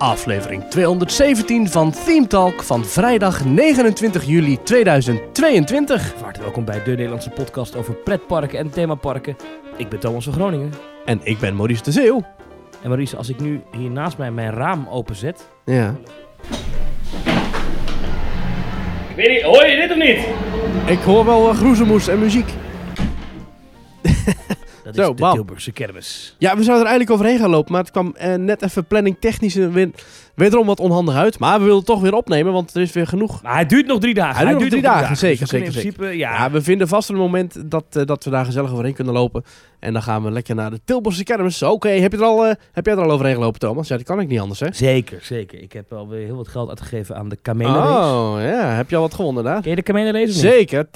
aflevering 217 van Theme Talk van vrijdag 29 juli 2022. Hartelijk welkom bij de Nederlandse podcast over pretparken en themaparken. Ik ben Thomas van Groningen. En ik ben Maurice de Zeeuw. En Maurice, als ik nu hier naast mij mijn raam openzet... Ja. Ik weet niet, hoor je dit of niet? Ik hoor wel uh, groezemoes en muziek. Dat Zo, is de bam. Tilburgse kermis. Ja, we zouden er eigenlijk overheen gaan lopen, maar het kwam eh, net even planning technisch weer, wederom wat onhandig uit. Maar we willen het toch weer opnemen, want er is weer genoeg. Maar hij duurt nog drie dagen. Hij duurt nog drie dagen, zeker, Dus zeker, In principe, ja, Ja, we vinden vast een moment dat, eh, dat we daar gezellig overheen kunnen lopen. En dan gaan we lekker naar de Tilburgse kermis. Oké, heb, je er al, eh, heb jij er al overheen gelopen, Thomas? Ja, dat kan ik niet anders, hè? Zeker, zeker. Ik heb alweer heel wat geld uitgegeven aan de kamelenrace. Oh, ja. Heb je al wat gewonnen daar? Ken je de niet? Zeker.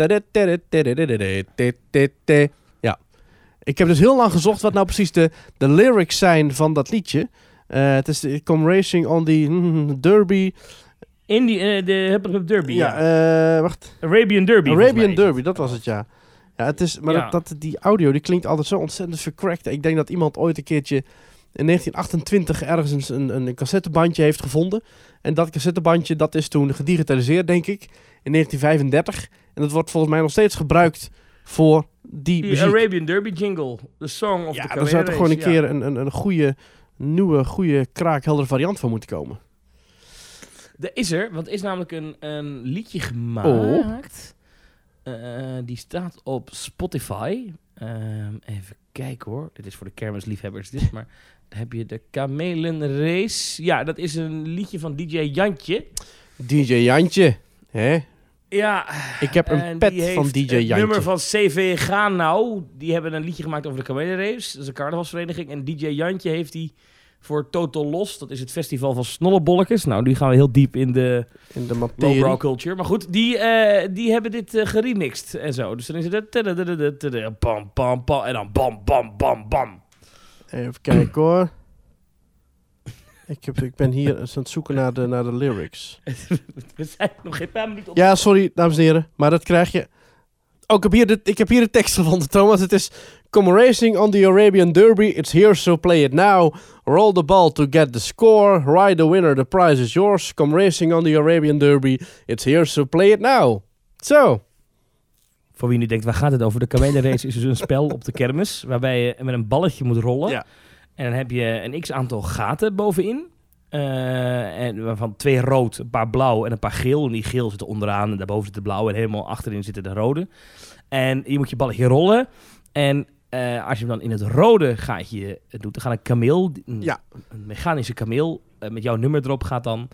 Ik heb dus heel lang gezocht wat nou precies de, de lyrics zijn van dat liedje. Uh, het is Come Racing on the mm, mm, mm, Derby. In die, eh, de Hup Derby, ja. Eh, wacht. Arabian Derby. Arabian Derby, dat was het, ja. Ja, het is, maar. Dat, die audio die klinkt altijd zo ontzettend vercrackt. Ik denk dat iemand ooit een keertje in 1928 ergens een, een, een cassettebandje heeft gevonden. En dat cassettebandje dat is toen gedigitaliseerd, denk ik, in 1935. En dat wordt volgens mij nog steeds gebruikt voor die, Die muziek. Arabian Derby jingle. The song of ja, the daar zou toch gewoon een keer een, een, een goede, nieuwe, goede, kraakheldere variant van moeten komen. Er is er, want er is namelijk een, een liedje gemaakt. Oh. Eh, die staat op Spotify. Ehm, even kijken hoor. Dit is voor de kermisliefhebbers dit, maar heb je de Kamelenrace? Ja, dat is een liedje van DJ Jantje. DJ Jantje, hè? Ja, Ik heb een en pet die van DJ Het Jantje. nummer van CV Gaan Nou. Die hebben een liedje gemaakt over de Kamelenrace. Dat is een carnavalsvereniging. En DJ Jantje heeft die voor Total Los. Dat is het festival van snollebolletjes. Nou, die gaan we heel diep in de In de lowbrow culture. Maar goed, die, eh, die hebben dit eh, geremixed en zo. Dus dan is het... Bam, bam, bam. En dan bam, bam, bam, bam. Even kijken hoor. Ik, heb, ik ben hier eens aan het zoeken naar de, naar de lyrics. We zijn nog geen paar minuten op. Ja, sorry, dames en heren, maar dat krijg je. Oh, ik heb hier de, ik heb hier de tekst gevonden, Thomas. Het is... Come racing on the Arabian Derby, it's here, so play it now. Roll the ball to get the score. Ride the winner, the prize is yours. Come racing on the Arabian Derby, it's here, so play it now. Zo. Voor wie nu denkt, waar gaat het over? De Kamelenrace is dus een spel op de kermis. Waarbij je met een balletje moet rollen. Ja. En dan heb je een x-aantal gaten bovenin. Eh, en waarvan twee rood, een paar blauw en een paar geel. En die geel zitten onderaan en daarboven zit de blauw. En helemaal achterin zitten de rode. En je moet je balletje rollen. En eh, als je hem dan in het rode gaatje doet, dan gaat een kameel, een, Ja. een mechanische kameel, eh, met jouw nummer erop gaat dan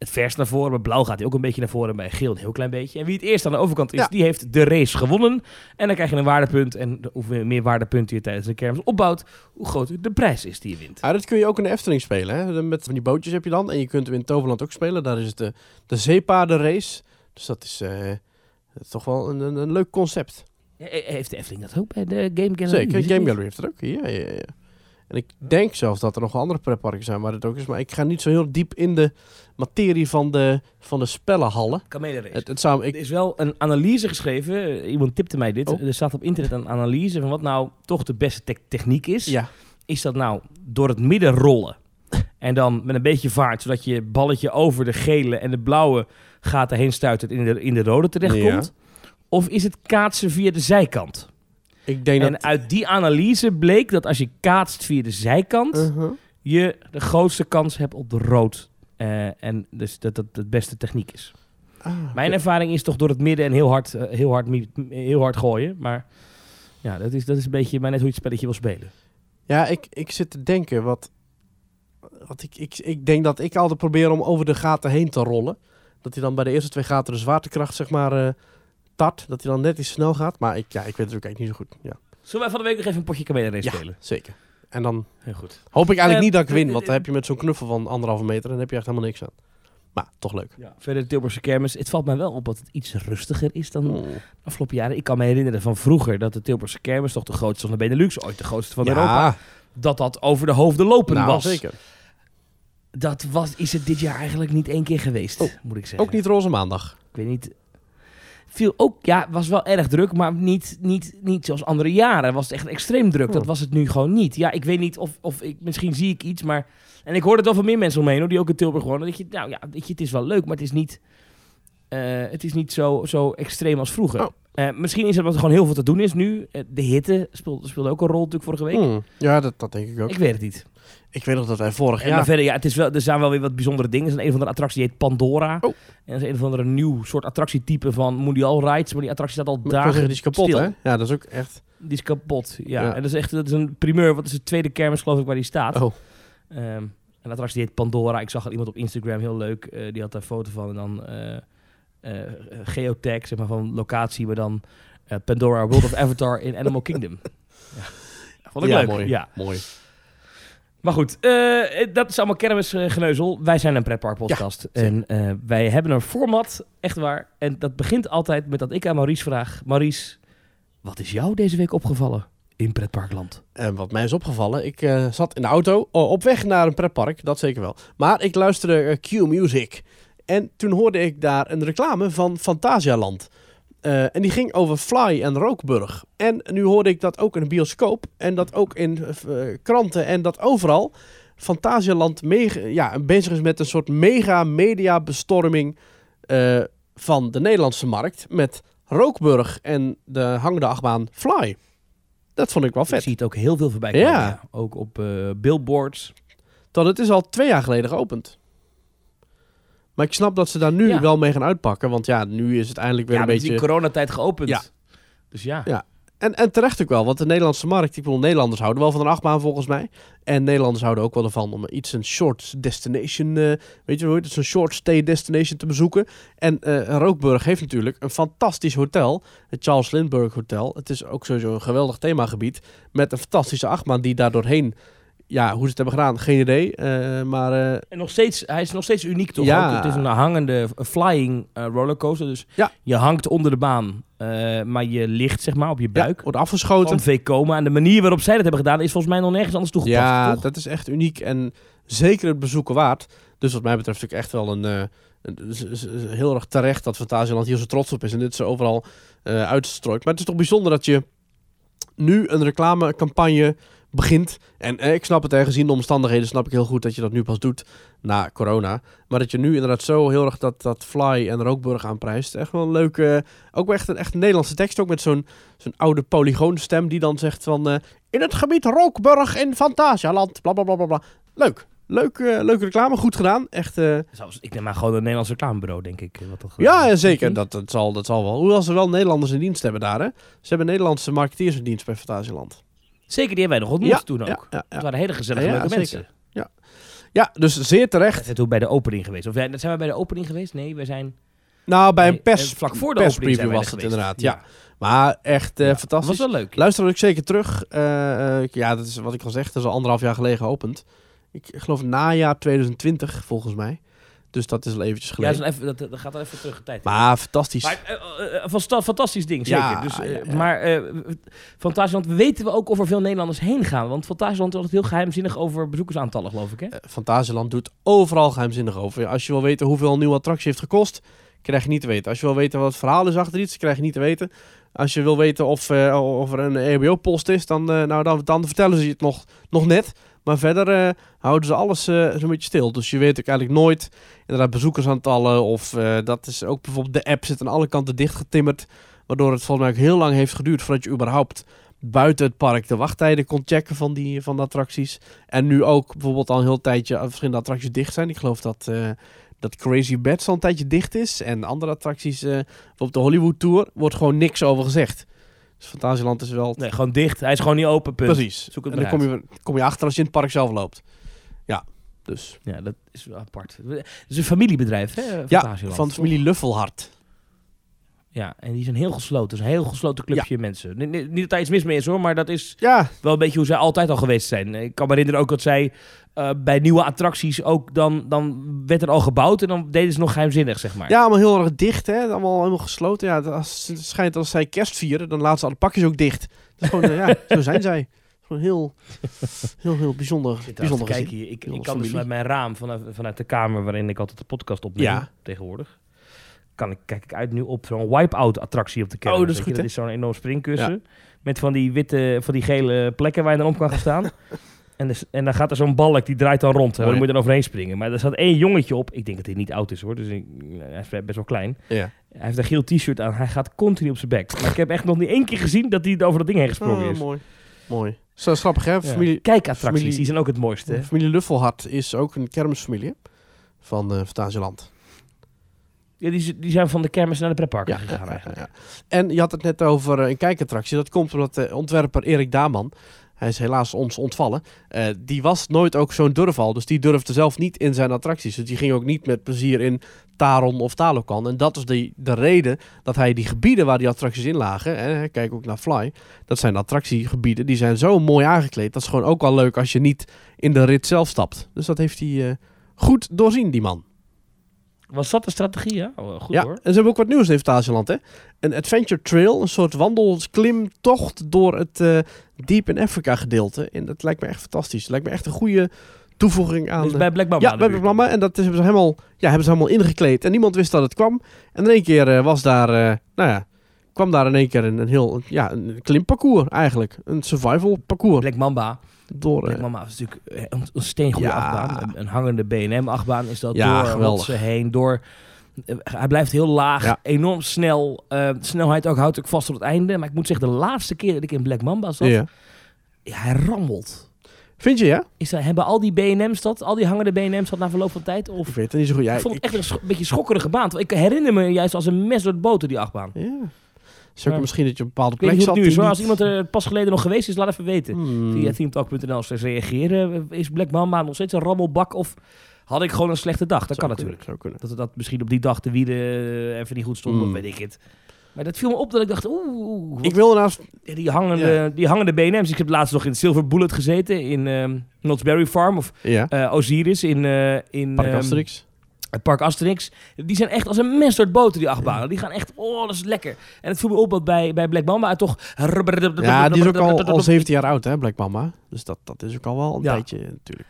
het verst naar voren. Bij blauw gaat hij ook een beetje naar voren en bij geel een heel klein beetje. En wie het eerst aan de overkant is, Ja. die heeft de race gewonnen. En dan krijg je een waardepunt. En hoe meer waardepunten je tijdens de kermis opbouwt, hoe groter de prijs is die je wint. Ah, dat kun je ook in de Efteling spelen. Hè? Met van die bootjes heb je dan. En je kunt hem in Toverland ook spelen. Daar is het de, de zeepaardenrace. Dus dat is, eh, dat toch wel een, een, een leuk concept. Heeft de Efteling dat ook bij de Game Gallery? Zeker, Game. Gallery heeft het ook. Ja, ja, ja. En ik denk zelfs dat er nog andere pretparken zijn waar dit ook is. Maar ik ga niet zo heel diep in de materie van de, van de spellenhallen. Het, het zou, ik, Er is wel een analyse geschreven. Iemand tipte mij dit. Oh. Er staat op internet een analyse van wat nou toch de beste te- techniek is. ja, Is dat nou door het midden rollen en dan met een beetje vaart, zodat je balletje over de gele en de blauwe gaten heen stuitert en in de, in de rode terechtkomt? Of is het kaatsen via de zijkant? Ik denk En dat... uit die analyse bleek dat als je kaatst via de zijkant, Uh-huh. je de grootste kans hebt op de rood. Eh, en dus dat dat de beste techniek is. Ah, Mijn ervaring is toch door het midden en heel hard, eh, heel hard, heel hard gooien. Maar ja, dat is, dat is een beetje maar net hoe je het spelletje wil spelen. Ja, ik, ik zit te denken wat... wat ik, ik, ik denk dat ik altijd probeer om over de gaten heen te rollen. Dat hij dan bij de eerste twee gaten de zwaartekracht, zeg maar, eh, Dat hij dan net iets snel gaat. Maar ik, ja, ik weet het ook eigenlijk niet zo goed. Ja, Zullen wij van de week nog even een potje ja spelen? zeker. En dan Heel goed. hoop ik eigenlijk Eh, niet dat ik win. eh, Want dan heb je met zo'n knuffel van anderhalve meter... dan heb je echt helemaal niks aan. Maar toch leuk. Ja. Verder de Tilburgse kermis. Het valt mij wel op dat het iets rustiger is dan Oh. de afgelopen jaren. Ik kan me herinneren van vroeger dat de Tilburgse kermis toch de grootste van de Benelux, ooit de grootste van Europa, Ja, dat dat over de hoofden lopen nou, was. zeker. Dat was, is het dit jaar eigenlijk niet één keer geweest, Oh, moet ik zeggen. Ook niet roze maandag. Ik weet niet. Viel ook, ja, was wel erg druk, maar niet, niet, niet zoals andere jaren. Was het echt extreem druk. Dat Oh. was het nu gewoon niet. Ja, ik weet niet of, of ik, misschien zie ik iets, maar... En ik hoorde het wel van meer mensen omheen, hoor, die ook in Tilburg wonen. Dat je, nou ja, weet je, het is wel leuk, maar het is niet, eh, het is niet zo, zo extreem als vroeger. Oh. Eh, misschien is het wat er gewoon heel veel te doen is nu. Eh, de hitte speelde, speelde ook een rol natuurlijk vorige week. Hmm. Ja, dat, dat denk ik ook. Ik weet het niet. Ik weet nog dat wij vorig jaar... verder, ja, het is wel, er zijn wel weer wat bijzondere dingen. Er is een, een van de attractie die heet Pandora. Oh. En dat is een of andere nieuw soort attractietype van Mondial Rides. Maar die attractie staat al zeggen, dagen die is kapot, stil. hè? Ja, dat is ook echt... Die is kapot, ja. Ja. En dat is echt dat is een primeur, het is de tweede kermis geloof ik waar die staat. Oh. Ehm, en de attractie die heet Pandora. Ik zag al iemand op Instagram, heel leuk. eh, die had daar een foto van. En dan eh eh, geotag, zeg maar, van locatie. Maar dan Pandora, World of Avatar in Animal Kingdom. Ja. Vond ik ja, leuk, mooi. ja. mooi. Maar goed, eh, dat is allemaal kermisgeneuzel. Wij zijn een pretparkpodcast. Ja, en eh, wij hebben een format, echt waar. En dat begint altijd met dat ik aan Maurice vraag... Maurice, wat is jou deze week opgevallen in pretparkland? En wat mij is opgevallen, ik eh, zat in de auto oh, op weg naar een pretpark, dat zeker wel. Maar ik luisterde Q-Music. En toen hoorde ik daar een reclame van Fantasialand. Eh, en die ging over Fly en Rookburg. En nu hoorde ik dat ook in de bioscoop. En dat ook in eh, kranten en dat overal. Fantasialand mega, ja, bezig is met een soort mega media bestorming eh, van de Nederlandse markt. Met Rookburg en de hangende achtbaan Fly. Dat vond ik wel Ik vet. zie het ook heel veel voorbij komen. Ja. ja. Ook op billboards. Dat het is al twee jaar geleden geopend. Maar ik snap dat ze daar nu Ja. wel mee gaan uitpakken. Want ja, nu is het eindelijk weer ja, een beetje... in coronatijd geopend. Ja. Dus ja. Ja. En, en terecht ook wel, want de Nederlandse markt, ik bedoel, Nederlanders houden wel van een achtbaan volgens mij. En Nederlanders houden ook wel ervan om iets een short destination, eh, weet je hoe het is, een short stay destination te bezoeken. En eh, Rookburg heeft natuurlijk een fantastisch hotel, het Charles Lindbergh Hotel. Het is ook sowieso een geweldig themagebied met een fantastische achtbaan die daar doorheen, ja, hoe ze het hebben gedaan, geen idee. eh, maar eh, En nog steeds, hij is nog steeds uniek toch? Ja. Het is een hangende flying eh, rollercoaster. Dus Ja. je hangt onder de baan, maar je ligt zeg maar op je ja, buik. wordt afgeschoten. van Vekoma. En de manier waarop zij dat hebben gedaan is volgens mij nog nergens anders toegepast. Ja, toch? dat is echt uniek en zeker het bezoeken waard. Dus wat mij betreft ook echt wel een, heel erg terecht dat Fantasieland hier zo trots op is en dit zo overal uitstrooit. Maar het is toch bijzonder dat je nu een reclamecampagne begint. En eh, ik snap het, hè, gezien de omstandigheden snap ik heel goed dat je dat nu pas doet na corona. Maar dat je nu inderdaad zo heel erg dat, dat Fly en Rookburg aanprijst. Echt wel een leuke, ook echt een, echt Nederlandse tekst. Ook met zo'n zo'n oude polygoonstem die dan zegt van... eh, in het gebied Rookburg in Fantasialand, bla bla bla bla bla. Leuk. Leuk, eh, leuke reclame, goed gedaan. Echt, Zelfs, ik neem maar gewoon een Nederlands reclamebureau, denk ik. Wat ja, zeker. Dat, dat, zal, dat zal wel. Hoewel ze wel Nederlanders in dienst hebben daar, hè. Ze hebben Nederlandse marketeers in dienst bij Fantasieland. Zeker, die hebben wij nog ontmoet Ja, toen ook. Ja, ja, Het ja. waren hele gezellige Ja, leuke zeker. mensen. ja, dus zeer terecht. zijn toen bij de opening geweest. Of zijn we bij de opening geweest? Nee, we zijn... Nou, bij een nee, pers, eh, vlak voor de perspreview was het inderdaad. Ja. Maar echt eh, Ja, fantastisch. was wel leuk. Luister ook zeker terug. Eh, eh, ja, dat is wat ik al zeg. Dat is al anderhalf jaar geleden geopend. Ik geloof najaar 2020, volgens mij. Dus dat is al eventjes Ja, geleden. dat, is een even, dat, dat gaat wel even terug de tijd. in. maar fantastisch. Maar eh, eh, eh, fantastisch ding, zeker. Ja, dus, ja, ja. Maar Fantasieland, weten we ook of er veel Nederlanders heen gaan? Want Fantasieland is altijd heel geheimzinnig over bezoekersaantallen, geloof ik, hè? Fantasieland doet overal geheimzinnig over. Als je wil weten hoeveel een nieuwe attractie heeft gekost, krijg je niet te weten. Als je wil weten wat het verhaal is achter iets, krijg je niet te weten. Als je wil weten of, of er een EHBO-post is, dan, nou, dan, dan vertellen ze je het nog, nog net. Maar verder eh, houden ze alles eh, zo'n beetje stil. Dus je weet ook eigenlijk nooit inderdaad bezoekersaantallen. Of eh, dat is ook bijvoorbeeld de app zit aan alle kanten dichtgetimmerd. Waardoor het volgens mij ook heel lang heeft geduurd voordat je überhaupt buiten het park de wachttijden kon checken van, die, van de attracties. En nu ook bijvoorbeeld al een heel tijdje verschillende attracties dicht zijn. Ik geloof dat, dat Crazy Bats al een tijdje dicht is. En andere attracties, eh op de Hollywood Tour, wordt gewoon niks over gezegd. Dus Fantasieland is wel... Nee, gewoon dicht. Hij is gewoon niet open, punt. Precies. Zoek het en dan kom je, kom je achter als je in het park zelf loopt. Ja, dus... Ja, dat is wel apart. Het is een familiebedrijf, hè? Ja, van de familie Luffelhart. Ja, en die zijn heel gesloten. Is een heel gesloten clubje mensen. Ni- ni- Niet dat daar iets mis mee is, hoor. Maar dat is Ja, wel een beetje hoe zij altijd al geweest zijn. Ik kan me herinneren ook dat zij eh, bij nieuwe attracties ook... Dan, dan werd er al gebouwd en dan deden ze nog geheimzinnig, zeg maar. ja, allemaal heel erg dicht, hè. Allemaal helemaal gesloten. Ja, als, het schijnt als zij kerst vieren, dan laten ze alle pakjes ook dicht. Dat is gewoon, eh, ja, zo zijn zij. Gewoon heel, heel, heel bijzonder, bijzonder gezin. hier. Ik, kan dus vanuit mijn raam, vanuit, vanuit de kamer waarin ik altijd de podcast opneem Ja. tegenwoordig, kan ik, kijk ik uit nu op zo'n wipe-out attractie op de kermis. Oh, dat is goed, hè? Dat is zo'n enorm springkussen. Met van die witte, van die gele plekken waar je dan op kan gaan staan. en, dus, en dan gaat er zo'n balk, die draait dan rond. En Oh, dan moet je dan overheen springen. Maar er zat één jongetje op. Ik denk dat hij niet oud is hoor. Dus ik, hij is best wel klein. Ja. Hij heeft een geel t-shirt aan. Hij gaat continu op zijn bek. Maar ik heb echt nog niet één keer gezien dat hij over dat ding heen gesprongen Oh, is. mooi. Mooi. Zo grappig, hè? Ja. Familie, Kijkattracties, familie- die zijn ook het mooiste. hè? familie Luffelhart is ook een kermisfamilie van eh Fantasieland. Ja, die, die zijn van de kermis naar de pretparken Ja, gegaan ja, eigenlijk. ja. En je had het net over eh, een kijkattractie. Dat komt omdat de ontwerper Erik Daman, hij is helaas ons ontvallen, eh, die was nooit ook zo'n durval. Dus die durfde zelf niet in zijn attracties. Dus die ging ook niet met plezier in Taron of Talokan. En dat is de, de reden dat hij die gebieden waar die attracties in lagen, en kijk ook naar Fly, dat zijn attractiegebieden, die zijn zo mooi aangekleed. Dat is gewoon ook wel leuk als je niet in de rit zelf stapt. Dus dat heeft hij eh, goed doorzien, die man. Was dat de strategie, ja? Oh, goed ja, hoor. en ze hebben ook wat nieuws in Fantasieland, hè? Een adventure trail, een soort wandelklimtocht door het eh Deep in Africa gedeelte. En dat lijkt me echt fantastisch. Lijkt me echt een goede toevoeging aan... Dus eh, bij Black Mamba. ja, bij buurt. Mama. En dat is, hebben, ze helemaal, ja, hebben ze helemaal ingekleed. En niemand wist dat het kwam. En in één keer eh, was daar, eh, nou ja, kwam daar in één keer een, een heel, ja, een klimparcours eigenlijk. Een survival parcours. Black Mamba. Door, Black eh, Mamba is natuurlijk een, een steengoede Ja. achtbaan. Een, een hangende B&M-achtbaan is dat. Ja, door geweldig. rotsen heen, door... eh, hij blijft heel laag, Ja. enorm snel. de snelheid ook houdt ook vast tot het einde. Maar ik moet zeggen, de laatste keer dat ik in Black Mamba zat, ja. hij rammelt. Vind je, ja? Is dat, hebben al die B&M's dat? Al die hangende B&M's dat na verloop van tijd? Of Ik weet het niet zo goed. Ja, ik vond het ik- echt een beetje schokkerige baan. Ik herinner me juist als een mes door het boter, die achtbaan. ja. Ja. misschien dat je op een bepaalde Ik weet plek niet hoe zat. die hoor. Als iemand er pas geleden nog geweest is, laat even weten. Hmm. Via teamtalk.nl reageren. Is Black Mamba nog steeds een rammelbak? Of had ik gewoon een slechte dag? Dat Zou kan kunnen, natuurlijk. Zou kunnen. Dat, dat misschien op die dag de wielen eh, even niet goed stonden, Hmm. of weet ik het. Maar dat viel me op dat ik dacht, oeh, Ik wil naast... Die hangende, Ja. die hangende. Ik heb laatst nog in Silver Bullet gezeten in Knott's Berry Farm of Ja, eh, Osiris in, eh in Park ehm, Asterix. Het Park Asterix. Die zijn echt als een mes door het boter, die achtbanen. Die gaan echt, oh, dat is lekker. En het viel me op dat bij, bij Black Mamba toch... Ja, die is ook al, al 17 jaar oud, hè, Black Mama. Dus dat, dat is ook al wel een Ja. tijdje natuurlijk.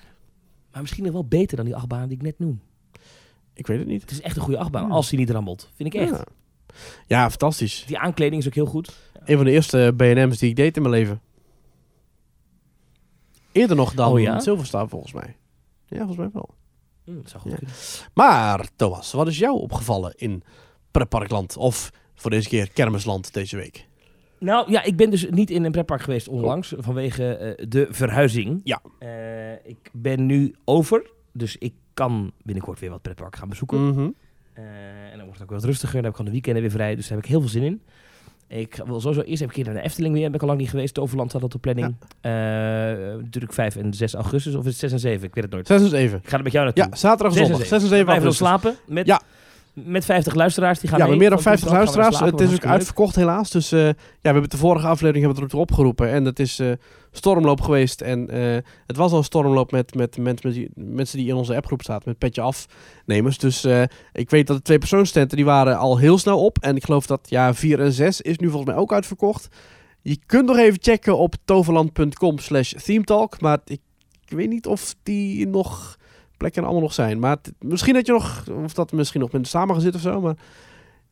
Maar misschien nog wel beter dan die achtbaan die ik net noem. Ik weet het niet. Het is echt een goede achtbaan, Ja. als die niet rammelt. Vind ik echt. Ja. ja, fantastisch. Die aankleding is ook heel goed. Een van de eerste B&M's die ik deed in mijn leven. Eerder nog dan Oh ja? Silverstar volgens mij. Ja, volgens mij wel. Hm, dat zou goed Ja. kunnen. Maar Thomas, wat is jou opgevallen in Pretparkland? Of voor deze keer Kermisland deze week? Nou ja, ik ben dus niet in een pretpark geweest onlangs vanwege eh, de verhuizing. Ja. Eh, ik ben nu over, dus ik kan binnenkort weer wat pretpark gaan bezoeken. Mhm. Eh, en dan wordt het ook wat rustiger. Dan heb ik gewoon de weekenden weer vrij, dus daar heb ik heel veel zin in. Ik wil sowieso eerst even een keer naar de Efteling weer. Ben ik al lang niet geweest. Toverland staat op de planning. Eh, natuurlijk 5 en 6 augustus. Of is het 6 en 7? Ik weet het nooit. 6 en 7. Ik ga er met jou naartoe. Ja, zaterdag en zondag. zeven. 6 en 7 Blijven we augustus. slapen met, Ja. Met 50 luisteraars. Die gaan Ja, mee met meer dan van 50 Team Talk gaan we luisteraars. slapen. Het is ook leuk. uitverkocht helaas. Dus eh, ja, we hebben de vorige aflevering hebben we het erop opgeroepen. En dat is eh, stormloop geweest. En eh, het was al een stormloop met, met mensen, die, mensen die in onze appgroep zaten. Met petje afnemers. Dus ik weet dat de twee persoonstenten die waren al heel snel op. En ik geloof dat ja, 4 en 6 is nu volgens mij ook uitverkocht. Je kunt nog even checken op toverland.com slash themetalk. Maar ik, ik weet niet of die nog plekken allemaal nog zijn. Maar misschien dat je nog, of dat misschien nog met samen gaan of zo. Maar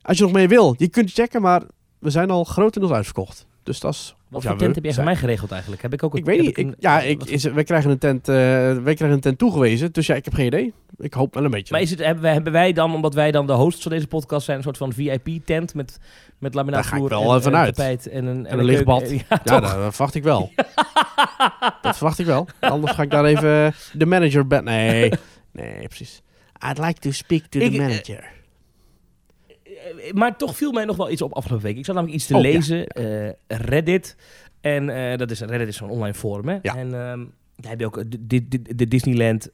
als je nog mee wil, je kunt checken. Maar we zijn al grotendeels uitverkocht. Dus dat is... Wat ja, voor we tent heb jij voor mij geregeld eigenlijk? Heb ik ook een, Ik weet niet. Ik, een- ja, ik, is, wij, krijgen een tent, wij krijgen een tent toegewezen. Dus ja, ik heb geen idee. Ik hoop wel een beetje. Maar is het, hebben, wij, hebben wij dan, omdat wij dan de hosts van deze podcast zijn, een soort van VIP-tent met, met laminaatvloer en, en tapijt en een, En een lichtbad. Ja, ja, dat, verwacht ik wel. dat verwacht ik wel. Anders ga ik daar even de manager... be- nee, nee, precies. I'd like to speak to the manager. Eh, Maar toch viel mij nog wel iets op afgelopen week. Ik zat namelijk iets te Oh, lezen. eh, Reddit. En eh, dat is, Reddit is zo'n online forum. Hè? Ja. En ehm, daar heb je ook de, de, Disneyland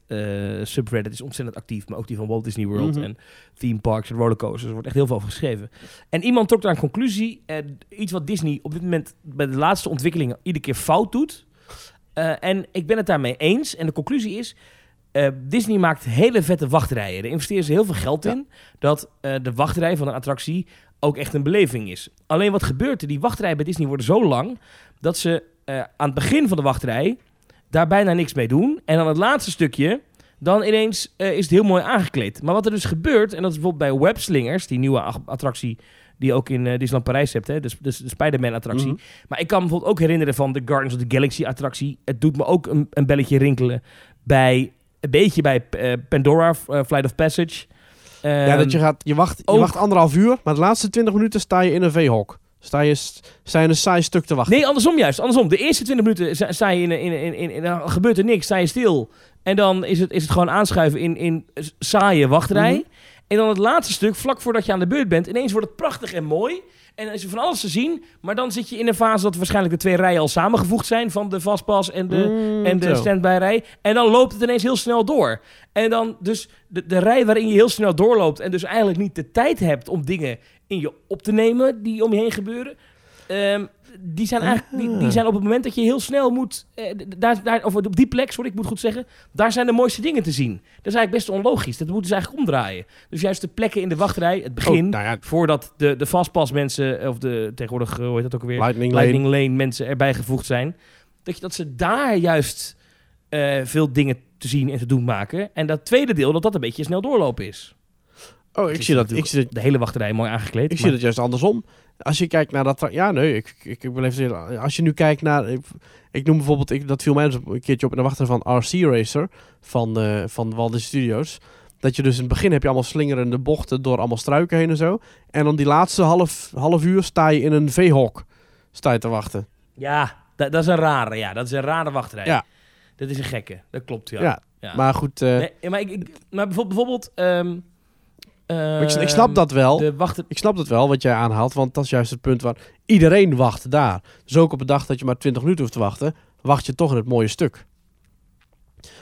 subreddit is ontzettend actief. Maar ook die van Walt Disney World Mhm. en theme parks en rollercoasters. Er wordt echt heel veel over geschreven. En iemand trok daar een conclusie. eh, iets wat Disney op dit moment bij de laatste ontwikkelingen iedere keer fout doet. En ik ben het daarmee eens. En de conclusie is... eh, Disney maakt hele vette wachtrijen. Daar investeren ze heel veel geld Ja. in. Dat eh, de wachtrij van een attractie ook echt een beleving is. Alleen wat gebeurt er? Die wachtrijen bij Disney worden zo lang... dat ze eh, aan het begin van de wachtrij daar bijna niks mee doen. En dan het laatste stukje... dan ineens is het heel mooi aangekleed. Maar wat er dus gebeurt, en dat is bijvoorbeeld bij Webslingers, die nieuwe attractie die je ook in Disneyland Parijs hebt, hè, dus, dus de Spider-Man attractie. Mhm. Maar ik kan me bijvoorbeeld ook herinneren van de Guardians of the Galaxy attractie. Het doet me ook een, een belletje rinkelen bij een beetje bij eh, Pandora, eh, Flight of Passage. ja, Ehm, dat je gaat, je wacht, je ook- wacht anderhalf uur, maar de laatste 20 minuten sta je in een veehok. Sta je, sta je een saai stuk te wachten. Nee, andersom juist. Andersom. De eerste 20 minuten sta, je in, in, in, in, gebeurt er niks, sta je stil. En dan is het, is het gewoon aanschuiven in, in saaie wachtrij. Mhm. En dan het laatste stuk, vlak voordat je aan de beurt bent, ineens wordt het prachtig en mooi. En dan is er van alles te zien. Maar dan zit je in een fase dat waarschijnlijk de twee rijen al samengevoegd zijn. Van de vastpas en de, Mm, en de zo. standby-rij. En dan loopt het ineens heel snel door. En dan dus de, de rij waarin je heel snel doorloopt... en dus eigenlijk niet de tijd hebt om dingen in je op te nemen... die om je heen gebeuren... ehm, die, zijn eigenlijk, die, die zijn op het moment dat je heel snel moet... eh, daar, daar, of op die plek, sorry, ik moet goed zeggen... daar zijn de mooiste dingen te zien. Dat is eigenlijk best onlogisch. Dat moeten ze eigenlijk omdraaien. Dus juist de plekken in de wachtrij, het begin... Oh, nou ja, voordat de, de fastpass mensen... of de tegenwoordig, eh, hoe heet dat ook weer... Lightning Lane. Lightning Lane mensen erbij gevoegd zijn. Dat, je, dat ze daar juist eh, veel dingen te zien en te doen maken. En dat tweede deel, dat dat een beetje snel doorlopen is. Oh, ik zie, dat, ik, zie dat, De hele wachterij mooi aangekleed. ik zie dat juist andersom. Als je kijkt naar dat... Ja, nee, ik, ik, ik beleef het heel- Als je nu kijkt naar... Ik, ik noem bijvoorbeeld... Ik, dat viel mij dus een keertje op in de wachter van RC Racer. Van, eh van Walt Disney Studios. Dat je dus in het begin heb je allemaal slingerende bochten door allemaal struiken heen en zo. En dan die laatste half, half uur sta je in een veehok. Sta je te wachten. Ja, dat, dat is een rare. Ja, dat is een rare wachterij. Ja. Dat is een gekke. Dat klopt, ja. Ja, Ja. Maar goed, eh, Nee, maar, ik, ik- maar bijvoorbeeld... bijvoorbeeld ehm, maar ik, ik snap dat wel. De. Ik snap het wel wat jij aanhaalt, want dat is juist het punt waar iedereen wacht daar. Dus ook op een dag dat je maar 20 minuten hoeft te wachten, wacht je toch in het mooie stuk.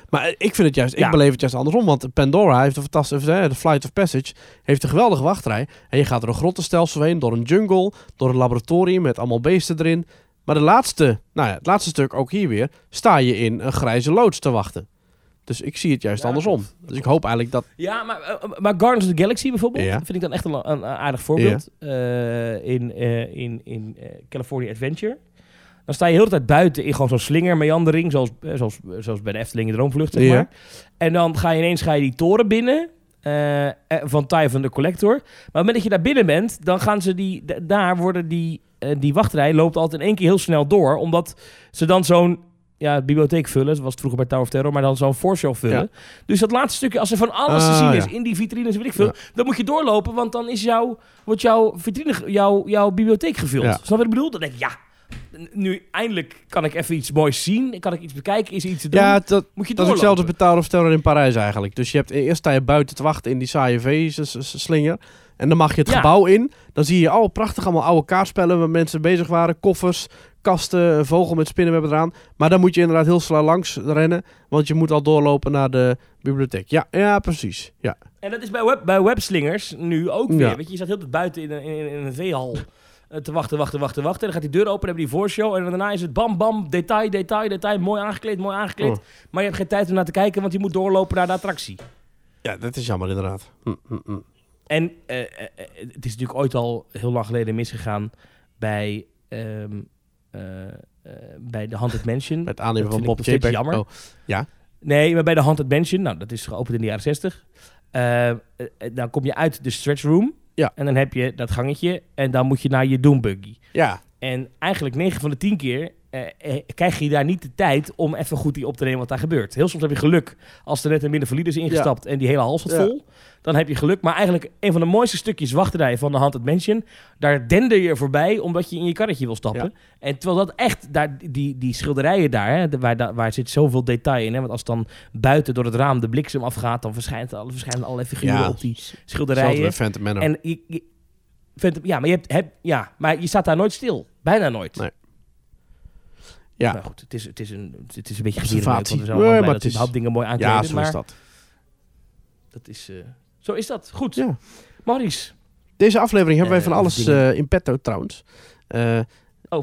Maar eh, ik vind het juist, Ja. ik beleef het juist andersom, want Pandora heeft een fantastische, eh, de Flight of Passage heeft een geweldige wachtrij. En je gaat door een grottenstelsel heen, door een jungle, door een laboratorium met allemaal beesten erin. Maar de laatste, nou ja, het laatste stuk ook hier weer, sta je in een grijze loods te wachten. Dus ik zie het juist Ja, andersom. Dat Dus ik hoop eigenlijk dat... Ja, maar, eh, maar Guardians of the Galaxy bijvoorbeeld, Ja. vind ik dan echt een, een aardig voorbeeld. Eh, in eh, in, in eh, California Adventure. Dan sta je heel de tijd buiten in gewoon zo'n slingermeandering, zoals, eh, zoals, zoals bij de Efteling in Droomvlucht, zeg Ja. maar. En dan ga je ineens ga je die toren binnen eh, eh, van Typhon de Collector. Maar op het moment dat je daar binnen bent, dan gaan ze die, daar worden die, eh, die wachtrij loopt altijd in één keer heel snel door, omdat ze dan zo'n ja, bibliotheek vullen, zoals het vroeger bij Tower of Terror, maar dan zo'n voorshow vullen. Dus dat laatste stukje, als er van alles te Ah, zien is in die vitrines, weet ik veel, dan moet je doorlopen, want dan is jouw, wordt jouw vitrine, jouw, jouw bibliotheek gevuld. Snap je wat ik bedoel? Dan denk ik, ja, nu eindelijk kan ik even iets moois zien, kan ik iets bekijken, is er iets te doen, Ja, dat, moet je Dat is hetzelfde Tower of Terror in Parijs eigenlijk. Dus je hebt eerst sta je buiten te wachten in die saaie V-slinger. En dan mag je het Ja. gebouw in. Dan zie je, oh prachtig, allemaal oude kaartspellen waar mensen bezig waren. Koffers, kasten, een vogel met spinnenwebben eraan. Maar dan moet je inderdaad heel snel langs rennen. Want je moet al doorlopen naar de bibliotheek. Ja, ja precies. Ja. En dat is bij, web, bij webslingers nu ook weer. Ja. Weet je, je staat heel de tijd buiten in een, in, in een veehal eh, te wachten, wachten, wachten, wachten. En dan gaat die deur open, dan heb je die voorshow. En daarna is het bam, bam, detail, detail, detail. Mooi aangekleed, mooi aangekleed. Oh. Maar je hebt geen tijd om naar te kijken, want je moet doorlopen naar de attractie. ja, dat is jammer inderdaad. Hm, hm, hm. En eh, eh, eh, het is natuurlijk ooit al heel lang geleden misgegaan bij, ehm, eh, eh, bij de Haunted Mansion. Met aannemen van Bob JPEG. jammer. Oh, Nee, maar bij de Haunted Mansion, nou, dat is geopend in de jaren 60. Eh, eh, dan kom je uit de stretch room. Ja. En dan heb je dat gangetje. En dan moet je naar je doombuggy. ja, En eigenlijk 9 van de 10 keer eh, eh, krijg je daar niet de tijd om even goed die op te nemen wat daar gebeurt. Heel soms heb je geluk als er net een minder valide is ingestapt en die hele hals Ja. vol. Dan heb je geluk. Maar eigenlijk een van de mooiste stukjes wachterij van de Haunted Mansion. Daar dender je voorbij omdat je in je karretje wil stappen. En terwijl dat echt, daar, die, die schilderijen daar, hè, waar, daar- waar zit zoveel detail in. Hè, want als dan buiten door het raam de bliksem afgaat, dan verschijnt, alle- verschijnen allerlei figuren op die schilderijen. met Phantom Manor. En je, je- ja, maar je hebt, heb, ja, maar je staat daar nooit stil. Bijna nooit. Nee. Ja. Maar goed, het is, het is een, het is een beetje gedierenleuk, want we zijn allemaal maar dat het is- dingen mooi aankleden. ja, zo maar is dat. dat is, eh, zo is dat. Goed. Ja. Maurice. Deze aflevering hebben wij Eh, van alles dingen. eh, in petto trouwens. Eh,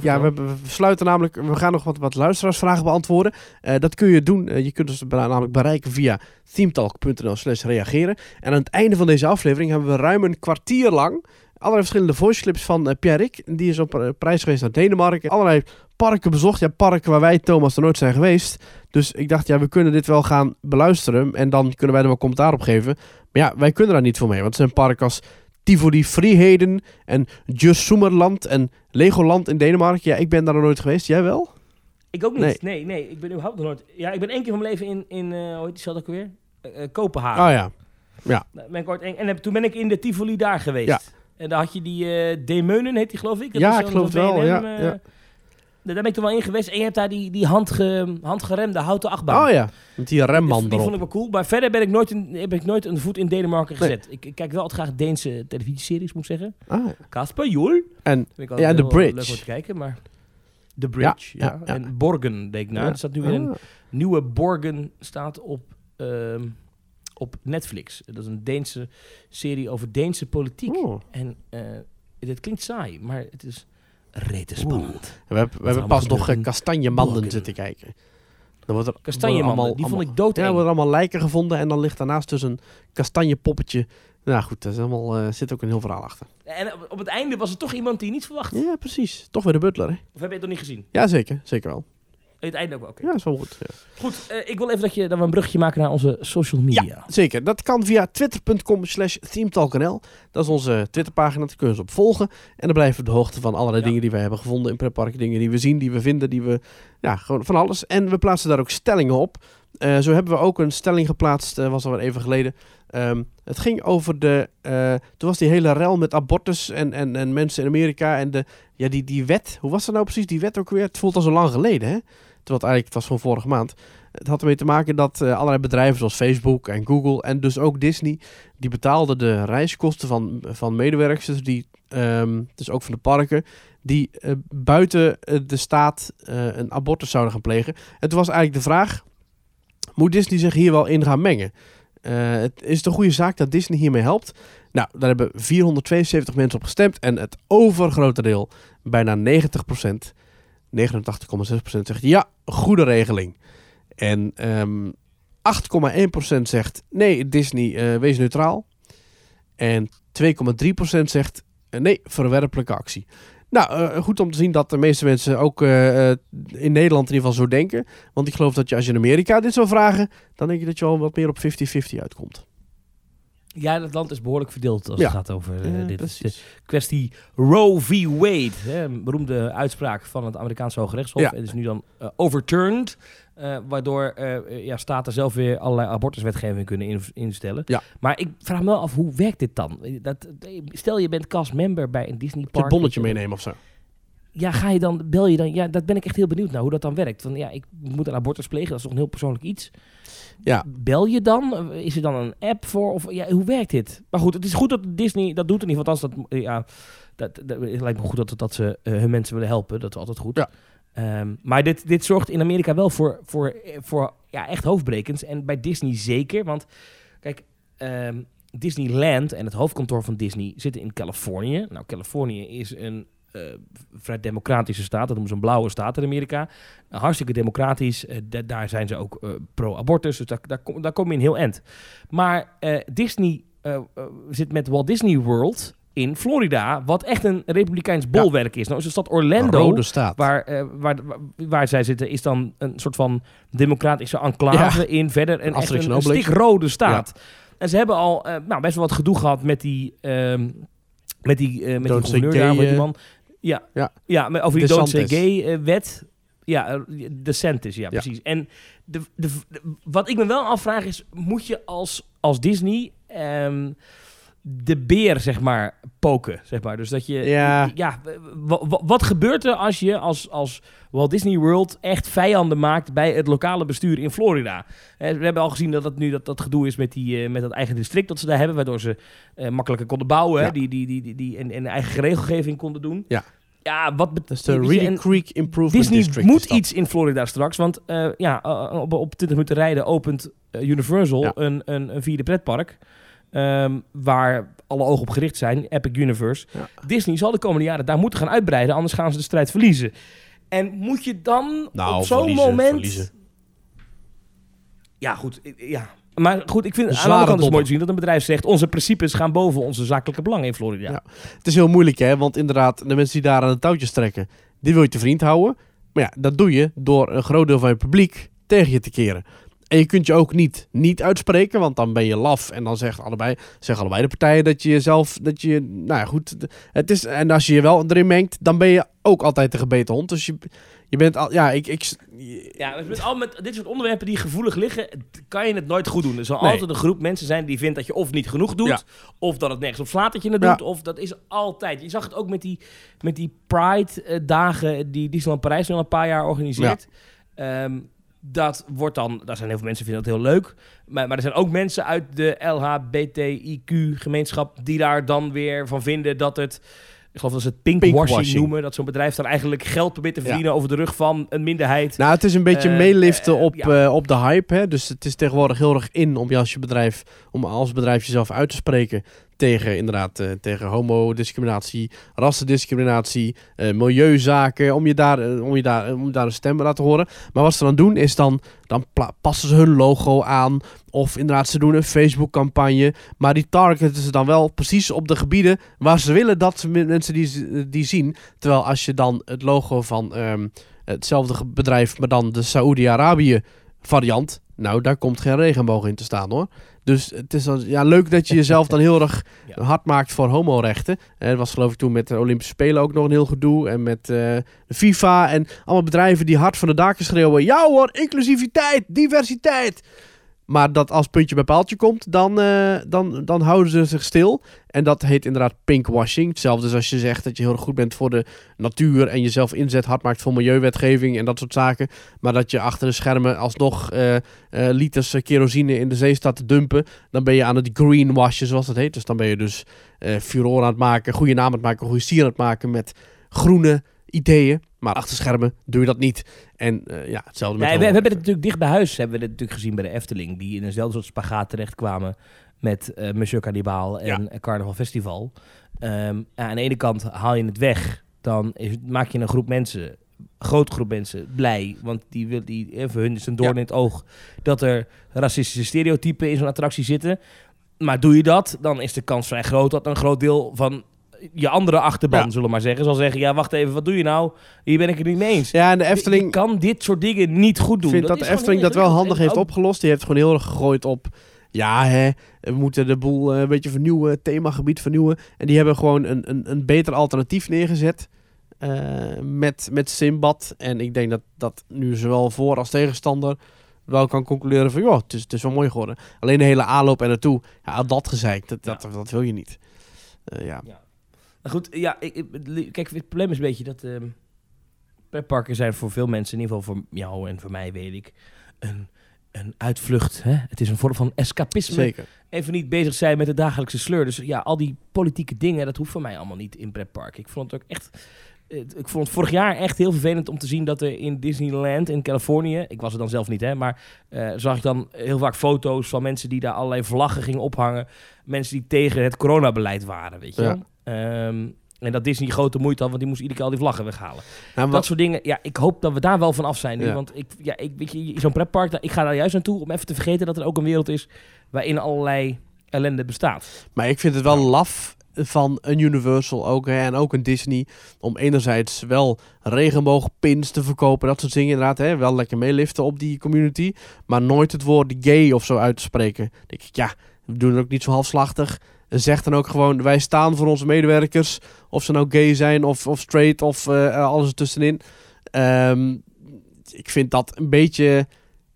Ja, we, we sluiten namelijk. We gaan nog wat, wat luisteraarsvragen beantwoorden. Eh, dat kun je doen. Eh, je kunt ons namelijk bereiken via themetalk.nl/slash reageren. En aan het einde van deze aflevering hebben we ruim een kwartier lang allerlei verschillende voice clips van eh, Pierrick. Die is op een prijs geweest naar Denemarken. Allerlei parken bezocht. Ja, parken waar wij, Thomas, er nooit zijn geweest. Dus ik dacht, ja, we kunnen dit wel gaan beluisteren. En dan kunnen wij er wel commentaar op geven. Maar ja, wij kunnen daar niet voor mee. Want het zijn parken als Tivoli Friheden en Just Sommerland en Legoland in Denemarken. Ja, ik ben daar nog nooit geweest. Jij wel? Ik ook niet. Nee, nee, ik ben überhaupt nog nooit... Ja, ik ben één keer van mijn leven in, in uh, hoe heet die ook weer? Uh, Kopenhagen. Oh ja. Ja. Ben ik ooit en, en toen ben ik in de Tivoli daar geweest. Ja. En daar had je die uh, Demeunen, heet die geloof ik? Dat ja, ik geloof het wel. ja, ja. Daar ben ik toen wel in geweest. En je hebt daar die, die handge, handgeremde houten achtbaan. Oh ja, met die remman Die vond ik wel cool. Maar verder ben ik nooit een, heb ik nooit een voet in Denemarken gezet. Ik, ik, kijk wel altijd graag Deense televisieseries, moet ik zeggen. Ah, Kasper Joel. En, ja, The Bridge. Leuk om te kijken, maar... The Bridge, ja. ja, En Borgen, denk ik nou. Er staat nu weer een ah. nieuwe Borgen staat op, uh, op Netflix. Dat is een Deense serie over Deense politiek. Oh. En uh, dit klinkt saai, maar het is rete spannend. We, hebben, we hebben pas nog kastanjemanden zitten kijken. Dan wordt er kastanjemanden, die vond ik dood. Ja, er worden allemaal lijken gevonden en dan ligt daarnaast dus een kastanjepoppetje. Nou goed, er uh, zit ook een heel verhaal achter. En op het einde was er toch iemand die je niet verwacht. Ja, precies. Toch weer de butler, hè? Of heb je het nog niet gezien? Ja, zeker. Zeker wel. Het einde ook wel, oké. Ja, is wel goed. Ja. Goed, uh, ik wil even dat, je, dat we een brugje maken naar onze social media. Ja, zeker. Dat kan via twitter.com slash themetalknl. Dat is onze Twitterpagina, daar kunnen ze op volgen. En dan blijven we op de hoogte van allerlei dingen die we hebben gevonden in pretparken. Dingen die we zien, die we vinden, die we... Ja, gewoon van alles. En we plaatsen daar ook stellingen op. Uh, zo hebben we ook een stelling geplaatst, uh, was al even geleden. Um, het ging over de. Uh, toen was die hele rel met abortus en, en, en mensen in Amerika. En de, ja, die, die wet. Hoe was dat nou precies? Die wet ook weer. Het voelt al zo lang geleden, hè? Terwijl het eigenlijk het was van vorige maand. Het had ermee te maken dat uh, allerlei bedrijven zoals Facebook en Google en dus ook Disney. die betaalden de reiskosten van, van medewerkers. Die, um, dus ook van de parken. die uh, buiten de staat een abortus zouden gaan plegen. En toen was eigenlijk de vraag. Moet Disney zich hier wel in gaan mengen? Het is een goede zaak dat Disney hiermee helpt. Nou, daar hebben 472 mensen op gestemd. En het overgrote deel, bijna 90%, 89,6% zegt ja, goede regeling. En um, ehm, 8,1% zegt nee, Disney, uh, wees neutraal. En 2,3% zegt uh, nee, verwerpelijke actie. Nou, uh, goed om te zien dat de meeste mensen ook in Nederland in ieder geval zo denken. Want ik geloof dat je als je in Amerika dit zou vragen, dan denk je dat je al wat meer op 50-50 uitkomt. Ja, dat land is behoorlijk verdeeld als het gaat over uh, dit. De kwestie Roe v. Wade. Hè, een beroemde uitspraak van het Amerikaanse Hoge Rechtshof. Ja. Het is nu dan uh, overturned. Uh, waardoor ja, staten zelf weer allerlei abortuswetgeving kunnen instellen. Ja. Maar ik vraag me wel af, hoe werkt dit dan? Dat, stel je bent castmember bij een Disney park. Een bonnetje meenemen of zo ja, ga je dan, bel je dan? Ja, dat ben ik echt heel benieuwd naar hoe dat dan werkt. Van ja, ik moet een abortus plegen, dat is toch een heel persoonlijk iets. Ja. Bel je dan? Is er dan een app voor? Of ja, hoe werkt dit? Maar goed, het is goed dat Disney dat doet in ieder geval. Althans, dat, ja, dat, dat, het lijkt me goed dat, dat ze uh, hun mensen willen helpen. Dat is altijd goed. Ja. Um, maar dit, dit zorgt in Amerika wel voor, voor, voor ja, echt hoofdbrekens. En bij Disney zeker. Want kijk, um, Disneyland en het hoofdkantoor van Disney zitten in Californië. Nou, Californië is een uh, vrij democratische staat. Dat noemen ze een blauwe staat in Amerika. Hartstikke democratisch. Uh, daar zijn ze ook pro-abortus. Dus daar, daar, kom, daar kom je in heel end. Maar Disney zit met Walt Disney World in Florida, wat echt een republikeins bolwerk is. Nou is de stad Orlando, staat. Waar, waar, waar, zij zitten, is dan een soort van democratische enclave in. Verder een, echt een, een stikrode staat. Ja. En ze hebben al nou, best wel wat gedoe gehad met die... Um, met die, uh, met die gouverneur daar, met die man. Ja, ja. ja over die Don't Say Gay-wet. ja, de Santis, ja, precies. En de, de, wat ik me wel afvraag is, moet je als, als Disney... Um, de beer, zeg maar, poken. Zeg maar. Dus dat je. Ja. ja wat gebeurt er als je als, als Walt Disney World echt vijanden maakt bij het lokale bestuur in Florida? we hebben al gezien dat dat nu dat, dat gedoe is met, die, uh, met dat eigen district dat ze daar hebben, waardoor ze uh, makkelijker konden bouwen. Ja. Die, die, die, die, die, en, en eigen regelgeving konden doen. Ja. Ja, wat betekent de Reedy Creek Improvement Disney District moet iets in Florida straks, want uh, ja, op, op 20 minuten rijden opent Universal ja. een, een, een vierde pretpark. Um, waar alle ogen op gericht zijn, Epic Universe. Ja. Disney zal de komende jaren daar moeten gaan uitbreiden, anders gaan ze de strijd verliezen. En moet je dan nou, op zo'n moment... Verliezen. Ja, goed. Ja. Maar goed, ik vind het aan de kant is mooi te zien dat een bedrijf zegt... onze principes gaan boven onze zakelijke belangen in Florida. Ja. Het is heel moeilijk, hè? Want inderdaad, de mensen die daar aan de touwtjes trekken, die wil je te vriend houden. Maar ja, dat doe je door een groot deel van je publiek tegen je te keren. En je kunt je ook niet niet uitspreken, want dan ben je laf. En dan zeggen allebei, zeggen allebei de partijen dat je jezelf, dat je, nou ja, goed. Het is, en als je je wel erin mengt, dan ben je ook altijd de gebeten hond. Dus je, je bent al, ja, ik, ik, Ja, dus met, al met dit soort onderwerpen die gevoelig liggen, kan je het nooit goed doen. Er zal Nee. altijd een groep mensen zijn die vindt dat je of niet genoeg doet, Ja. of dat het nergens op slaat dat je het Ja. doet, of dat is altijd. Je zag het ook met die, met die Pride-dagen die Disneyland Parijs nu al een paar jaar organiseert. Ehm, dat wordt dan, daar zijn heel veel mensen die vinden dat heel leuk. Maar, maar er zijn ook mensen uit de LHBTIQ-gemeenschap die daar dan weer van vinden dat het. Ik geloof dat ze het pinkwashing, Pinkwashing. noemen. Dat zo'n bedrijf dan eigenlijk geld probeert te Ja. verdienen over de rug van een minderheid. Nou, het is een beetje Eh, meeliften eh, op, ja. eh, op de hype. Hè? Dus het is tegenwoordig heel erg in om je als je bedrijf, om als bedrijf jezelf uit te spreken tegen inderdaad eh, tegen homodiscriminatie, rassendiscriminatie, eh, milieuzaken, om je daar, eh, om je daar, om daar een stem te laten horen. Maar wat ze dan doen is dan, dan passen ze hun logo aan of inderdaad ze doen een Facebook campagne, maar die targeten ze dan wel precies op de gebieden waar ze willen dat mensen die, die zien. Terwijl als je dan het logo van ehm, hetzelfde bedrijf, maar dan de Saoedi-Arabië variant. Nou, daar komt geen regenboog in te staan hoor. Dus het is dan, ja, leuk dat je jezelf dan heel erg Ja. hard maakt voor homorechten. En dat was geloof ik toen met de Olympische Spelen ook nog een heel gedoe. En met eh, de FIFA en allemaal bedrijven die hard van de daken schreeuwen. Ja hoor, inclusiviteit, diversiteit. Maar dat als puntje bij paaltje komt, dan, eh, dan, dan houden ze zich stil. En dat heet inderdaad pinkwashing. Hetzelfde als als je zegt dat je heel erg goed bent voor de natuur en jezelf inzet, hard maakt voor milieuwetgeving en dat soort zaken. Maar dat je achter de schermen alsnog eh, liters kerosine in de zee staat te dumpen. Dan ben je aan het greenwashen, zoals dat heet. Dus dan ben je dus furore aan het maken, goede naam aan het maken, goede sier aan het maken met groene ideeën. Maar achter schermen doe je dat niet. En eh, ja, hetzelfde met Nee, we, hebben het natuurlijk dicht bij huis. Hebben we het natuurlijk gezien bij de Efteling. Die in eenzelfde soort spagaat terechtkwamen met eh Monsieur Cannibal en Ja. Carnaval Festival. Ehm, aan de ene kant haal je het weg. Dan is, maak je een groep mensen, grote groep mensen, blij. Want die wil, die, eh, voor hun is een doorn Ja. in het oog dat er racistische stereotypen in zo'n attractie zitten. Maar doe je dat, dan is de kans vrij groot dat een groot deel van je andere achterban, Ja. zullen we maar zeggen, zal zeggen: Ja, wacht even, wat doe je nou? Hier ben ik het niet mee eens. Ja, en de Efteling... je kan dit soort dingen niet goed doen. Ik vind dat, de Efteling dat wel handig heeft opgelost. Die heeft gewoon heel erg gegooid op... Ja, hè, we moeten de boel eh, een beetje vernieuwen, themagebied vernieuwen. En die hebben gewoon een, een, een beter alternatief neergezet eh, met, met Simbad. En ik denk dat dat nu zowel voor als tegenstander wel kan concluderen van... joh, het is, het is wel mooi geworden. Alleen de hele aanloop en naartoe, ja, dat gezeikt, dat, dat, dat wil je niet. Eh, ja. Maar goed, ja, ik, ik- kijk, het probleem is een beetje dat ehm pretparken zijn voor veel mensen, in ieder geval voor jou en voor mij, weet ik, een, een uitvlucht. Hè? Het is een vorm van escapisme. Zeker. Even niet bezig zijn met de dagelijkse sleur. Dus ja, al die politieke dingen, dat hoeft voor mij allemaal niet in pretparken. Ik vond het ook echt... Ik vond het vorig jaar echt heel vervelend om te zien dat er in Disneyland in Californië, ik was er dan zelf niet, hè, maar eh, zag ik dan heel vaak foto's van mensen die daar allerlei vlaggen gingen ophangen. Mensen die tegen het coronabeleid waren, weet je Ja. Ehm, en dat Disney grote moeite had, want die moest iedere keer al die vlaggen weghalen. Nou, Dat wat, soort dingen, ja, ik hoop dat we daar wel van af zijn nu. Ja. Want ik, ja, ik, weet je, zo'n pretpark, ik ga daar juist naartoe om even te vergeten dat er ook een wereld is waarin allerlei ellende bestaat. Maar ik vind het wel laf van een Universal ook hè, en ook een Disney om enerzijds wel regenboogpins te verkopen, dat soort dingen inderdaad, hè, wel lekker meeliften op die community, maar nooit het woord gay of zo uit te spreken. Dan denk ik, ja, we doen het ook niet zo halfslachtig. Zeg dan ook gewoon, wij staan voor onze medewerkers, of ze nou gay zijn of, of straight of eh, alles ertussenin. Ehm, ik vind dat een beetje...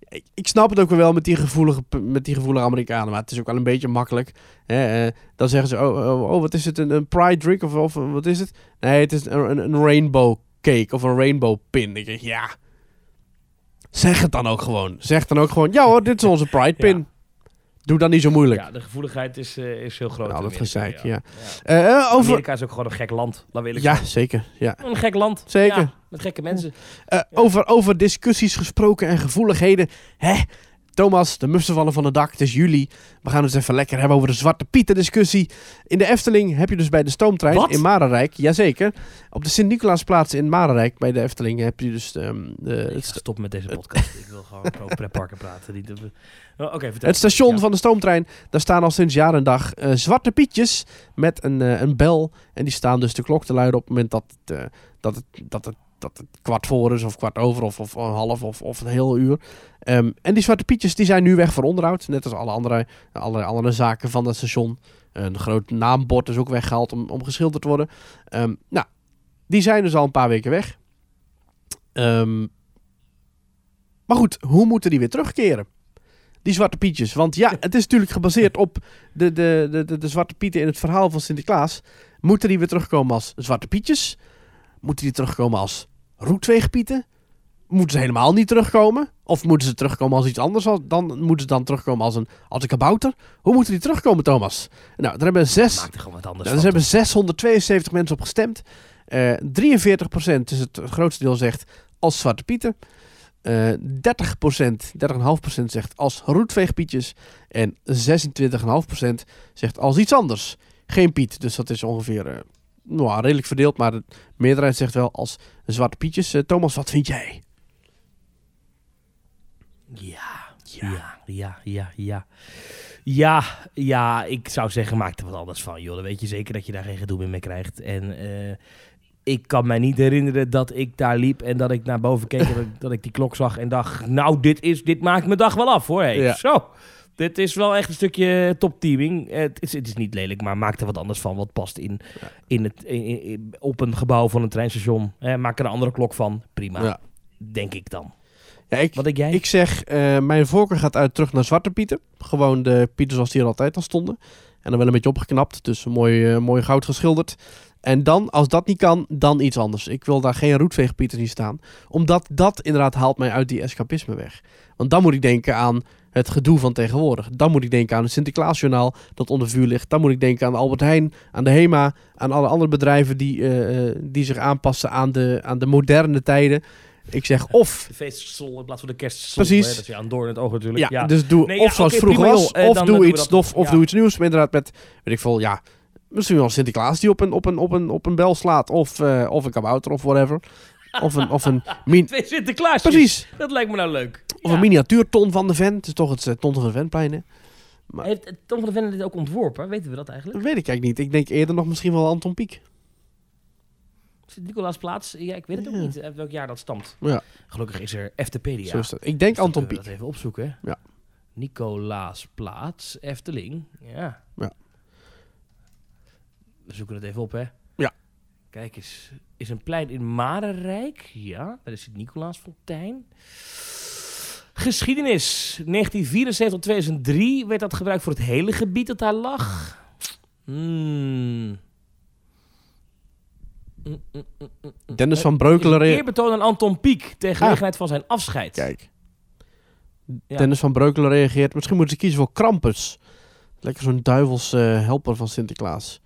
Ik, ik snap het ook wel met die, gevoelige, met die gevoelige Amerikanen, maar het is ook wel een beetje makkelijk. Hè, eh, dan zeggen ze, oh, oh, oh, wat is het, een, een pride drink of, of wat is het? Nee, het is een, een, een rainbow cake of een rainbow pin. Ik denk, ja, zeg het dan ook gewoon. Zeg dan ook gewoon, ja hoor, dit is onze pride pin. Ja. Doe dan niet zo moeilijk. Ja, de gevoeligheid is, eh, is heel groot. Nou, dat gezeik, ja. ja. Eh, eh, over... Amerika is ook gewoon een gek land, laat eerlijk Ja, zeker. Ja. Een gek land. Zeker. Ja, met gekke mensen. Over, over discussies gesproken en gevoeligheden. Hè? Thomas, de mussen vallen van het dak. Het is juli. We gaan het even lekker hebben over de Zwarte Pieten discussie. In de Efteling heb je dus bij de stoomtrein Wat? in Marenrijk. Jazeker. Op de Sint-Nicolaasplaats in Marenrijk bij de Efteling heb je dus ehm, de, stoppen met deze podcast. ik wil gewoon over pretparken praten. Niet Oh, Oké, vertel. het station Ja. van de stoomtrein. Daar staan al sinds jaar en dag eh, zwarte pietjes met een, eh, een bel. En die staan dus de klok te luiden op het moment dat eh, dat het, dat het, dat het kwart voor is of kwart over of, of een half of, of een heel uur. Ehm, en die zwarte pietjes die zijn nu weg voor onderhoud. Net als alle andere, alle andere zaken van het station. Een groot naambord is ook weggehaald om, om geschilderd te worden. Ehm, nou, die zijn dus al een paar weken weg. Ehm, maar goed, hoe moeten die weer terugkeren? Die zwarte pietjes. Want ja, het is natuurlijk gebaseerd op de, de, de, de zwarte pieten in het verhaal van Sinterklaas. Moeten die weer terugkomen als zwarte pietjes? Moeten die terugkomen als roetveegpieten? Moeten ze helemaal niet terugkomen? Of moeten ze terugkomen als iets anders? Dan moeten ze dan terugkomen als een, als een kabouter? Hoe moeten die terugkomen, Thomas? Nou, er hebben zes, Maak er gewoon wat anders nou, er hebben 672 mensen op gestemd. Eh 43% is het grootste deel zegt als zwarte pieten. Eh 30%, 30,5% zegt als roetveegpietjes. En 26,5% zegt als iets anders. Geen piet, dus dat is ongeveer eh, nou, redelijk verdeeld. Maar de meerderheid zegt wel als zwarte pietjes. Eh, Thomas, wat vind jij? Ja, ja, ja, ja, ja. Ja, ja, ik zou zeggen, maak er wat anders van, joh. Dan weet je zeker dat je daar geen gedoe meer mee krijgt. En eh, ik kan mij niet herinneren dat ik daar liep en dat ik naar boven keek en dat, ik- dat ik die klok zag en dacht, nou, dit, is, dit maakt mijn dag wel af, hoor. Hey. Ja. Zo, dit is wel echt een stukje topteaming. Het is, het is niet lelijk, maar maak er wat anders van, wat past in, Ja. in het, in- op een gebouw van een treinstation. Eh, maak er een andere klok van, prima, Ja. denk ik dan. Ja, ik, Wat denk jij? Ik zeg, eh, mijn voorkeur gaat uit terug naar Zwarte Pieten. Gewoon de Pieten zoals die er altijd al stonden. En dan wel een beetje opgeknapt, dus mooi, eh, mooi goud geschilderd. En dan, als dat niet kan, dan iets anders. Ik wil daar geen roetveegpieten zien staan. Omdat dat inderdaad haalt mij uit die escapisme weg. Want dan moet ik denken aan het gedoe van tegenwoordig. Dan moet ik denken aan het Sinterklaasjournaal dat onder vuur ligt. Dan moet ik denken aan Albert Heijn, aan de HEMA, aan alle andere bedrijven die, eh, eh, die zich aanpassen aan de, aan de moderne tijden. Ik zeg of De in plaats van de kerstsol. Precies. Hè? Dat ja een door in het oog natuurlijk. Ja, dus doe Nee, of ja, zoals vroeger was, joh. Eh, of doe iets of, of Ja. doe iets nieuws. Maar inderdaad met, weet ik veel, ja, misschien wel Sinterklaas die op een, op een, op een, op een bel slaat. Of, eh, of een kabouter of whatever. Of een, of een, min Twee Sinterklaasjes. precies, Dat lijkt me nou leuk. Of Ja. een miniatuurton van de vent. Het is toch het eh, ton van de ventplein, hè? Maar- Heeft eh, Tom van der Ven dit ook ontworpen? Weten we dat eigenlijk? Dat weet ik eigenlijk niet. Ik denk eerder nog misschien wel Anton Pieck. Sint-Nicolaasplaats? Ja, ik weet het ook niet. Uit welk jaar dat stamt. Ja, Gelukkig is er Eftepedia. zo is dat. Ik denk Dus Anton Pieck. dat even opzoeken. hè? Ja. Nicolaasplaats, Efteling. Ja. Ja. We zoeken het even op, hè? Ja. Kijk eens. Is een plein in Marenrijk? Ja. Dat is het Nicolaasfontein. Geschiedenis. 1974 tot 2003 werd dat gebruikt voor het hele gebied dat daar lag. Hmm. Mm, mm, mm, mm, mm. Dennis van Is Breukelen. Eerbetoon aan Anton Pieck. Ter gelegenheid van zijn afscheid. Kijk. Dennis van Breukelen reageert. Misschien moeten ze kiezen voor Krampus. Lekker zo'n duivels eh, helper van Sinterklaas.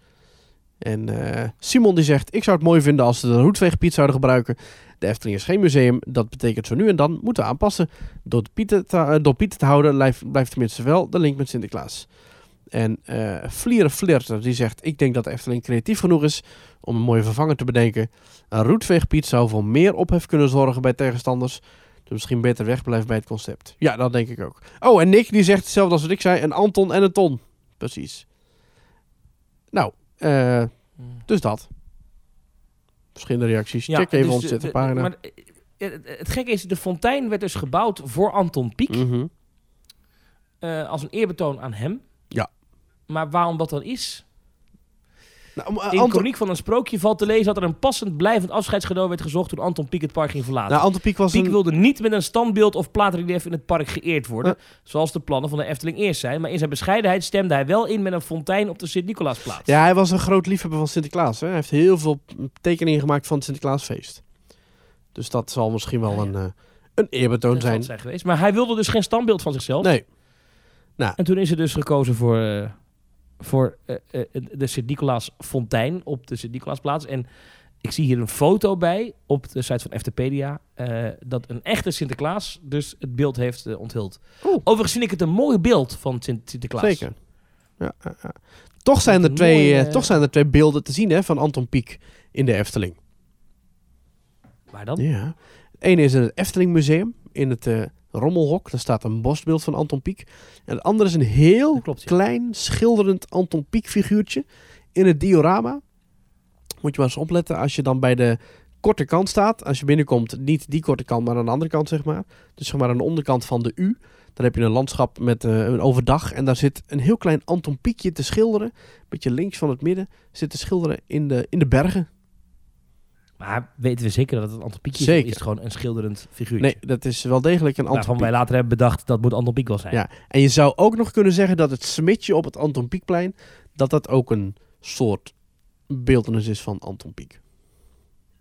En eh, Simon die zegt... Ik zou het mooi vinden als ze de roetveegpiet zouden gebruiken. De Efteling is geen museum. Dat betekent zo nu en dan moeten we aanpassen. Door, de te, eh, door te houden blijft, blijft tenminste wel de link met Sinterklaas. En eh Vlieren Flirter die zegt... Ik denk dat de Efteling creatief genoeg is om een mooie vervanger te bedenken. Een roetveegpiet zou voor meer ophef kunnen zorgen bij tegenstanders. Dus misschien beter wegblijven bij het concept. Ja, dat denk ik ook. Oh, en Nick die zegt hetzelfde als wat ik zei. Een Anton en een Ton. Precies. Nou, eh, dus dat. Verschillende reacties. Ja, Check even dus onze Twitterpagina. Maar eh, eh, het, gekke is, de fontein werd dus gebouwd voor Anton Pieck. Mhm. als een eerbetoon aan hem. Ja. Maar waarom dat dan is? Nou, om, eh, In Anton, van een Sprookje valt te lezen dat er een passend blijvend afscheidscadeau werd gezocht toen Anton Pieck het park ging verlaten. nou, Anton Pieck was Pieck een... wilde niet met een standbeeld of plaatrelief in het park geëerd worden, zoals de plannen van de Efteling eerst zijn. Maar in zijn bescheidenheid stemde hij wel in met een fontein op de Sint-Nicolaasplaats. Ja, hij was een groot liefhebber van Sinterklaas. Hè? Hij heeft heel veel tekeningen gemaakt van het Sinterklaasfeest. Dus dat zal misschien wel ja. een, eh, een eerbetoon zijn. zijn geweest. Maar hij wilde dus geen standbeeld van zichzelf. Nee. En toen is er dus gekozen voor, eh, voor eh, eh, de Sint-Nicolaas fontein op de Sint-Nicolaasplaats. En Ik zie hier een foto bij op de site van Eftepedia. eh, dat een echte Sinterklaas dus het beeld heeft eh, onthuld. Oeh. Overigens vind ik het een mooi beeld van Sint Sinterklaas. Zeker. Ja, ja, ja. Toch, zijn er twee, mooie, eh, eh, toch zijn er twee beelden te zien hè, van Anton Pieck in de Efteling. Waar dan? Ja. Ene is in het Efteling Museum, in het eh, Rommelhok. Daar staat een bosbeeld van Anton Pieck. En het andere is een heel Dat klopt, ja. klein, schilderend Anton Pieck figuurtje in het diorama. Moet je maar eens opletten als je dan bij de korte kant staat. Als je binnenkomt, niet die korte kant, maar aan de andere kant, zeg maar. Dus zeg maar aan de onderkant van de U. Dan heb je een landschap met eh, een overdag. En daar zit een heel klein Anton Pieckje te schilderen. Een beetje links van het midden. Zit te schilderen in de, in de bergen. Maar weten we zeker dat het Anton Pieck is? Zeker. Is het gewoon een schilderend figuurtje? Nee, dat is wel degelijk een Anton Waarvan wij later hebben bedacht dat moet Anton Pieck wel zijn. Ja, en je zou ook nog kunnen zeggen dat het smidje op het Anton Pieckplein, dat dat ook een soort beeldenis is van Anton Pieck.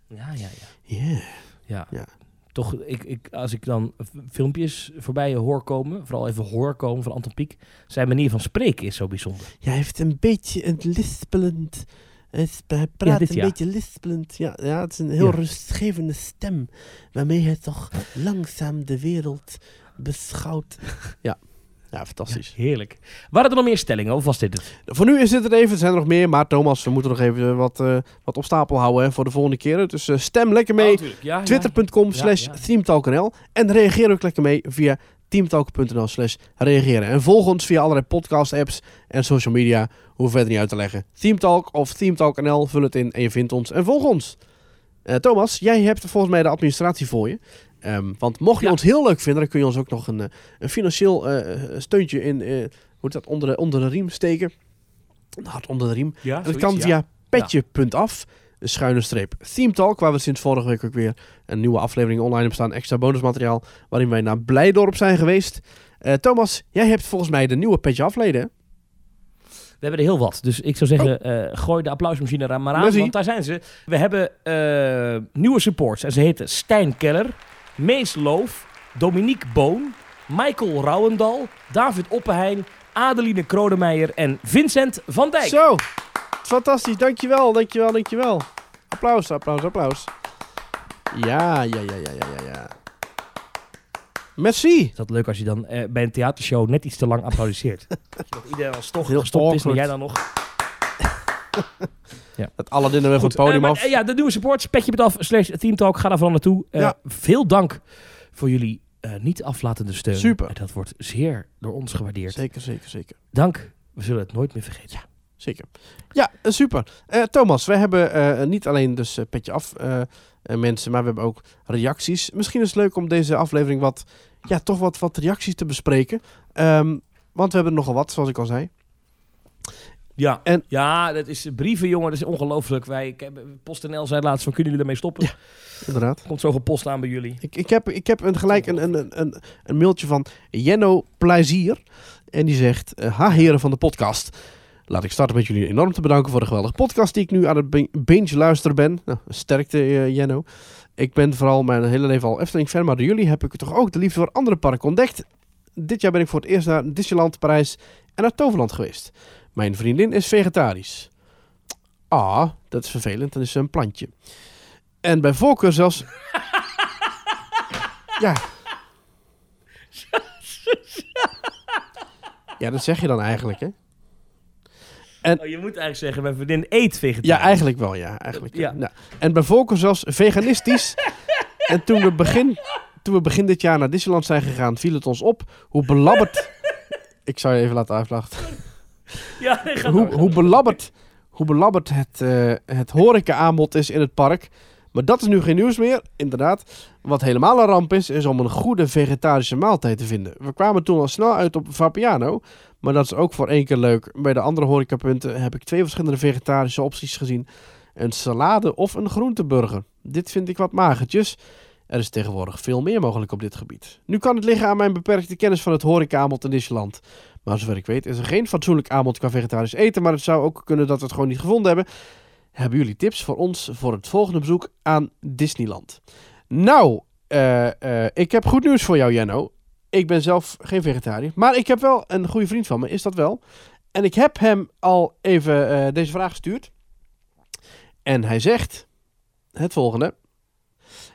ja, ja. ja. Yeah. Ja. Ja. Toch, ik, ik, als ik dan filmpjes voorbij hoor komen, vooral even hoor komen van Anton Pieck, zijn manier van spreken is zo bijzonder. Ja, hij heeft een beetje een lispelend, hij praat dit een ja. beetje lispelend. Ja, ja, het is een heel Ja. rustgevende stem, waarmee hij toch langzaam de wereld beschouwt. ja. Ja, fantastisch. Heerlijk. Waren er nog meer stellingen of was dit het? Voor nu is dit het even. Er zijn er nog meer. Maar Thomas, we moeten nog even wat, eh, wat op stapel houden hè, voor de volgende keer. Dus eh, stem lekker mee. Oh, Ja, Twitter.com Ja, slash ja. teamtalk.nl En reageer ook lekker mee via teamtalk.nl slash reageren. En volg ons via allerlei podcast apps en social media. Hoef verder niet uit te leggen. Teamtalk of teamtalk.nl, vul het in en je vindt ons. En volg ons. Eh, Thomas, jij hebt volgens mij de administratie voor je. Ehm, want mocht je Ja. ons heel leuk vinden, dan kun je ons ook nog een, eh, een financieel eh, steuntje in, eh, hoe heet dat, onder de, onder de riem steken. Een hart onder de riem. Ja, dat kan via petje.af, de schuine streep Theme Talk, waar we sinds vorige week ook weer een nieuwe aflevering online hebben staan. Extra bonusmateriaal, waarin wij naar Blijdorp zijn geweest. Thomas, jij hebt volgens mij de nieuwe petje afleden. We hebben er heel wat. Dus ik zou zeggen, eh, gooi de applausmachine er maar aan. Merci. Want daar zijn ze. We hebben eh, nieuwe supports. En ze heten Stijn Keller, Mees Loof, Dominique Boon, Michael Rouwendal, David Oppenheim, Adeline Krodemeijer en Vincent van Dijk. Zo, fantastisch. Dankjewel, dankjewel, dankjewel. Applaus, applaus, applaus. Ja, ja, ja, ja, ja, ja. Merci. Is dat leuk als je dan eh, bij een theatershow net iets te lang applaudisseert? dat iedereen al toch Heel gestopt is en jij dan nog... Het Aladdin er weer Goed, het podium eh, af. eh, ja, de nieuwe supports, petje met af, slash teamtalk, ga daar vooral naartoe. Eh, Ja. Veel dank voor jullie niet aflatende steun. Super. En dat wordt zeer door ons gewaardeerd. Zeker, zeker, zeker. Dank, we zullen het nooit meer vergeten. Zeker. Ja, super. Thomas, we hebben niet alleen dus petje af mensen, maar we hebben ook reacties. Misschien is het leuk om deze aflevering wat, ja, toch wat, wat reacties te bespreken. Ehm, want we hebben er nogal wat, zoals ik al zei. Ja, En- ja, dat is brieven, jongen, dat is ongelooflijk. Wij, ik heb, PostNL zei laatst van, kunnen jullie ermee stoppen? Inderdaad. Komt zo gepost aan bij jullie. Ik, ik heb, ik heb een, gelijk een, een, een- een, mailtje van Jenno Plezier. En die zegt, eh, ha heren van de podcast. Laat ik starten met jullie enorm te bedanken voor de geweldige podcast die ik nu aan het bin- binge luisteren ben. Nou, sterkte eh, Jenno. Ik ben vooral mijn hele leven al Efteling fan, maar door jullie heb ik toch ook de liefde voor andere parken ontdekt. Dit jaar ben ik voor het eerst naar Disneyland, Parijs en naar Toverland geweest. Mijn vriendin is vegetarisch. Ah, dat is vervelend, dan is ze een plantje. En bij voorkeur zelfs... ja. Ja, dat zeg je dan eigenlijk, hè? Oh, je moet eigenlijk zeggen, mijn vriendin eet vegetarisch. Ja, eigenlijk wel, ja. Eigenlijk, ja. Ja. Nou, en bij voorkeur zelfs veganistisch. en toen we, begin, toen we begin dit jaar naar Disneyland zijn gegaan, viel het ons op hoe belabberd... ik zou je even laten uitlachen. Ja, Hoe, door. hoe belabberd, hoe belabberd het, eh het horeca-aanbod is in het park. Maar dat is nu geen nieuws meer, inderdaad. Wat helemaal een ramp is, is om een goede vegetarische maaltijd te vinden. We kwamen toen al snel uit op Vapiano. Maar dat is ook voor één keer leuk. Bij de andere horecapunten heb ik twee verschillende vegetarische opties gezien. Een salade of een groenteburger. Dit vind ik wat magertjes. Er is tegenwoordig veel meer mogelijk op dit gebied. Nu kan het liggen aan mijn beperkte kennis van het horeca-aanbod in Disneyland. Maar zover ik weet is er geen fatsoenlijk aanbod qua vegetarisch eten. Maar het zou ook kunnen dat we het gewoon niet gevonden hebben. Hebben jullie tips voor ons voor het volgende bezoek aan Disneyland? Nou, eh, eh, ik heb goed nieuws voor jou, Jenno. Ik ben zelf geen vegetariër. Maar ik heb wel een goede vriend van me, is dat wel. En ik heb hem al even eh, deze vraag gestuurd. En hij zegt... het volgende.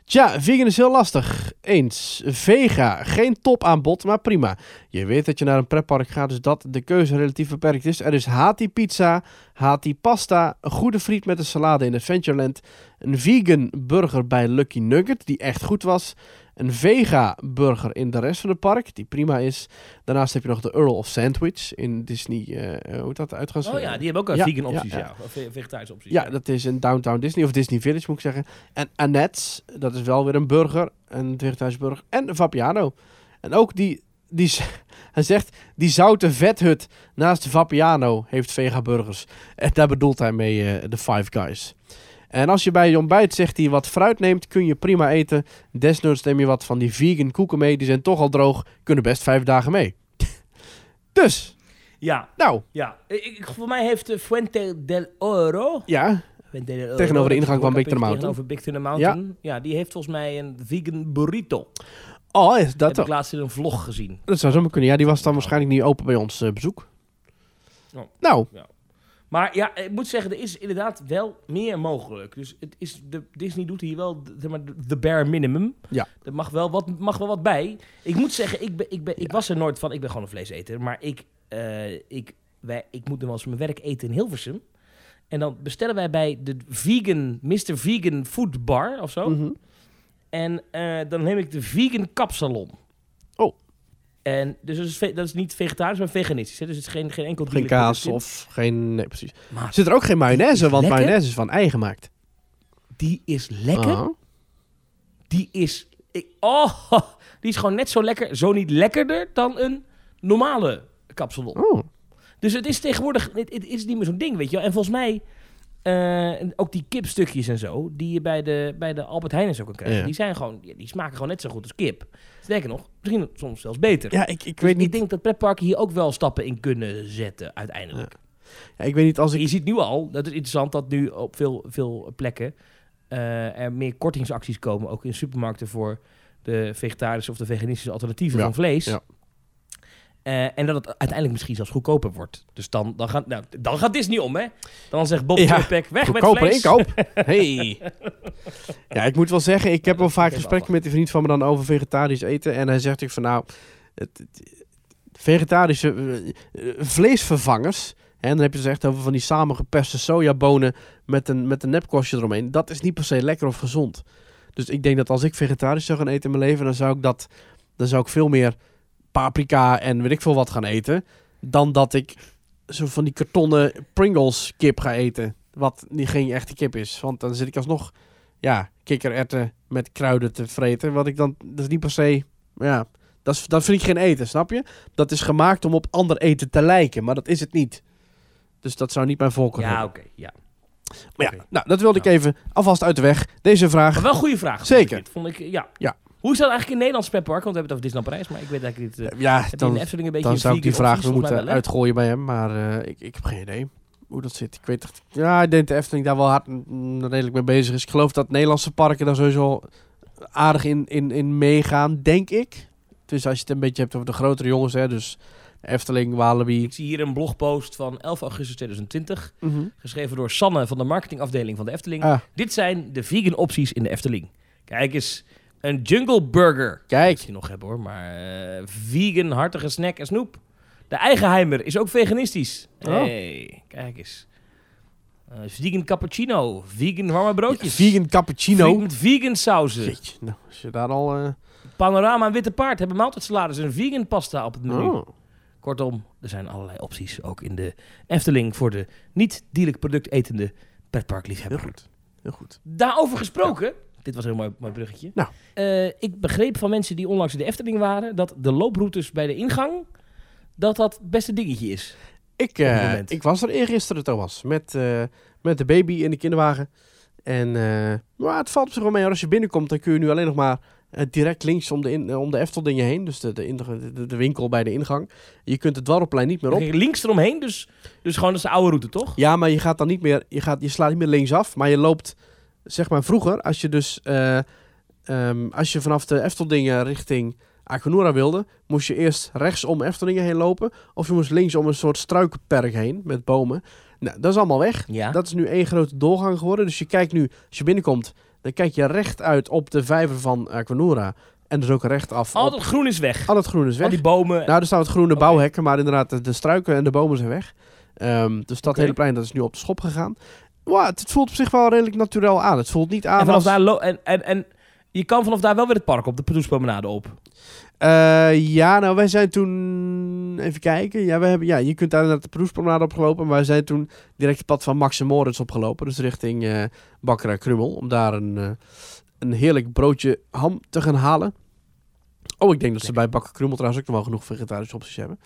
Tja, vegan is heel lastig. Eens. Vega. Geen topaanbod, maar prima. Je weet dat je naar een pretpark gaat, dus dat de keuze relatief beperkt is. Er is Hati pizza, Hati pasta, een goede friet met een salade in Adventureland, een vegan burger bij Lucky Nugget, die echt goed was, een vega burger in de rest van het park, die prima is. Daarnaast heb je nog de Earl of Sandwich in Disney, eh, hoe dat uitgaan? Oh ja, die hebben ook een Ja, vegan opties, ja. ja. Of ve- vegetarische opties. Ja, dat is in Downtown Disney, of Disney Village moet ik zeggen. En Annette's, dat is wel weer een burger, een vegetarische burger. En Vapiano. En ook die, die hij zegt, die zoute vethut naast Vapiano heeft vega burgers. En daar bedoelt hij mee eh, de Five Guys. En als je bij je ontbijt zegt hij wat fruit neemt, kun je prima eten. Desnoods neem je wat van die vegan koeken mee, die zijn toch al droog, kunnen best vijf dagen mee. dus, Ja, nou, ja. Ik, voor mij heeft de Fuente del Oro... ja, Fuente del Oro, Tegenover de ingang van Big Thunder Mountain. Tegenover Big Thunder Mountain. Ja. die heeft volgens mij een vegan burrito. oh, is Dat heb ik laatst in een vlog gezien. Dat zou zomaar kunnen. Ja, die was dan waarschijnlijk niet open bij ons eh, bezoek. Oh. Nou, Maar ja, ik moet zeggen, er is inderdaad wel meer mogelijk. Dus het is de, Disney doet hier wel de, zeg maar, de bare minimum. Ja. Er mag wel wat, mag wel wat bij. Ik moet zeggen, ik, ben, ik, ben, ik was er nooit van. Ik ben gewoon een vleeseter. Maar ik, eh, ik, wij, ik moet nog wel eens mijn werk eten in Hilversum. En dan bestellen wij bij de vegan, Mr. Vegan Food Bar of zo. mhm. En eh, dan neem ik de vegan kapsalon. Oh. En dus dat is, dat is niet vegetarisch, maar veganistisch. Hè? Dus het is geen, geen enkel geen kaas of geen... Nee, precies. Maar Zit er ook geen mayonaise, is want lekker. mayonaise is van ei gemaakt. die is lekker. Ah. Die is... Ik, oh, die is gewoon net zo lekker, zo niet lekkerder dan een normale kapsalon. Oh. Dus het is tegenwoordig, het, het is niet meer zo'n ding, weet je wel. En volgens mij, eh, ook die kipstukjes en zo, die je bij de, bij de Albert Heijn en zo kan krijgen, Ja. die, zijn gewoon, die smaken gewoon net zo goed als kip. Sterker nog, misschien soms zelfs beter. Ja, ik, ik Dus weet niet... Ik denk dat pretparken hier ook wel stappen in kunnen zetten, uiteindelijk. Ja, ik weet niet als ik... Je ziet nu al, dat is interessant, dat nu op veel, veel plekken eh, er meer kortingsacties komen, ook in supermarkten voor de vegetarische of de veganistische alternatieven Ja, van vlees. ja. Eh, en dat het uiteindelijk misschien zelfs goedkoper wordt. Dus dan, dan, gaat, nou, dan gaat Disney om, hè? Dan zegt Bob Ja, weg met vlees. inkoop. Hey. Ja, ik moet wel zeggen, ik heb wel vaak gesprekken met een vriend van me dan over vegetarisch eten. En hij zegt ik van nou, het, het- vegetarische eh, eh, vleesvervangers. En dan heb je het dus echt over van die samengeperste sojabonen met een, met een nepkorstje eromheen. Dat is niet per se lekker of gezond. Dus ik denk dat als ik vegetarisch zou gaan eten in mijn leven, dan zou ik dat, dan zou ik veel meer paprika en weet ik veel wat gaan eten. Dan dat ik zo van die kartonnen Pringles kip ga eten. Wat niet geen echte kip is. Want dan zit ik alsnog, ja, kikkererwten met kruiden te vreten. Wat ik dan, dat is niet per se, ja, dat, is, dat vind ik geen eten, snap je? Dat is gemaakt om op ander eten te lijken, maar dat is het niet. Dus dat zou niet mijn voorkeur Ja, oké. ja. Maar ja, nou, dat wilde ik even alvast uit de weg. Deze vraag. Maar wel een goede vraag. Zeker. Vond ik, dit. vond ik, ja. Ja. Hoe is dat eigenlijk in Nederlands pretpark? Want we hebben het over Disneyland Parijs, maar ik weet eigenlijk niet... eh, ja, dan, de Efteling een beetje dan zou ik die vraag opties? moeten uitgooien bij hem. Maar eh, ik, ik heb geen idee hoe dat zit. Ik weet echt, ja, ik denk dat de Efteling daar wel hard mm, redelijk mee bezig is. Ik geloof dat Nederlandse parken daar sowieso aardig in, in, in meegaan, denk ik. Dus als je het een beetje hebt over de grotere jongens, hè, dus Efteling, Walibi. Ik zie hier een blogpost van 11 augustus 2020. Mhm. Geschreven door Sanne van de marketingafdeling van de Efteling. Ah, Dit zijn de vegan opties in de Efteling. Kijk eens, een jungle burger. kijk, je nog hebben hoor, maar eh, vegan, hartige snack en snoep. De eigenheimer is ook veganistisch. Oh. Hey, kijk eens. Eh, vegan cappuccino, vegan warme broodjes. vegan cappuccino. Vegan met vegan sauzen. Jeetje, nou, als je daar al... eh, Panorama en witte paard hebben maaltijdsalades en vegan pasta op het menu. oh. Kortom, er zijn allerlei opties ook in de Efteling voor de niet dierlijk product etende Heel pretparkliefhebber. goed, heel goed. Daarover gesproken, dit was een heel mooi, mooi bruggetje. Nou. Eh, ik begreep van mensen die onlangs in de Efteling waren dat de looproutes bij de ingang dat dat het beste dingetje is. Ik, eh, ik was er eergisteren, Thomas, met, eh, met de baby in de kinderwagen. En maar het valt op zich wel mee. Als je binnenkomt, dan kun je nu alleen nog maar direct links om de, in, om de Efteldingen heen. Dus de, de, in- de, de winkel bij de ingang. Je kunt het dwarrelplein niet meer op. Links eromheen, dus, dus gewoon dat is de oude route, toch? Ja, maar je gaat dan niet meer, je, gaat, je slaat niet meer linksaf, maar je loopt, zeg maar vroeger, als je dus, eh, ehm, als je vanaf de Efteldingen richting Aquanura wilde, moest je eerst rechts om Efteldingen heen lopen, of je moest links om een soort struikenperk heen met bomen. Nou, dat is allemaal weg. Ja. Dat is nu één grote doorgang geworden, dus je kijkt nu, als je binnenkomt, Dan kijk je recht uit op de vijver van Aquanura. En dus ook recht af. Al op- het groen is weg. al het groen is weg. Al die bomen. Nou, er staan wat groene bouwhekken, maar inderdaad, de, struiken en de bomen zijn weg. Ehm, dus dat hele plein dat is nu op de schop gegaan. Wow, het, het voelt op zich wel redelijk natuurlijk aan. Het voelt niet aan en vanaf als- daar lo- en, en, en je kan vanaf daar wel weer het park op, de Pardoespromenade op. Eh, ja, nou, wij zijn toen... Even kijken. Ja, we hebben, ja je kunt daar naar de Proespromenade opgelopen. Maar wij zijn toen direct het pad van Max en Moritz opgelopen. Dus richting eh Bakkerij Krummel. Om daar een, eh, een heerlijk broodje ham te gaan halen. Oh, ik denk dat ze bij Bakker Krummel trouwens ook nog wel genoeg vegetarische opties hebben.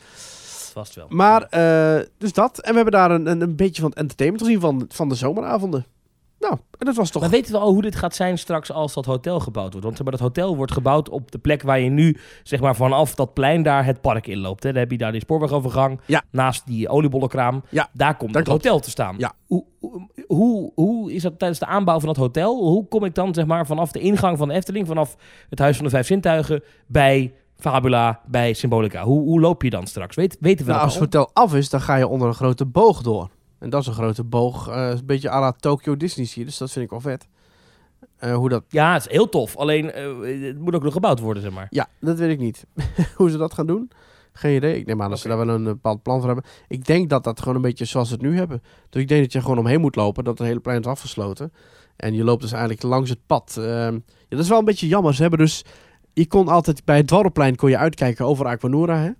Vast wel. Maar, eh, dus dat. En we hebben daar een, een, een beetje van het entertainment gezien van, van de zomeravonden. Nou, en dat was toch... Maar weten we al hoe dit gaat zijn straks als dat hotel gebouwd wordt? Want maar, dat hotel wordt gebouwd op de plek waar je nu, zeg maar, vanaf dat plein daar het park inloopt. Hè? Dan heb je daar die spoorwegovergang, Ja. naast die oliebollenkraam. Ja, daar komt dat het klopt. hotel te staan. Ja. Hoe, hoe, hoe, hoe is dat tijdens de aanbouw van dat hotel? Hoe kom ik dan, zeg maar, vanaf de ingang van de Efteling, vanaf het Huis van de Vijf Zintuigen, bij Fabula, bij Symbolica? Hoe, hoe loop je dan straks? Weet, weten we Nou, als het hotel af is, dan ga je onder een grote boog door. En dat is een grote boog, eh, een beetje à la Tokyo Disney Sea. Dus dat vind ik wel vet. Eh, hoe dat... Ja, het is heel tof. Alleen, eh, het moet ook nog gebouwd worden, zeg maar. Ja, dat weet ik niet. hoe ze dat gaan doen, geen idee. Ik neem aan dat ze daar wel een bepaald plan voor hebben. Ik denk dat dat gewoon een beetje zoals ze het nu hebben. Dus ik denk dat je gewoon omheen moet lopen, dat het hele plein is afgesloten. En je loopt dus eigenlijk langs het pad. Ehm, ja, dat is wel een beetje jammer. Ze hebben dus... Je kon altijd bij het Dwarrelplein kon je uitkijken over Aquanura, hè?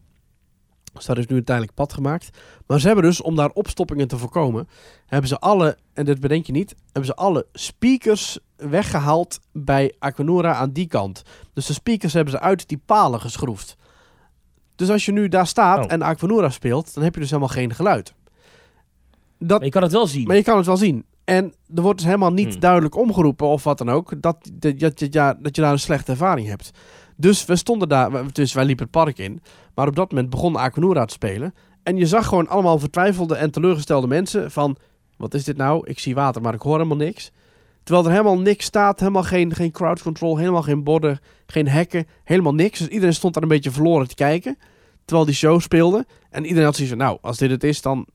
Dus daar is nu uiteindelijk pad gemaakt. Maar ze hebben dus, om daar opstoppingen te voorkomen, hebben ze alle, en dit bedenk je niet, hebben ze alle speakers weggehaald bij Aquanura aan die kant. Dus de speakers hebben ze uit die palen geschroefd. Dus als je nu daar staat Oh. en Aquanura speelt, dan heb je dus helemaal geen geluid. Dat, Maar je kan het wel zien. maar je kan het wel zien. En er wordt dus helemaal niet Hmm. duidelijk omgeroepen of wat dan ook, dat, dat, ja, dat je daar een slechte ervaring hebt. Dus we stonden daar, dus wij liepen het park in, maar op dat moment begon Aquanura te spelen. En je zag gewoon allemaal vertwijfelde en teleurgestelde mensen van, wat is dit nou? Ik zie water, maar ik hoor helemaal niks. Terwijl er helemaal niks staat, helemaal geen, geen crowd control, helemaal geen borden, geen hekken, helemaal niks. Dus iedereen stond daar een beetje verloren te kijken, terwijl die show speelde. En iedereen had zoiets van, nou, als dit het is, dan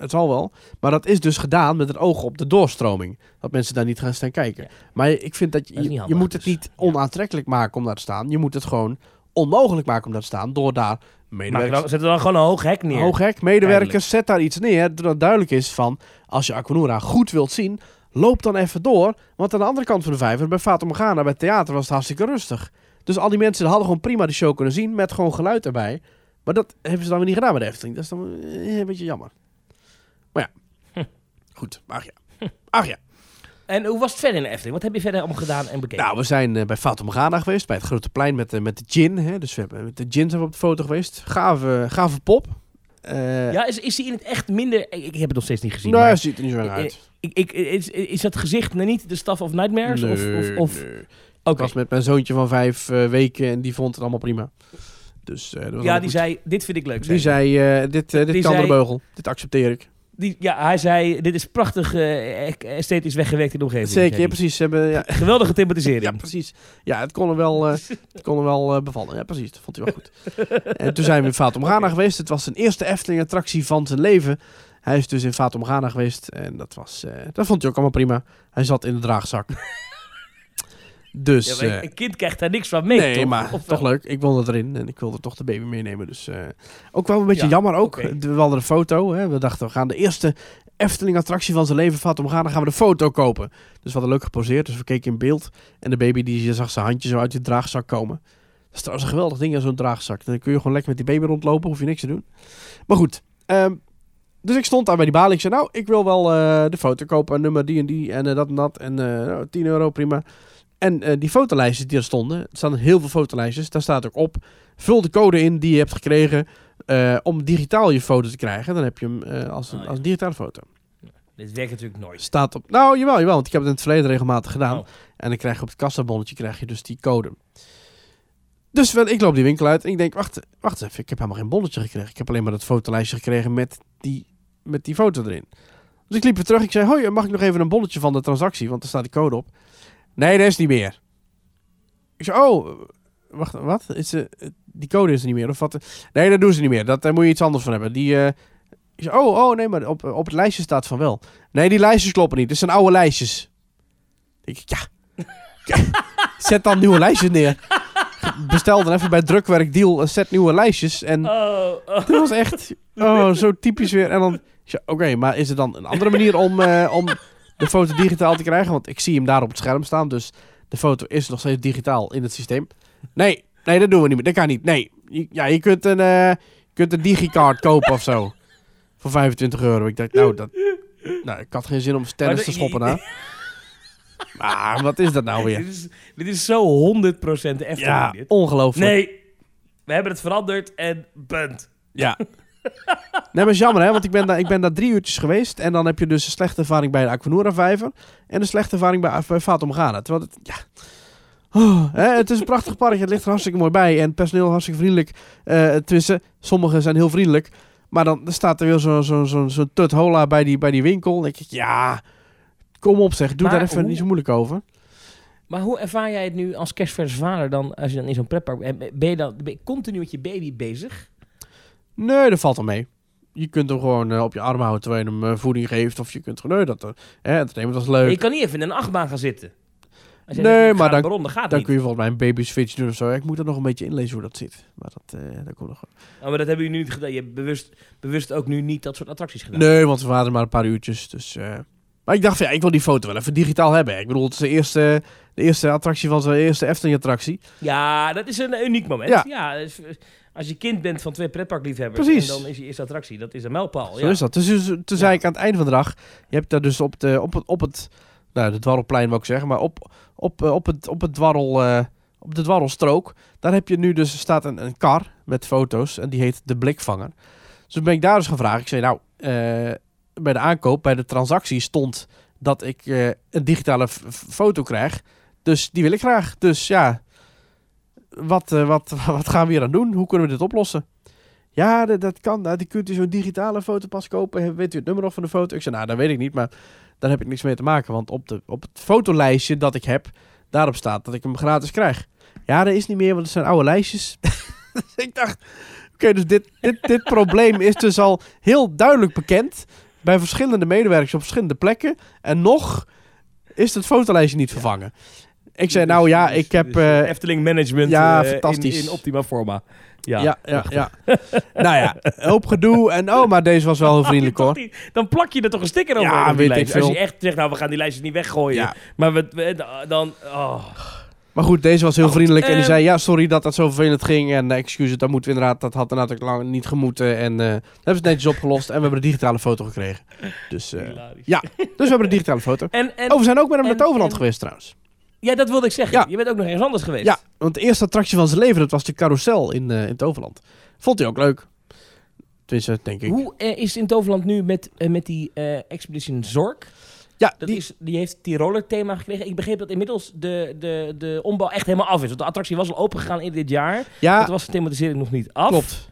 het zal wel. Maar dat is dus gedaan met het oog op de doorstroming. Dat mensen daar niet gaan staan kijken. Maar ik vind dat je, Dat je moet het dus. niet onaantrekkelijk maken om daar te staan. Je moet het gewoon onmogelijk maken om daar te staan. Door daar medewerkers... dan, zet er dan gewoon een hoog hek neer. Hoog hek, medewerkers, zet daar iets neer. Doordat duidelijk is van, als je Aquanura goed wilt zien, loop dan even door. Want aan de andere kant van de vijver, bij Fata Morgana, bij het theater, was het hartstikke rustig. Dus al die mensen hadden gewoon prima de show kunnen zien, met gewoon geluid erbij. Maar dat hebben ze dan weer niet gedaan bij de Efteling. Dat is dan eh, een beetje jammer. Goed. Ach ja. Ach ja. En hoe was het verder in de Efteling? Wat heb je verder allemaal gedaan en bekeken? Nou, we zijn eh, bij Fata Morgana geweest, bij het grote plein met, de met de gin. Hè? Dus we hebben met de gin zijn we op de foto geweest. Gave, gave pop. Eh ja, is, is die in het echt minder... Ik, ik heb het nog steeds niet gezien. nou, maar ziet er niet zo uit. ik, ik, is, is dat gezicht nou niet de Staff of Nightmares? of, of, of, nee. Oké. Ik was met mijn zoontje van vijf weken en die vond het allemaal prima. Dus dat was Ja, die goed. zei, dit vind ik leuk. Die zei hij. zei, dit, dit Die kan zei- de beugel. Dit accepteer ik. Die, ja, hij zei, dit is prachtig eh, esthetisch weggewerkt in de omgeving. Zeker, ja, precies. Ze hebben, ja, Geweldige thematisering. ja, precies. Ja, het kon hem wel, eh, het kon hem wel eh, bevallen. Ja, precies. Dat vond hij wel goed. en toen zijn we in Fata Morgana geweest. Het was zijn eerste Efteling-attractie van zijn leven. Hij is dus in Fata Morgana geweest. En dat, was, dat vond hij ook allemaal prima. Hij zat in de draagzak. dus... Ja, eh, een kind krijgt daar niks van mee, nee, toch? maar Of toch wel? leuk. Ik wilde erin en ik wilde toch de baby meenemen. Dus eh, ook wel een beetje Ja, jammer ook. We hadden een foto. Hè. We dachten, we gaan de eerste Efteling-attractie van zijn leven vatten. We gaan, dan gaan we de foto kopen. Dus we hadden leuk geposeerd. Dus we keken in beeld. En de baby die je zag zijn handje zo uit die draagzak komen. Dat is trouwens een geweldig ding, zo'n draagzak. Dan kun je gewoon lekker met die baby rondlopen. Hoef je niks te doen. Maar goed. ehm, dus ik stond daar bij die balie. Ik zei, nou, ik wil wel eh, de foto kopen. Nummer die en die en dat en dat. En eh, nou, 10 euro, prima. En eh, die fotolijstjes die er stonden, er staan heel veel fotolijstjes, daar staat ook op, vul de code in die je hebt gekregen eh, om digitaal je foto te krijgen. Dan heb je hem eh, als, een, Oh, ja. als een digitale foto. Dit werkt natuurlijk nooit. Staat op, nou jawel, jawel, want ik heb het in het verleden regelmatig gedaan. Oh. En dan krijg je op het kassabonnetje krijg je dus die code. Dus wel, ik loop die winkel uit en ik denk, wacht, wacht even, ik heb helemaal geen bonnetje gekregen. Ik heb alleen maar dat fotolijstje gekregen met die, met die foto erin. Dus ik liep weer terug, ik zei, hoi, mag ik nog even een bonnetje van de transactie, want er staat die code op. Nee, dat is niet meer. Ik zei, oh, wacht, wat? Is, eh, die code is er niet meer, of wat? Nee, dat doen ze niet meer, dat, daar moet je iets anders van hebben. Die, eh, ik zei, oh, oh, nee, maar op, op het lijstje staat van wel. Nee, die lijstjes kloppen niet, dit zijn oude lijstjes. Ik, ja, Zet dan nieuwe lijstjes neer. Bestel dan even bij drukwerk deal een set nieuwe lijstjes. En Oh, oh. dat was echt oh, zo typisch weer. En dan, oké, maar is er dan een andere manier om, eh, om de foto digitaal te krijgen? Want ik zie hem daar op het scherm staan, dus de foto is nog steeds digitaal in het systeem. Nee, nee, dat doen we niet meer. Dat kan niet. Nee, ja, je kunt een, je kunt een digicard kopen of zo. Voor 25 euro. Ik dacht, nou, dat, nou, ik had geen zin om tennis Maar te schoppen daar. Maar wat is dat nou weer? dit, is, dit is zo 100% Efteling Ja, dit. ongelooflijk. Nee, we hebben het veranderd en punt. Ja. Nee, maar is jammer, hè? Want ik ben, daar, ik ben daar drie uurtjes geweest. En dan heb je dus een slechte ervaring bij de Aquanura Vijver. En een slechte ervaring bij, bij Fatum Ghana. Terwijl het, ja... Oh, hè, het is een prachtig park. Het ligt er hartstikke mooi bij. En het personeel hartstikke vriendelijk. Eh tenminste, sommigen zijn heel vriendelijk. Maar dan staat er weer zo'n zo, zo, zo tut hola bij die, bij die winkel. Dan denk ik, ja... Kom op zeg, doe Maar daar even hoe- niet zo moeilijk over. Maar hoe ervaar jij het nu als kerstverse vader dan, als je dan in zo'n pretpark bent? Ben je dan ben je continu met je baby bezig? Nee, dat valt wel mee. Je kunt hem gewoon eh, op je arm houden terwijl je hem eh, voeding geeft. Of je kunt gewoon... Nee, dat... eh, hè, entertainment was leuk. Je kan niet even in een achtbaan gaan zitten. Nee, maar dan- gaat Dan niet. kun je volgens mij een baby switch doen of zo. Ik moet er nog een beetje inlezen hoe dat zit. Maar dat, dat komt nog wel. Oh, maar dat hebben jullie nu niet gedaan. Je hebt bewust, bewust ook nu niet dat soort attracties gedaan. Nee, want we waren maar een paar uurtjes. Dus. Maar ik dacht ja, ik wil die foto wel even digitaal hebben. Ik bedoel, het is de eerste, de eerste attractie van zijn eerste Efteling-attractie. Ja, dat is een uniek moment. Ja. Ja. Als je kind bent van twee pretparkliefhebbers Precies. en dan is je eerste attractie, dat is een mijlpaal. Zo ja. is dat. Dus, dus toen zei ik aan het einde van de dag, je hebt daar dus op, de, op, het, op het, nou, de dwarrelplein wou ik zeggen, maar op, op, eh, op, het, op, het dwarrel, eh, op de dwarrelstrook, daar heb je nu dus, staat een, een kar met foto's en die heet de Blikvanger. Dus toen ben ik daar dus gevraagd. Ik zei, nou, eh, bij de aankoop, bij de transactie stond dat ik een digitale foto krijg. Dus die wil ik graag. Dus ja, wat, eh, wat, wat gaan we hier aan doen? Hoe kunnen we dit oplossen? Ja, dat, dat kan. Nou, die kunt u zo'n digitale foto pas kopen. Weet u het nummer nog van de foto? Ik zei, nou, dat weet ik niet, maar daar heb ik niks mee te maken. Want op, de, op het fotolijstje dat ik heb, daarop staat dat ik hem gratis krijg. Ja, dat is niet meer, want het zijn oude lijstjes. dus ik dacht, oké, dus dit, dit, dit probleem is dus al heel duidelijk bekend bij verschillende medewerkers op verschillende plekken. En nog is het fotolijstje niet vervangen. Ik zei, nou ja, Dus- ik heb... dus, eh, Efteling management ja, eh, fantastisch. In, in optima forma. Ja, ja, ja, ja. nou ja, hoop gedoe. En oh, maar deze was wel heel vriendelijk hoor. niet- Dan plak je er toch een sticker over Ja, weet ik lijst. Als veel. je echt zegt, nou, we gaan die lijstjes niet weggooien. Ja. Maar we, we- dan... Oh. Maar goed, deze was heel Oh, vriendelijk. En die ehm, zei, ja, sorry dat dat zo vervelend ging. En uh, excuses, dat moeten we inderdaad, dat had inderdaad ook lang niet gemoeten. En eh dat hebben ze het netjes opgelost. En we hebben een digitale foto gekregen. Dus, ja. dus we hebben een digitale foto. En, en, Oh, we zijn ook met hem naar Toverland geweest trouwens. Ja, dat wilde ik zeggen. Ja. Je bent ook nog ergens anders geweest. Ja, want de eerste attractie van zijn leven, dat was de carousel in, eh in Toverland. Vond hij ook leuk. Tenminste, denk ik. Hoe eh, is het in Toverland nu met, eh, met die Expedition Zorg? Ja, Dat die, is, die heeft Tiroler thema gekregen. Ik begreep dat inmiddels de, de, de ombouw echt helemaal af is. Want de attractie was al open gegaan in dit jaar. ja Dat was de thematisering nog niet af. klopt.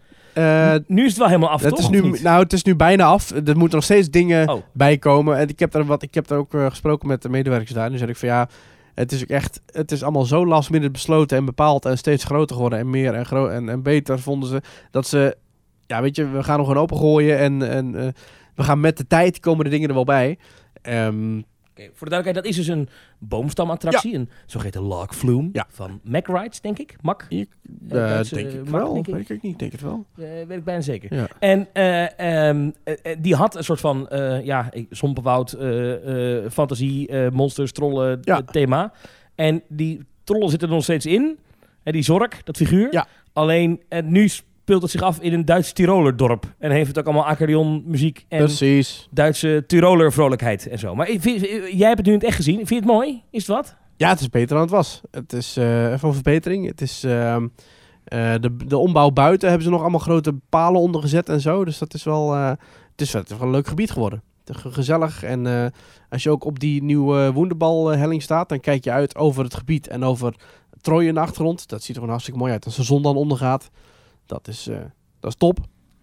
Nu is het wel helemaal af, het toch? is nu, nou, het is nu bijna af. Er moeten nog steeds dingen Oh. bij komen. En ik heb daar, wat, ik heb daar ook gesproken met de medewerkers daar. En nu zei ik van ja, het is ook echt, het is allemaal zo last minute besloten en bepaald en steeds groter geworden en meer en, gro en, en beter vonden ze. Dat ze, ja weet je, we gaan nog gewoon opengooien en, en eh, we gaan met de tijd komen de dingen er wel bij. Ehm, Voor de duidelijkheid, dat is dus een boomstamattractie. Een zogeheten log flume van Mac Rides, denk ik. Mac, ik, eh, Duitse denk ik markt, wel, denk ik. weet ik niet, denk het wel. eh, weet ik bijna zeker. En eh, ehm, eh, eh, die had een soort van, eh ja, Sompenwoud, eh, eh, fantasie, eh, monsters, trollen Ja. eh, thema. En die trollen zitten er nog steeds in. En die Zork, dat figuur. Ja. Alleen, eh, nu speelt het zich af in een Duits Tiroler dorp. En heeft het ook allemaal accordeon, muziek en Precies. Duitse Tiroler vrolijkheid en zo. Maar vind- jij hebt het nu in het echt gezien. Vind je het mooi? Is het wat? Ja, het is beter dan het was. Het is eh even een verbetering. Het is ehm, eh, de, de ombouw buiten hebben ze nog allemaal grote palen onder gezet en zo. Dus dat is wel, eh, het is wel, het is wel een leuk gebied geworden. Ge- gezellig. En eh, als je ook op die nieuwe Woenderbal-helling staat, dan kijk je uit over het gebied en over Troje in de achtergrond. Dat ziet er gewoon hartstikke mooi uit. Als de zon dan ondergaat, dat is, eh, dat is top.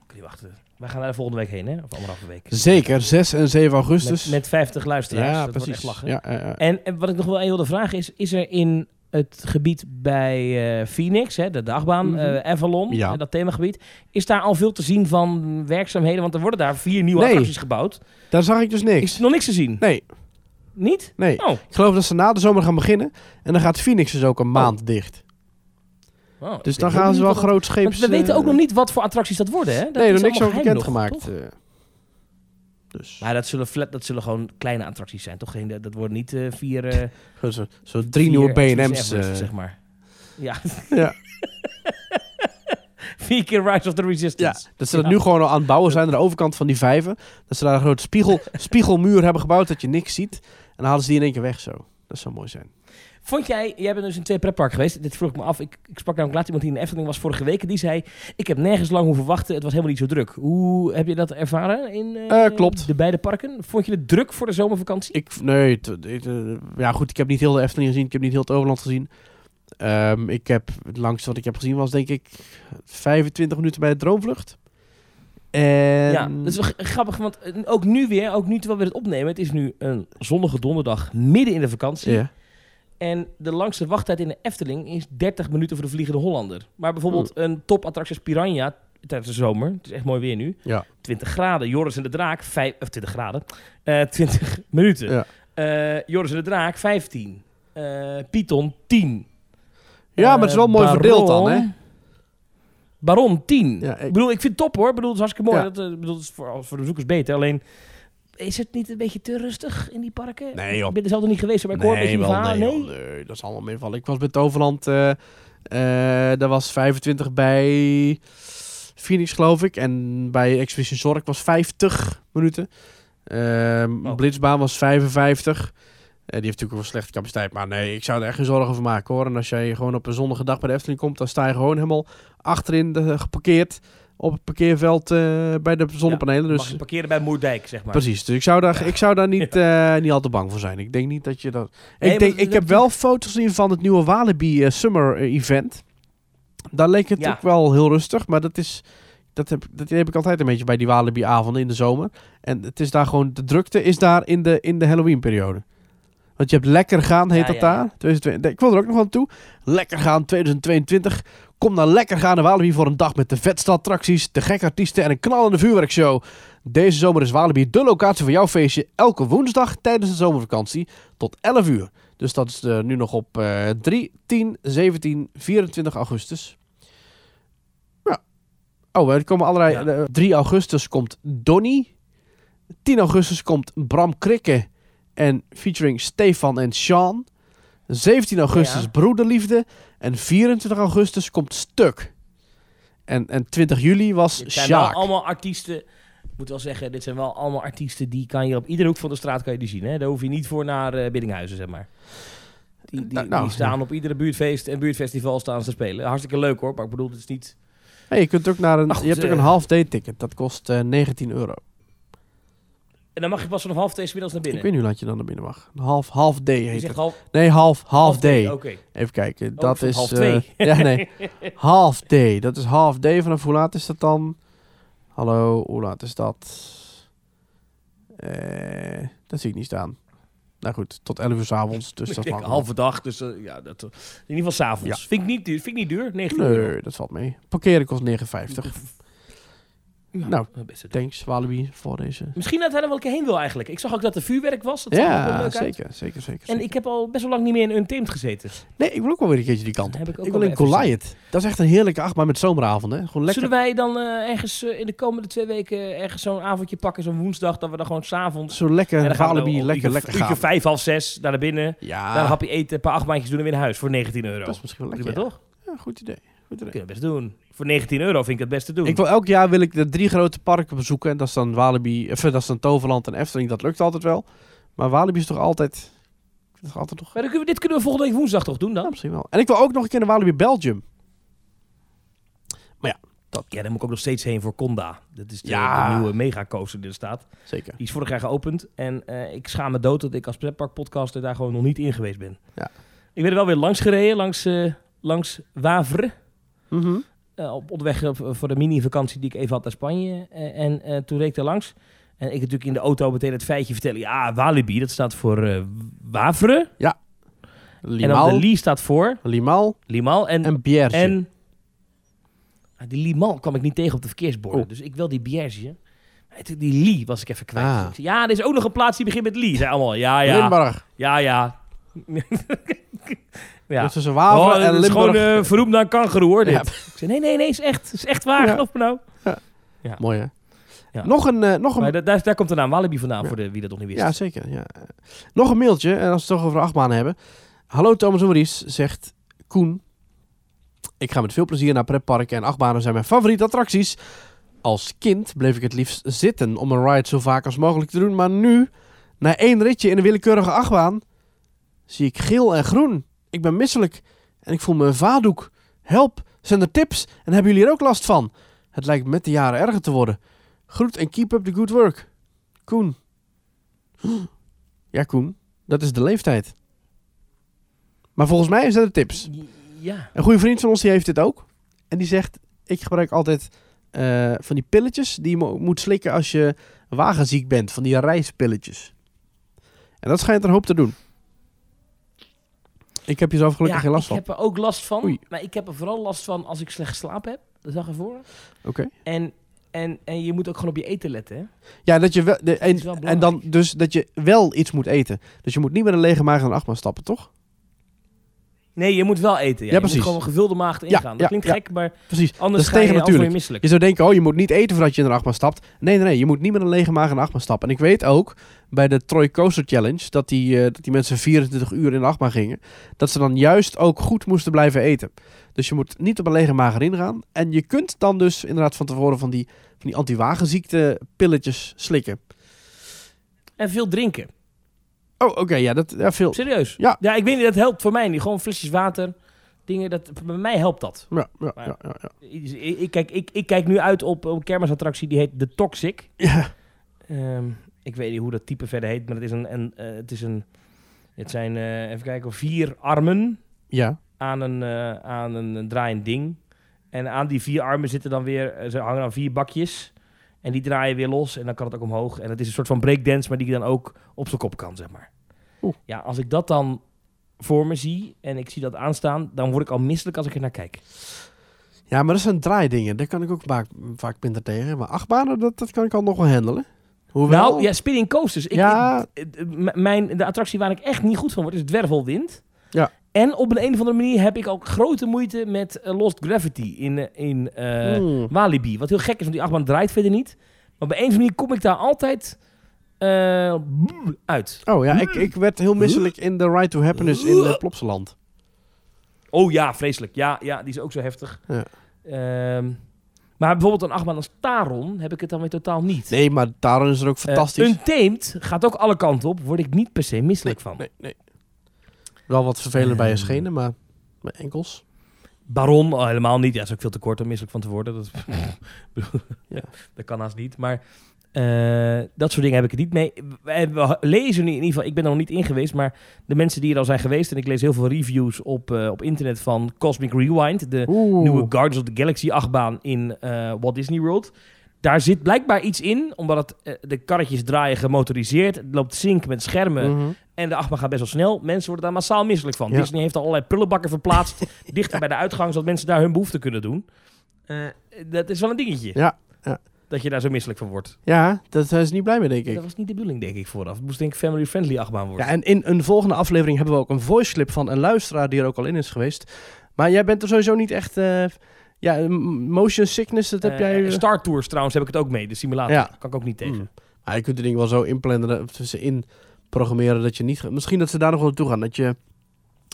Kan niet wachten. Wij gaan daar de volgende week heen, hè? Of anderhalve week. Zeker, 6 en 7 augustus. Met, met 50 luisteraars. ja, dat precies. echt lachen. Ja. En, en wat ik nog wel even wilde vragen is, is er in het gebied bij eh, Phoenix, hè, de dagbaan, Mhm. eh, Avalon, Ja. dat themagebied, is daar al veel te zien van werkzaamheden? Want er worden daar vier nieuwe Nee. attracties gebouwd. Daar zag ik dus niks. Is er nog niks te zien? Nee. Niet? Nee. Oh. Ik geloof dat ze na de zomer gaan beginnen. En dan gaat Phoenix dus ook een maand dicht. Dus dan gaan ze wel grootscheeps... Want we weten ook nog niet wat voor attracties dat worden, hè? Dat nee, is nog niks allemaal over geheim bekend nog, gemaakt. toch? eh. dus Maar dat zullen, flat, dat zullen gewoon kleine attracties zijn, toch? Geen, dat worden niet eh, vier... eh, zo, zo, zo drie vier nieuwe B&M's. Zeg maar. Ja, ja. vier keer Rise of the ja, Resistance. dat ze dat Ja. nu gewoon al aan het bouwen zijn aan de overkant van die vijven. Dat ze daar een grote spiegel, spiegelmuur hebben gebouwd dat je niks ziet. En dan halen ze die in één keer weg zo. Dat zou mooi zijn. Vond jij, jij bent dus in twee pretparken geweest. Dit vroeg ik me af. Ik, ik sprak namelijk laatst iemand die in de Efteling was vorige week. En die zei, ik heb nergens lang hoeven wachten. Het was helemaal niet zo druk. Hoe heb je dat ervaren in eh, Eh, klopt. de beide parken? Vond je het druk voor de zomervakantie? Ik, nee, ja goed, ik heb niet heel de Efteling gezien. Ik heb niet heel het Overland gezien. Ehm, ik heb, het langste wat ik heb gezien was denk ik 25 minuten bij de Droomvlucht. En... Ja, dat is wel grappig, want eh, ook nu weer, ook nu terwijl we het opnemen, het is nu een zonnige donderdag midden in de vakantie. Ja. En de langste wachttijd in de Efteling is 30 minuten voor de Vliegende Hollander. Maar bijvoorbeeld een topattractie als Piranha tijdens de zomer, het is echt mooi weer nu, Ja. 20 graden. Joris en de Draak, of 20 graden, eh 20 minuten. Ja. Eh, Joris en de Draak, 15. Eh Python, 10. Ja, maar het is wel Eh, mooi verdeeld dan, hè? Baron, 10. Ja, ik- ik bedoel, ik vind het top hoor. Ik bedoel, het is hartstikke mooi. Dat, eh, bedoel, het is voor, voor de bezoekers beter. Alleen, is het niet een beetje te rustig in die parken? Nee, joh. Ik ben er zelf nog niet geweest, maar ik hoor een beetje wel, nee, Nee, joh, nee, dat is allemaal meevallen. Ik was bij Toverland, eh eh daar was 25 bij Phoenix geloof ik. En bij Expedition Zorg was 50 minuten. Ehm Oh. Blitzbaan was 55. Eh, die heeft natuurlijk wel slechte capaciteit. Maar nee, ik zou er echt geen zorgen over maken hoor. En als jij gewoon op een zonnige dag bij de Efteling komt, dan sta je gewoon helemaal achterin de, geparkeerd op het parkeerveld eh, bij de zonnepanelen. Mag dus parkeren bij Moerdijk, zeg maar. Precies, dus ik zou daar, ik zou daar niet, eh, niet al te bang voor zijn. Ik denk niet dat je dat... Nee, ik denk, ik heb wel foto's gezien van het nieuwe Walibi eh, Summer Event. Daar leek het Ja. ook wel heel rustig, maar dat is... Dat heb, dat heb ik altijd een beetje bij die Walibi-avonden in de zomer. En het is daar gewoon... De drukte is daar in de, in de Halloween-periode. Want je hebt Lekker Gaan, heet Ja, dat ja, daar. ja. 2022 Ik wil er ook nog aan toe. Lekker Gaan 2022. Kom naar Lekker Gaan in Walibi voor een dag met de vetste attracties, de gekke artiesten en een knallende vuurwerkshow. Deze zomer is Walibi de locatie voor jouw feestje. Elke woensdag tijdens de zomervakantie tot 11 uur. Dus dat is eh, nu nog op eh 3, 10, 17, 24 augustus. Ja. Oh, er komen allerlei... Ja. eh, 3 augustus komt Donnie. 10 augustus komt Bram Krikke en featuring Stefan en Sean. 17 augustus Ja. Broederliefde. En 24 augustus komt Stuk. En, en 20 juli was Dit zijn wel Sjaak. allemaal artiesten... Ik moet wel zeggen, dit zijn wel allemaal artiesten die kan je op iedere hoek van de straat kan je die zien. Hè? Daar hoef je niet voor naar eh Biddinghuizen, zeg maar. Die, die, Nou, nou, die staan op iedere buurtfeest en buurtfestival staan ze te spelen. Hartstikke leuk hoor, maar ik bedoel, het is niet... Hey, je, kunt ook naar een, Maar goed, je hebt ook eh, een half-day ticket. Dat kost eh 19 euro. En dan mag je pas vanaf half twee 's middags naar Ik binnen. weet niet hoe laat je dan naar binnen mag. Half, half day heet het. half, Nee, half, half day. twee, Oké. Even kijken. Oh, dat van is... half eh, twee. ja, nee. half day. Dat is half day. Vanaf hoe laat is dat dan? Hallo, hoe laat is dat? Eh, dat zie ik niet staan. Nou goed, tot 11 uur 's avonds. Dus ik dat mag halve dag, dus eh, ja, dat, in ieder geval s'avonds. Vind, ik niet duur, vind ik niet duur, 19 wel. euro. Nee, dat valt mee. Parkeren kost 59. Nou, doen. Thanks, Walibi, voor deze... Misschien dat hij er wel een keer heen wil eigenlijk. Ik zag ook dat er vuurwerk was. Dat Ja, leuk uit. zeker, zeker, zeker. En zeker. ik heb al best wel lang niet meer in Untamed gezeten. Nee, ik wil ook wel weer een keertje die kant op. Heb ik ook Ik wil in Goliath. Dat is echt een heerlijke achtbaan met zomeravonden. Gewoon lekker. Zullen wij dan eh, ergens eh, in de komende twee weken ergens zo'n avondje pakken, zo'n woensdag, dat we dan gewoon s'avonds... Zo lekker, Walibi, lekker, lekker uurtje gaan. vijf, half zes, naar binnen. Ja, Daar een hapje eten, een paar achtbaantjes doen en weer naar huis voor 19 euro. dat is misschien wel Prima lekker. ja. toch? Ja, goed idee. Goed idee. Kunnen we best doen. Voor 19 euro vind ik het best te doen. Ik wil elk jaar wil ik de drie grote parken bezoeken. En dat is dan Walibi, of, eh, dat is dan Toverland en Efteling. Dat lukt altijd wel. Maar Walibi is toch altijd... Toch altijd nog... Maar dan kunnen we, dit kunnen we volgende week woensdag toch doen Ja, dan? misschien wel. En ik wil ook nog een keer naar Walibi Belgium. Ja, daar moet ik ook nog steeds heen voor Conda. Dat is de, Ja. de nieuwe megacoaster die er staat. Zeker. Die is vorig jaar geopend. En eh, ik schaam me dood dat ik als pretpark podcaster daar gewoon nog niet in geweest ben. Ja. Ik ben er wel weer langs gereden, langs, eh, langs Wavre. Mhm. Eh, op onderweg eh, voor de mini-vakantie die ik even had naar Spanje. Eh, en eh, toen reed ik daar langs. En ik natuurlijk in de auto meteen het feitje vertellen. Ja, Walibi, dat staat voor eh, Wavre. En dan Limaal, de Li staat voor Limaal Limal. En, en Bierge. en Ah, die Limal kwam ik niet tegen op de verkeersborden. Oh. Dus ik wil die Bierge. Die Lee was ik even kwijt. Ah. Ik zei, ja, er is ook nog een plaats die begint met Lee. Zei allemaal, ja, ja, Limburg. ja, ja. Ja. Dus tussen Oh, en het is Limburg. gewoon eh, verroemd naar kangeroe, hoor, dit. Ja. Ik zei, nee, nee, nee, is echt. is echt waar, Ja. geloof me nou. Mooi hè? Ja. Nog een, eh, nog een Maar daar, daar komt de naam Walibi vandaan, Ja. voor de, wie dat nog niet wist. Ja, zeker. Ja. Nog een mailtje, en als we het toch over achtbanen hebben. Hallo Thomas en Maurice, zegt Koen. Ik ga met veel plezier naar pretparken en achtbanen zijn mijn favoriete attracties. Als kind bleef ik het liefst zitten om een ride zo vaak als mogelijk te doen. Maar nu, na één ritje in een willekeurige achtbaan, zie ik geel en groen. Ik ben misselijk en ik voel me een. Help, zijn er tips en hebben jullie er ook last van? Het lijkt met de jaren erger te worden. Groet en keep up the good work. Koen. Ja, Koen, dat is de leeftijd. Maar volgens mij is dat de tips. Ja. Een goede vriend van ons die heeft dit ook. En die zegt, ik gebruik altijd eh, van die pilletjes die je mo- moet slikken als je wagenziek bent. Van die reispilletjes. En dat schijnt er een hoop te doen. Ik heb hier zelf gelukkig geen last ik van. heb er ook last van. Oei. Maar ik heb er vooral last van als ik slecht geslapen heb. De dag ervoor. Oké. En, en, en je moet ook gewoon op je eten letten, hè? Ja, dat je wel, de, en, wel en dan dus dat je wel iets moet eten. Dus je moet niet met een lege maag naar een achtbaan stappen, toch? Nee, je moet wel eten. Ja, Ja, je precies. moet gewoon een gevulde maag erin Ja. Dat klinkt ja. gek, maar Precies. anders is ga je tegen natuurlijk. misselijk. Je zou denken, oh, je moet niet eten voordat je in een achtbaan stapt. Nee, nee, nee. Je moet niet met een lege maag in een achtbaan stappen. En ik weet ook, bij de Troy Coaster Challenge, dat die, eh, dat die mensen 24 uur in de achtbaan gingen, dat ze dan juist ook goed moesten blijven eten. Dus je moet niet op een lege maag erin gaan. En je kunt dan dus inderdaad van tevoren van die, van die anti-wagenziekte pilletjes slikken. En veel drinken. Oh, oké. ja, dat, ja, veel. Serieus. Ja. Ja, ik weet niet, dat helpt voor mij niet. Gewoon flesjes water, dingen, dat, bij mij helpt dat. Ja, ja, Maar- ja, ja, ja. Ik, ik, kijk, ik, ik kijk nu uit op een kermisattractie die heet The Toxic. Ja. Ehm, ik weet niet hoe dat type verder heet, maar het is een, een, eh, het, is een het zijn, eh, even kijken, vier armen Ja. aan een, eh, aan een, draaiend ding. En aan die vier armen zitten dan weer, ze hangen dan vier bakjes. En die draaien weer los en dan kan het ook omhoog. En het is een soort van breakdance, maar die dan ook op zijn kop kan, zeg maar. Oeh. Ja, als ik dat dan voor me zie en ik zie dat aanstaan, dan word ik al misselijk als ik er naar kijk. Ja, maar dat zijn draaidingen. Daar kan ik ook vaak, vaak minder tegen. Maar achtbanen, dat, dat kan ik al nog wel handelen. Hoewel... Nou, ja, spinning coasters. Ik, Ja. ik- mijn, de attractie waar ik echt niet goed van word, is dwervelwind. En op een, een of andere manier heb ik ook grote moeite met eh, Lost Gravity in, eh, in eh, Hmm. Walibi. Wat heel gek is, want die achtbaan draait verder niet. Maar op een of andere manier kom ik daar altijd uit. Oh ja, ik, ik werd heel misselijk in The Ride to Happiness in Plopsaland. Oh ja, vreselijk. Ja, ja die is ook zo heftig. Ja. Ehm, maar bijvoorbeeld een achtbaan als Taron heb ik het dan weer totaal niet. Nee, maar daarom is het ook fantastisch. Untamed gaat ook alle kanten op. Word ik niet per se misselijk van. Nee, nee. Wel wat vervelend bij je Ehm. schenen, maar bij enkels. Baron al helemaal niet. Ja, dat is ook veel te kort om misselijk van te worden. Dat, Ja. dat kan haast niet. Maar eh, dat soort dingen heb ik het niet mee. We, we lezen nu in ieder geval, ik ben er nog niet in geweest, maar de mensen die er al zijn geweest, en ik lees heel veel reviews op, eh, op internet van Cosmic Rewind, de Oeh. nieuwe Guardians of the Galaxy achtbaan in eh, Walt Disney World. Daar zit blijkbaar iets in, omdat het, eh, de karretjes draaien gemotoriseerd. Het loopt sync met schermen. Mhm. En de achtbaan gaat best wel snel. Mensen worden daar massaal misselijk van. Ja. Disney heeft al allerlei prullenbakken verplaatst. dichter bij de uitgang, zodat mensen daar hun behoefte kunnen doen. Eh, dat is wel een dingetje. Ja, ja. Dat je daar zo misselijk van wordt. Ja, dat is niet blij mee, denk ik. Dat was niet de bedoeling, denk ik, vooraf. Het moest denk ik family-friendly achtbaan worden. Ja, en in een volgende aflevering hebben we ook een voice clip van een luisteraar die er ook al in is geweest. Maar jij bent er sowieso niet echt... eh, ja, motion sickness, dat heb Eh, jij... eh, Star Tours trouwens heb ik het ook mee. De simulator. Ja. Kan ik ook niet tegen. Mm. Maar je kunt de dingen wel zo inplannen, of ze in programmeren dat je niet... Misschien dat ze daar nog wel naartoe gaan. Dat je...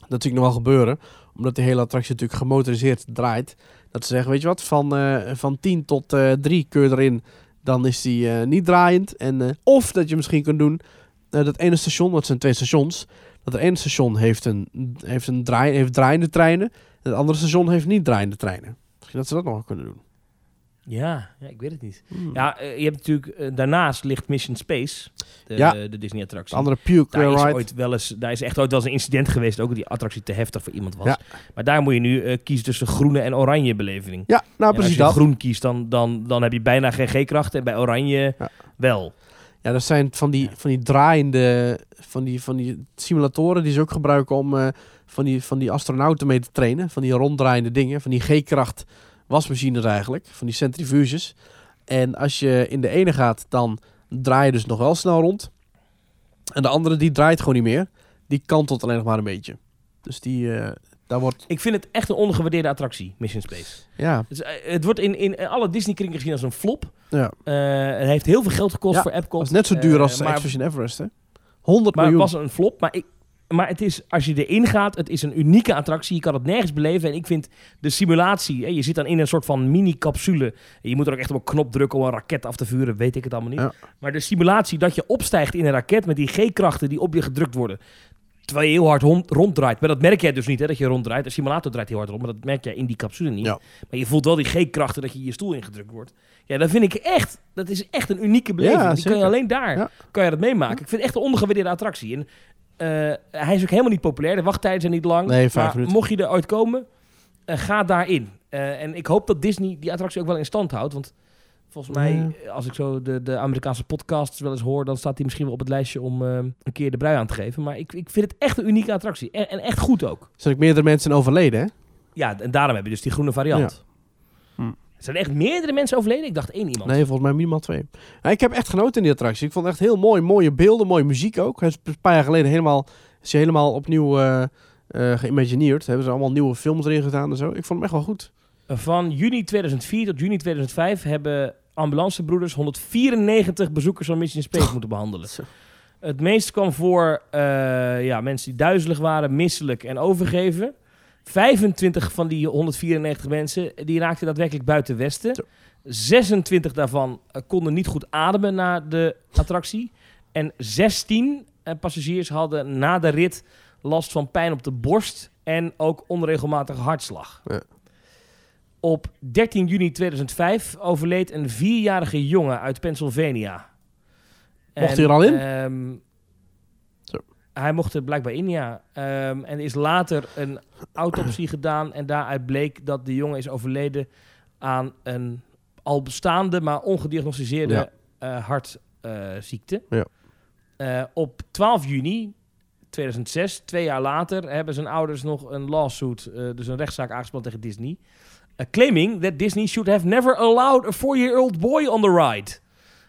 Dat zie ik nog wel gebeuren. Omdat de hele attractie natuurlijk gemotoriseerd draait. Dat ze zeggen, weet je wat, van, eh, van 10 tot eh 3 kun je erin. Dan is die eh, niet draaiend. En, eh, of dat je misschien kunt doen, eh, dat ene station, want het zijn twee stations. Dat het ene station heeft, een, heeft, een draai, heeft draaiende treinen. En het andere station heeft niet draaiende treinen. Misschien dat ze dat nog kunnen doen. Ja, ja, ik weet het niet. Hmm. Ja, eh, je hebt natuurlijk... eh, daarnaast ligt Mission Space. De, Ja. de Disney-attractie. De andere puke Daar is, ride. ooit wel eens, daar is echt ooit wel eens een incident geweest. Ook dat die attractie te heftig voor iemand was. Ja. Maar daar moet je nu eh, kiezen tussen groene en oranje beleving. Ja, nou En als precies je dat. groen kiest, dan, dan, dan heb je bijna geen G-kracht. En bij oranje Ja. wel. Ja, dat zijn van die, van die draaiende, van die, van die simulatoren die ze ook gebruiken om van, die, van die astronauten mee te trainen. Van die ronddraaiende dingen, van die G-kracht wasmachines eigenlijk, van die centrifuges. En als je in de ene gaat, dan draai je dus nog wel snel rond. En de andere, die draait gewoon niet meer. Die kantelt alleen nog maar een beetje. Dus die, eh, daar wordt, Ik vind het echt een ondergewaardeerde attractie, Mission Space. ja, Het, eh, het wordt in, in alle Disney-kringen gezien als een flop. ja. Eh, het heeft heel veel geld gekost Ja, voor Epcot. Dat is net zo duur als maar, Expedition Everest, hè? 100 maar het miljoen. was een flop. Maar, ik, maar het is, als je erin gaat, het is een unieke attractie. Je kan het nergens beleven. En ik vind de simulatie, hè, je zit dan in een soort van mini-capsule. Je moet er ook echt op een knop drukken om een raket af te vuren. Weet ik het allemaal niet. Ja. Maar de simulatie dat je opstijgt in een raket met die G-krachten die op je gedrukt worden. Terwijl je heel hard rond, ronddraait. Maar dat merk jij dus niet, hè, dat je ronddraait. De simulator draait heel hard rond, maar dat merk jij in die capsule niet. Ja. Maar je voelt wel die G-krachten dat je je stoel ingedrukt wordt. Ja, dat vind ik echt, dat is echt een unieke beleving. Ja, die kan je alleen daar, kan je dat meemaken. Ik vind het echt een ondergewaardeerde attractie. En, hij is ook helemaal niet populair. De wachttijden zijn niet lang. Nee, vijf maar minuten. mocht je er ooit komen, eh, ga daarin. Eh, en ik hoop dat Disney die attractie ook wel in stand houdt. Want volgens mij, eh, als ik zo de, de Amerikaanse podcasts wel eens hoor... dan staat hij misschien wel op het lijstje om eh, een keer de brui aan te geven. Maar ik, ik vind het echt een unieke attractie. En, en echt goed ook. Er zijn ook meerdere mensen overleden, hè? Ja, en daarom heb je dus die groene variant. Ja. Er zijn echt meerdere mensen overleden. Ik dacht één iemand. Nee, volgens mij minimaal twee. Ja, ik heb echt genoten in die attractie. Ik vond het echt heel mooi. Mooie beelden, mooie muziek ook. Is een paar jaar geleden helemaal, is helemaal opnieuw eh eh geïmagineerd. Hebben ze allemaal nieuwe films erin gedaan en zo. Ik vond hem echt wel goed. Van juni 2004 tot juni 2005 hebben ambulancebroeders 194 bezoekers van Mission Space moeten behandelen. Het meest kwam voor eh, ja, mensen die duizelig waren, misselijk en overgeven. 25 van die 194 mensen die raakten daadwerkelijk buiten Westen. Zo. 26 daarvan eh, konden niet goed ademen na de attractie. En 16 eh, passagiers hadden na de rit last van pijn op de borst en ook onregelmatige hartslag. Ja. Op 13 juni 2005 overleed een vierjarige jongen uit Pennsylvania. Mocht hij er al in? ehm. Hij mocht er blijkbaar in, ja. Ehm, en is later een autopsie gedaan en daaruit bleek dat de jongen is overleden aan een al bestaande, maar ongediagnosticeerde Ja. eh, hartziekte. Ja. Eh, op 12 juni 2006, twee jaar later, hebben zijn ouders nog een lawsuit, eh, dus een rechtszaak aangespannen tegen Disney. claiming that Disney should have never allowed a four-year-old boy on the ride.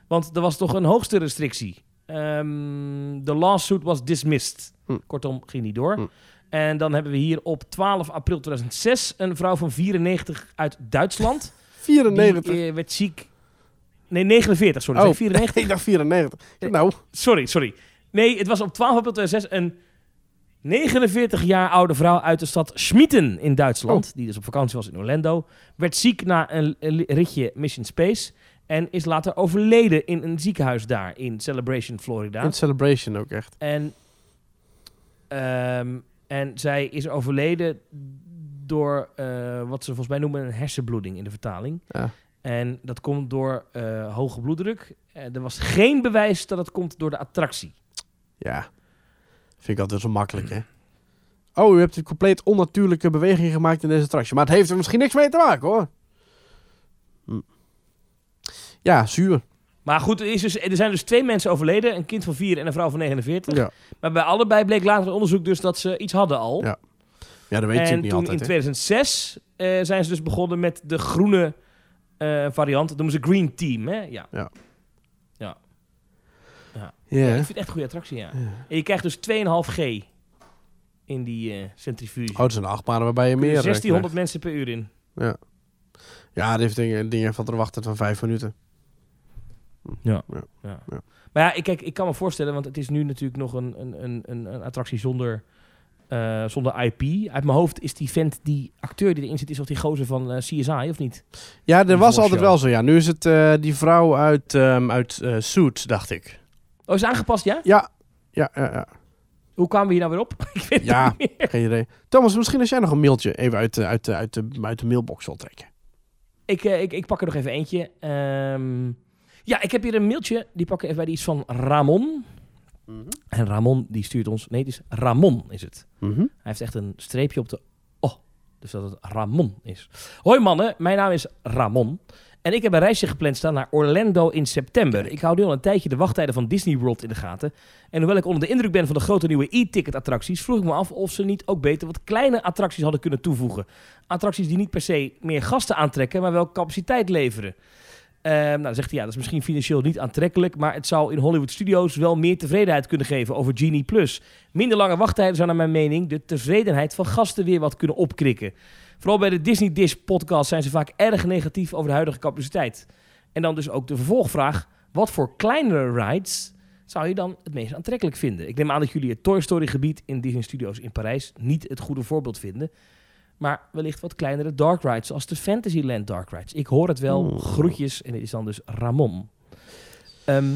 Want er was toch een hoogste restrictie. Ehm, De lawsuit was dismissed. Hm. Kortom, ging niet door. Hm. En dan hebben we hier op 12 april 2006 een vrouw van 94 uit Duitsland. 94. Die eh, werd ziek. Nee, 49, sorry. Oh. Zeg ik 94? ik dacht 94. Nou, Sorry, sorry. Nee, het was op 12 april 2006 een 49 jaar oude vrouw uit de stad Schmieden in Duitsland. Oh. Die dus op vakantie was in Orlando. Werd ziek na een ritje Mission Space. En is later overleden in een ziekenhuis daar in Celebration, Florida. in Celebration ook echt. En, ehm, en zij is overleden door eh, wat ze volgens mij noemen een hersenbloeding in de vertaling. Ja. En dat komt door eh, hoge bloeddruk. Eh, er was geen bewijs dat het komt door de attractie. Ja. Vind ik altijd zo makkelijk, hè? Oh, u hebt een compleet onnatuurlijke beweging gemaakt in deze attractie. Maar het heeft er misschien niks mee te maken, hoor. Hm. Ja, zuur. Maar goed, er, is dus, er zijn dus twee mensen overleden. Een kind van vier en een vrouw van 49. Ja, Maar bij allebei bleek later onderzoek dus dat ze iets hadden al. Ja, ja dat weet je en niet toen altijd, in hè? 2006 eh, zijn ze dus begonnen met de groene eh, variant. Dat noemen ze Green Team, hè? Ja. Ja. Ja, ik vind het echt een goede attractie, ja. En je krijgt dus 2,5 G in die eh centrifuge. Oh, het zijn achtbanen waarbij je meer... eh, 1600 mensen per uur in. krijgt. Ja, dit heeft dingen, dingen van de wachttijd van vijf minuten. Ja. Ja. ja. Ja. Maar ja, ik, kijk, ik kan me voorstellen, want het is nu natuurlijk nog een, een, een, een, attractie zonder, eh, zonder IP. Uit mijn hoofd is die vent, die acteur die erin zit, is of die gozer van eh, CSI, of niet? Ja, er Die was altijd wel zo, ja. Nu is het eh, die vrouw uit, ehm uit eh, Suits, dacht ik. Oh, is aangepast, ja? Ja, ja, ja, ja. Hoe kwamen we hier nou weer op? ik weet Ja. het niet meer. Geen idee. Thomas, misschien als jij nog een mailtje even uit, de- uit, uit, de, uit de mailbox wil trekken. Ik, eh, ik, ik pak er nog even eentje. Ehm, ja, ik heb hier een mailtje. Die pakken even bij. Die is van Ramon. En Ramon die stuurt ons... Nee, het is Ramon is het. Mhm. Hij heeft echt een streepje op de oh. Dus dat het Ramon is. Hoi mannen, mijn naam is Ramon. En ik heb een reisje gepland staan naar Orlando in september. Ik hou nu al een tijdje de wachttijden van Disney World in de gaten. En hoewel ik onder de indruk ben van de grote nieuwe e-ticket attracties... vroeg ik me af of ze niet ook beter wat kleine attracties hadden kunnen toevoegen. Attracties die niet per se meer gasten aantrekken, maar wel capaciteit leveren. Ehm, nou, dan zegt hij, ja, dat is misschien financieel niet aantrekkelijk, maar het zou in Hollywood Studios wel meer tevredenheid kunnen geven over Genie Plus. Minder lange wachttijden zou naar mijn mening de tevredenheid van gasten weer wat kunnen opkrikken. Vooral bij de Disney Dish podcast zijn ze vaak erg negatief over de huidige capaciteit. En dan dus ook de vervolgvraag, wat voor kleinere rides zou je dan het meest aantrekkelijk vinden? Ik neem aan dat jullie het Toy Story gebied in Disney Studios in Parijs niet het goede voorbeeld vinden. Maar wellicht wat kleinere dark rides, zoals de Fantasyland dark rides. Ik hoor het wel, groetjes. En dit is dan dus Ramon. Ehm,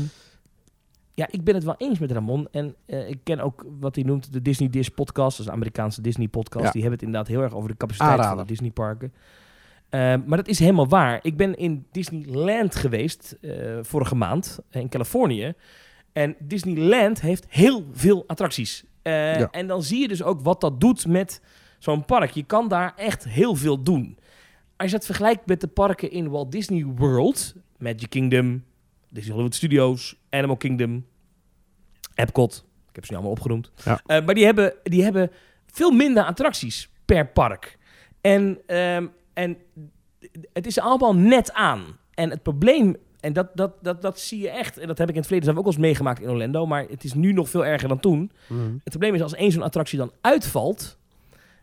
ja, ik ben het wel eens met Ramon. En eh, ik ken ook wat hij noemt de Disney Dish podcast. Dat is een Amerikaanse Disney podcast. Ja. Die hebben het inderdaad heel erg over de capaciteit van de Disney parken. Ehm, maar dat is helemaal waar. Ik ben in Disneyland geweest eh, vorige maand eh, in Californië. En Disneyland heeft heel veel attracties. Ja. En dan zie je dus ook wat dat doet met zo'n park. Je kan daar echt heel veel doen. Als je het vergelijkt met de parken in Walt Disney World, Magic Kingdom, Disney Hollywood Studios, Animal Kingdom, Epcot, ik heb ze nu allemaal opgenoemd. Ja. Eh, maar die hebben, die hebben veel minder attracties per park. En, ehm, en het is allemaal net aan. En het probleem, en dat, dat, dat, dat zie je echt, en dat heb ik in het verleden zelf ook wel eens meegemaakt in Orlando, maar het is nu nog veel erger dan toen. Het probleem is als één zo'n attractie dan uitvalt,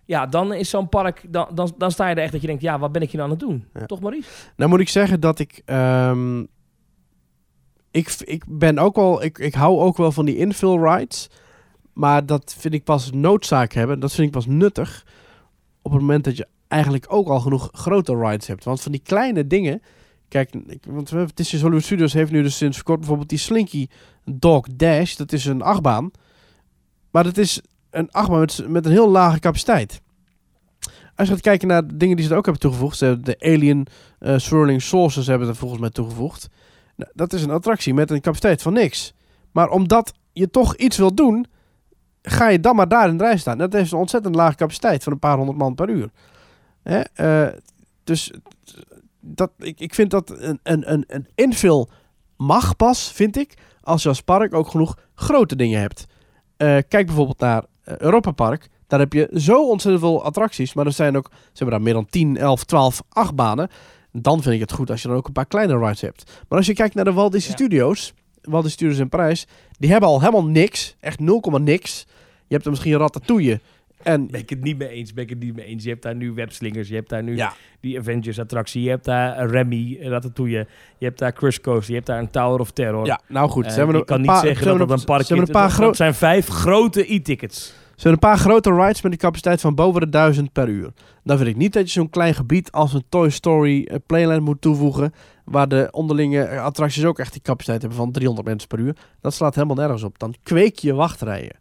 ja, dan is zo'n park, dan, dan, dan sta je er echt dat je denkt, ja, wat ben ik hier nou aan het doen? Ja. Toch Maurice? Nou moet ik zeggen dat ik... ehm, ik, ik ben ook wel... Ik, ik hou ook wel van die infill rides. Maar dat vind ik pas noodzaak hebben. Dat vind ik pas nuttig. Op het moment dat je eigenlijk ook al genoeg grote rides hebt. Want van die kleine dingen... Kijk, want we hebben- Disney Hollywood Studios heeft nu dus sinds kort bijvoorbeeld die Slinky Dog Dash. Dat is een achtbaan. Maar dat is een achtbaan met, met een heel lage capaciteit. Als je gaat kijken naar dingen die ze er ook hebben toegevoegd. Ze hebben de Alien eh, Swirling Saucers hebben er volgens mij toegevoegd. Nou, dat is een attractie met een capaciteit van niks. Maar omdat je toch iets wil doen, ga je dan maar daar in de rij staan. Dat heeft een ontzettend lage capaciteit van een paar honderd man per uur. Hè? eh, dus dat, ik, ik vind dat een, een, een, een mag pas, vind ik, als je als park ook genoeg grote dingen hebt. Eh, kijk bijvoorbeeld naar Europa Park. Daar heb je zo ontzettend veel attracties. Maar er zijn ook, ze hebben daar meer dan 10, 11, 12 achtbanen. Dan vind ik het goed als je dan ook een paar kleine rides hebt. Maar als je kijkt naar de Walt Disney Ja. Studios, Walt Disney Studios in Parijs, die hebben al helemaal niks. Echt 0, niks. Je hebt er misschien een ratatouille. En Ben ik het niet mee eens, ben ik het niet mee eens. Je hebt daar nu webslingers, je hebt daar nu ja, die Avengers-attractie, je hebt daar een Remy, Ratatouille, je hebt daar Crush Coaster, je hebt daar een Tower of Terror. ja, nou goed. Eh, een kan niet paar, zeggen dat dat een park hebben een dat, dat zijn vijf grote e-tickets. ze hebben een paar grote rides met een capaciteit van boven de 1000 per uur. Dan vind ik niet dat je zo'n klein gebied als een Toy Story eh, Playland moet toevoegen. Waar de onderlinge eh, attracties ook echt die capaciteit hebben van 300 mensen per uur. Dat slaat helemaal nergens op. Dan kweek je wachtrijen.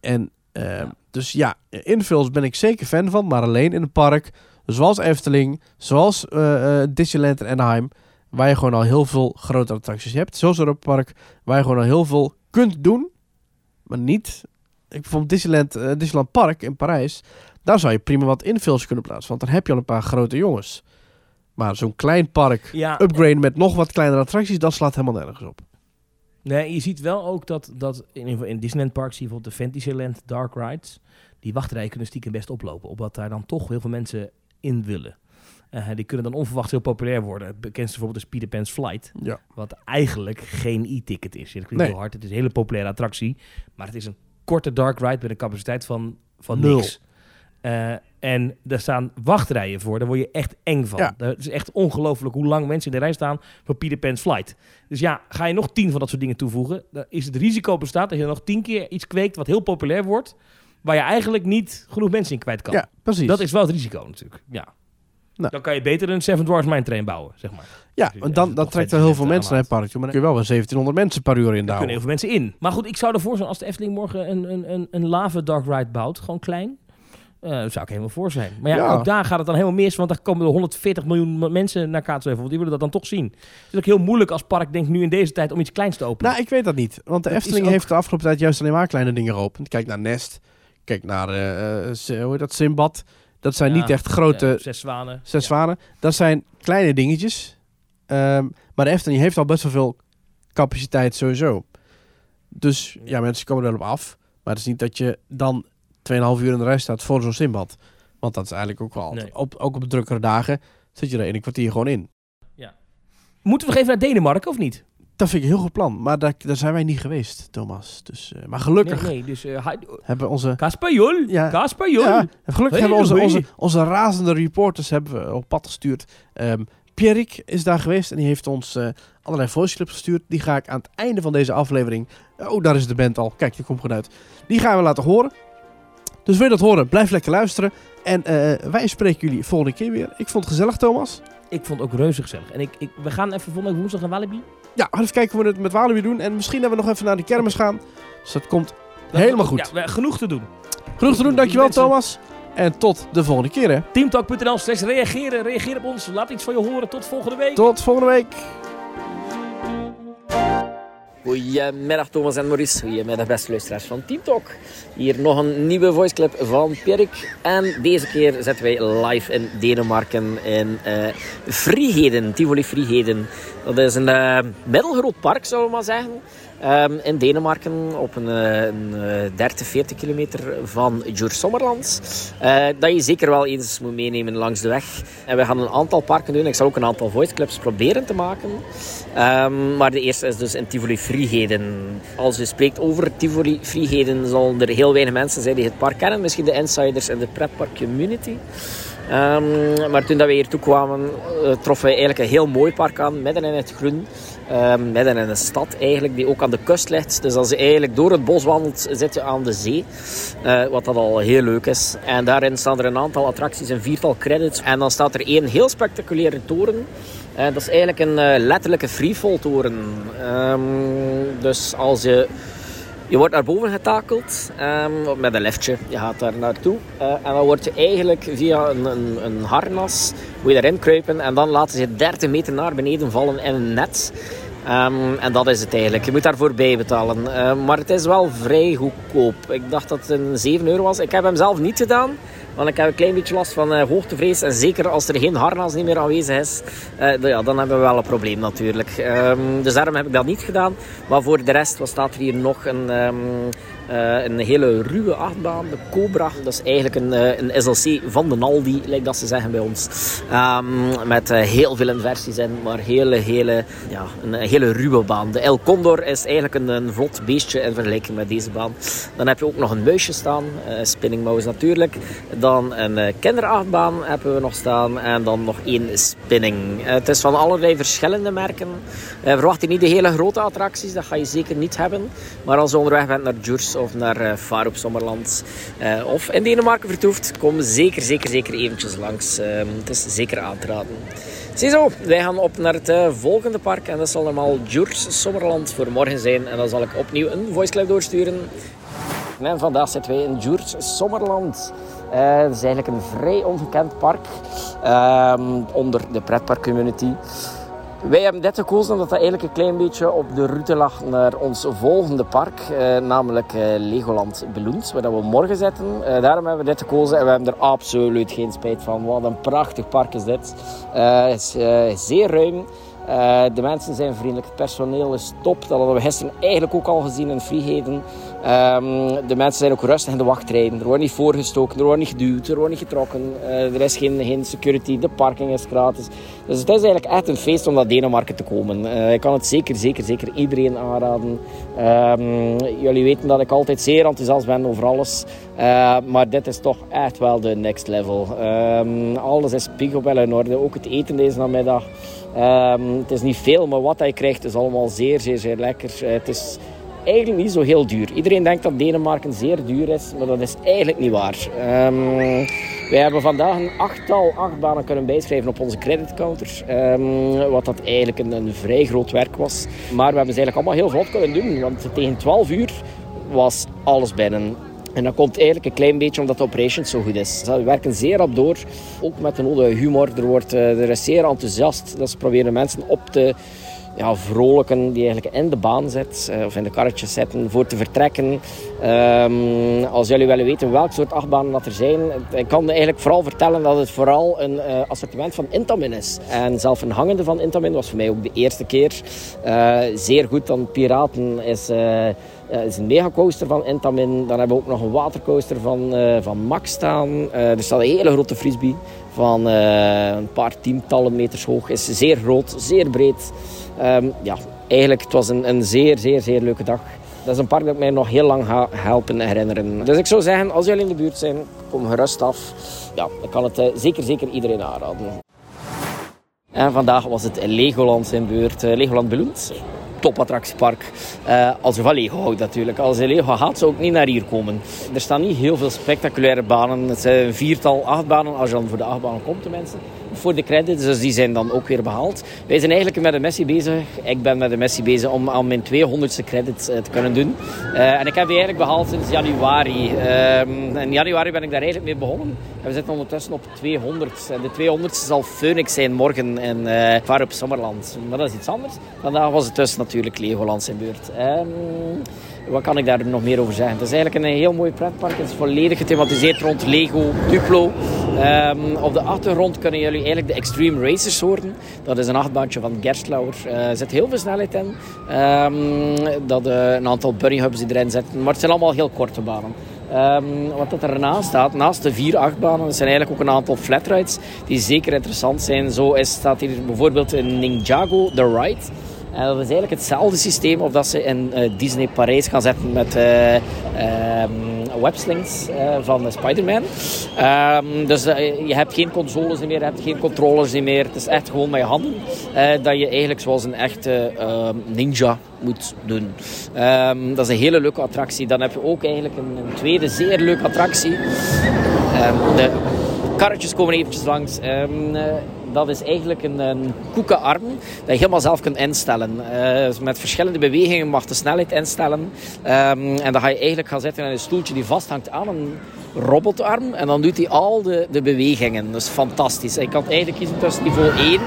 En eh, Ja. dus ja, infills ben ik zeker fan van. Maar alleen in een park zoals Efteling, zoals eh, eh, Disneyland en Anaheim. Waar je gewoon al heel veel grote attracties hebt. Zoals Europa Park, waar je gewoon al heel veel kunt doen. Maar niet... Ik, bijvoorbeeld Disneyland, eh, Disneyland Park in Parijs. Daar zou je prima wat infills kunnen plaatsen. Want dan heb je al een paar grote jongens. Maar zo'n klein park Ja, upgraden met nog wat kleinere attracties, dat slaat helemaal nergens op. Nee, je ziet wel ook dat, dat in, in Disneyland Park zie je bijvoorbeeld de Fantasyland Dark Rides. Die wachtrijen kunnen stiekem best oplopen, omdat daar dan toch heel veel mensen in willen. Eh, die kunnen dan onverwacht heel populair worden. Het bekendste voorbeeld is Peter Pan's Flight, Ja. wat eigenlijk geen e-ticket is. Dat klinkt heel hard, het is een hele populaire attractie, maar het is een korte dark ride met een capaciteit van, van Nul. niks. Eh, en daar staan wachtrijen voor, daar word je echt eng van. Ja. Het is echt ongelooflijk hoe lang mensen in de rij staan voor Peter Pan's Flight. Dus ja, ga je nog tien van dat soort dingen toevoegen, dan is het risico bestaat dat je nog tien keer iets kweekt wat heel populair wordt, waar je eigenlijk niet genoeg mensen in kwijt kan. Ja, precies. Dat is wel het risico natuurlijk. Ja. Nou. Dan kan je beter een Seven Dwarfs Mine Train bouwen, zeg maar. ja, want als dan, trekt er heel veel mensen naar het park toe. Maar dan kun je wel weer 1700 mensen per uur in Daar kunnen heel veel mensen in. Maar goed, ik zou ervoor zijn als de Efteling morgen een, een, een, een lava dark ride bouwt, gewoon klein. Daar zou ik helemaal voor zijn. Maar ja, Ja. ook daar gaat het dan helemaal mis, want daar komen er 140 miljoen mensen naar Kaatsheuvel. Want die willen dat dan toch zien. Het is ook heel moeilijk als park, denk ik nu in deze tijd, om iets kleins te openen. Nou, ik weet dat niet. Want de Dat Efteling ook- heeft de afgelopen tijd juist alleen maar kleine dingen geopend. Kijk naar Nest. Kijk naar, eh, eh, hoe heet dat, Simbad. Dat zijn Ja, niet echt grote zes zwanen. zes zwanen. Dat zijn kleine dingetjes. Ehm, maar de Efteling heeft al best wel veel capaciteit sowieso. Dus ja, mensen komen erop af. Maar het is niet dat je dan 2,5 uur in de rij staat voor zo'n Simbad. Want dat is eigenlijk ook wel... Nee. Op, ook op drukkere dagen zit je er in een kwartier gewoon in. Moeten we nog even naar Denemarken of niet? Dat vind ik een heel goed plan. Maar daar, daar zijn wij niet geweest, Thomas. Dus, eh, maar gelukkig Nee, nee. Dus uh, hebben onze... Kasper Jol. Ja. Kasper Jol. Ja, gelukkig hebben onze, onze, onze razende reporters hebben we op pad gestuurd. Ehm Pierrik is daar geweest en die heeft ons eh, allerlei voice clips gestuurd. Die ga ik aan het einde van deze aflevering... Oh, daar is de band al. Kijk, die komt goed uit. Die gaan we laten horen. Dus wil je dat horen, blijf lekker luisteren. En eh, wij spreken jullie volgende keer weer. Ik vond het gezellig, Thomas. Ik vond het ook reuze gezellig. En ik, ik, we gaan even volgende week woensdag naar Walibi. Ja, even kijken hoe we het met Walibi doen. En misschien dat we nog even naar de kermis gaan. Dus dat komt helemaal goed. Ja, genoeg te doen. Genoeg te doen, dankjewel mensen- Thomas. En tot de volgende keer hè. Teamtalk.nl slash reageren. Reageer op ons. Laat iets van je horen. Tot volgende week. Tot volgende week. Goedemiddag Thomas en Maurice. Goedemiddag beste luisteraars van Team Talk. Hier nog een nieuwe voiceclip van Pierik. En deze keer zetten wij live in Denemarken in eh Friheden, Tivoli Friheden. Dat is een eh, middelgroot park, zullen we maar zeggen. Ehm, in Denemarken op een, eh, een eh, 30, 40 kilometer van Djurs Sommerland. Eh, dat je zeker wel eens moet meenemen langs de weg. En we gaan een aantal parken doen. Ik zal ook een aantal voiceclips proberen te maken. Ehm, maar de eerste is dus in Tivoli Friheden. Als je spreekt over Tivoli Friheden, zullen er heel weinig mensen zijn die het park kennen. Misschien de insiders in de pretpark community. Ehm, maar toen dat we hier toe kwamen, eh, troffen we eigenlijk een heel mooi park aan, midden in het groen. Ehm, midden in een stad eigenlijk, die ook aan de kust ligt. Dus als je eigenlijk door het bos wandelt, zit je aan de zee. Eh, wat dat al heel leuk is. En daarin staan er een aantal attracties, een viertal credits. En dan staat er één heel spectaculaire toren. Eh, dat is eigenlijk een eh, letterlijke freefall toren. Ehm, dus als je... Je wordt naar boven getakeld ehm, met een liftje. Je gaat daar naartoe. Eh, en dan word je eigenlijk via een, een, een harnas moet je erin kruipen. En dan laten ze je 30 meter naar beneden vallen in een net. Ehm, en dat is het eigenlijk. Je moet daarvoor bijbetalen. Ehm, maar het is wel vrij goedkoop. Ik dacht dat het een 7 euro was. Ik heb hem zelf niet gedaan. Want ik heb een klein beetje last van eh, hoogtevrees. En zeker als er geen harnas niet meer aanwezig is, eh, ja, dan hebben we wel een probleem natuurlijk. Ehm, dus daarom heb ik dat niet gedaan. Maar voor de rest wat staat er hier nog een, ehm, eh, een hele ruwe achtbaan. De Cobra. Dat is eigenlijk een, eh, een SLC van de Aldi, lijkt dat ze zeggen bij ons. Ehm, met eh, heel veel inversies in, maar hele, hele, ja, een hele ruwe baan. De El Condor is eigenlijk een, een vlot beestje in vergelijking met deze baan. Dan heb je ook nog een muisje staan, eh, spinning mouse natuurlijk. Dan een kinderachtbaan hebben we nog staan en dan nog één spinning. Het is van allerlei verschillende merken. Verwacht je niet de hele grote attracties, dat ga je zeker niet hebben. Maar als je onderweg bent naar Of naar uh, Faroep Sommerland eh, of in Denemarken vertoeft, kom zeker, zeker, zeker eventjes langs. Eh, het is zeker aan te raden. Ziezo, wij gaan op naar het eh, volgende park en dat zal normaal Djurs Sommerland voor morgen zijn. En dan zal ik opnieuw een voiceclip doorsturen. En vandaag zitten wij in Djurs Sommerland. Eh, Het is eigenlijk een vrij ongekend park ehm, onder de pretparkcommunity. Wij hebben dit gekozen omdat dat eigenlijk een klein beetje op de route lag naar ons volgende park, eh, namelijk eh, Legoland Balloons, waar we morgen zitten. Eh, daarom hebben we dit gekozen en we hebben er absoluut geen spijt van. Wat een prachtig park is dit. Eh, het is eh, zeer ruim. Eh, de mensen zijn vriendelijk, het personeel is top. Dat hadden we gisteren eigenlijk ook al gezien in Vrijheden. Ehm, de mensen zijn ook rustig in de wachtrijen. Er wordt niet voorgestoken, er wordt niet geduwd, er wordt niet getrokken. Eh, er is geen, geen security, de parking is gratis. Dus het is eigenlijk echt een feest om naar Denemarken te komen. Eh, ik kan het zeker, zeker, zeker iedereen aanraden. Ehm, jullie weten dat ik altijd zeer enthousiast ben over alles. Maar dit is toch echt wel de next level. Ehm, alles is picobello in orde. Ook het eten deze namiddag. Ehm, het is niet veel, maar wat hij krijgt is allemaal zeer, zeer, zeer lekker. Eh, het is eigenlijk niet zo heel duur. Iedereen denkt dat Denemarken zeer duur is, maar dat is eigenlijk niet waar. Ehm, wij hebben vandaag een achttal achtbanen kunnen bijschrijven op onze creditcounter. Ehm, wat dat eigenlijk een, een vrij groot werk was. Maar we hebben ze eigenlijk allemaal heel vlot kunnen doen, want tegen 12 uur was alles binnen. En dat komt eigenlijk een klein beetje omdat de operations zo goed is. We werken zeer op door, ook met de nodige humor. Er, wordt, eh, er is zeer enthousiast. Dat ze proberen mensen op te ja, vrolijken die eigenlijk in de baan zit, eh, of in de karretjes zitten, voor te vertrekken. Ehm, als jullie willen weten welk soort achtbanen dat er zijn, ik kan eigenlijk vooral vertellen dat het vooral een eh, assortiment van Intamin is. En zelf een hangende van Intamin was voor mij ook de eerste keer. Zeer goed, dan Piraten is... uh, is een megacoaster van Intamin. Dan hebben we ook nog een watercoaster van, uh, van Max staan. Uh, er staat een hele grote frisbee van een paar tientallen meters hoog. Is zeer groot, zeer breed. Ehm, ja, eigenlijk, het was een, een zeer, zeer, zeer leuke dag. Dat is een park dat mij nog heel lang gaat helpen herinneren. Dus ik zou zeggen, als jullie in de buurt zijn, kom gerust af. Ja, ik kan het zeker, zeker iedereen aanraden. En vandaag was het Legoland in beurt. Legoland Beloend topattractiepark. Uh, als je van Lego houdt natuurlijk. Als je Lego gaat, zou ik niet naar hier komen. Er staan niet heel veel spectaculaire banen. Het zijn een viertal achtbanen als je dan voor de achtbanen komt, de mensen voor de credits, dus die zijn dan ook weer behaald. Wij zijn eigenlijk met de Messi bezig. Ik ben met de Messi bezig om aan mijn 200ste credits uh, te kunnen doen. Uh, en ik heb die eigenlijk behaald sinds januari. Uh, in januari ben ik daar eigenlijk mee begonnen. En we zitten ondertussen op 200. En de 200 zal Phoenix zijn morgen in uh, Var op Sommerland. Maar dat is iets anders. Vandaag was het dus natuurlijk Legoland zijn beurt. Ehm, wat kan ik daar nog meer over zeggen? Het is eigenlijk een heel mooi pretpark. Het is volledig gethematiseerd rond Lego, Duplo. Um, op de achtergrond kunnen jullie eigenlijk de Extreme Racers horen. Dat is een achtbaantje van Gerstlauer. Uh, er zit heel veel snelheid in. Um, dat uh, een aantal bunny hubs die erin zitten. Maar het zijn allemaal heel korte banen. Um, wat er ernaast staat, naast de vier achtbanen, zijn eigenlijk ook een aantal flatrides die zeker interessant zijn. Zo is, staat hier bijvoorbeeld een Ninjago The Ride. En dat is eigenlijk hetzelfde systeem of dat ze in uh, Disney Parijs gaan zetten met uh, um, webslings van Spider-Man. Um, dus je hebt geen consoles meer, je hebt geen controllers meer. Het is echt gewoon met je handen dat je eigenlijk zoals een echte ninja moet doen. Dat is een hele leuke attractie. Dan heb je ook eigenlijk een, een tweede zeer leuke attractie. de karretjes komen eventjes langs dat is eigenlijk een, een koekenarm dat je helemaal zelf kunt instellen. Uh, met verschillende bewegingen mag de snelheid instellen. Um, en dan ga je eigenlijk gaan zitten in een stoeltje die vasthangt aan een robotarm. En dan doet hij al de, de bewegingen. Is fantastisch. Je kan eigenlijk kiezen tussen niveau 1,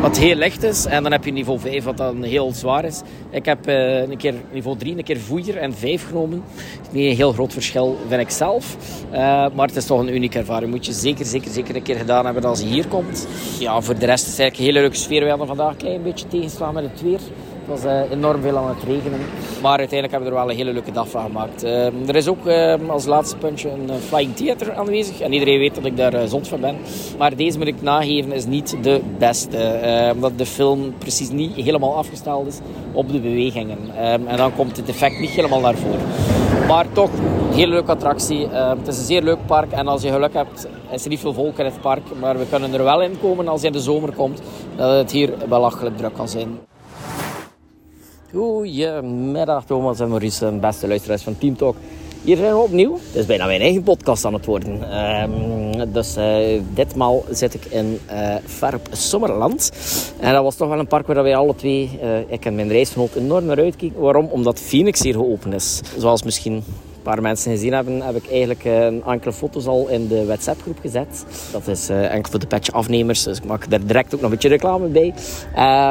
wat heel licht is. En dan heb je niveau 5, wat dan heel zwaar is. Ik heb uh, een keer niveau 3, een keer 4 en 5 genomen. Niet een heel groot verschil, vind ik zelf. Uh, maar het is toch een unieke ervaring. Moet je zeker, zeker, zeker een keer gedaan hebben als je hier komt. Ja, voor de rest is het eigenlijk een hele leuke sfeer. We hadden vandaag een klein beetje tegenslaan met het weer. Het was uh, enorm veel aan het regenen. Maar uiteindelijk hebben we er wel een hele leuke dag van gemaakt. Uh, er is ook uh, als laatste puntje een Flying Theater aanwezig. En iedereen weet dat ik daar zond van ben. Maar deze moet ik nageven, is niet de beste. omdat de film precies niet helemaal afgesteld is op de bewegingen. en dan komt het effect niet helemaal naar voren. Maar toch, hele leuke attractie. het is een zeer leuk park. En als je geluk hebt, is er niet veel volk in het park. Maar we kunnen er wel in komen als je in de zomer komt. Dat het hier belachelijk druk kan zijn. Goedemiddag Thomas en Maurice, beste luisteraars van Team Talk. Hier zijn we opnieuw. Het is bijna mijn eigen podcast aan het worden. Um, dus uh, ditmaal zit ik in uh, Verp Sommerland. En dat was toch wel een park waar wij alle twee, uh, ik en mijn reisgenoot, enorm naar uitkijken. Waarom? Omdat Phoenix hier geopend is. Zoals misschien paar mensen gezien hebben, heb ik eigenlijk eh, een enkele foto's al in de WhatsApp-groep gezet. Dat is uh, enkel voor de petje afnemers, dus ik maak daar direct ook nog een beetje reclame bij.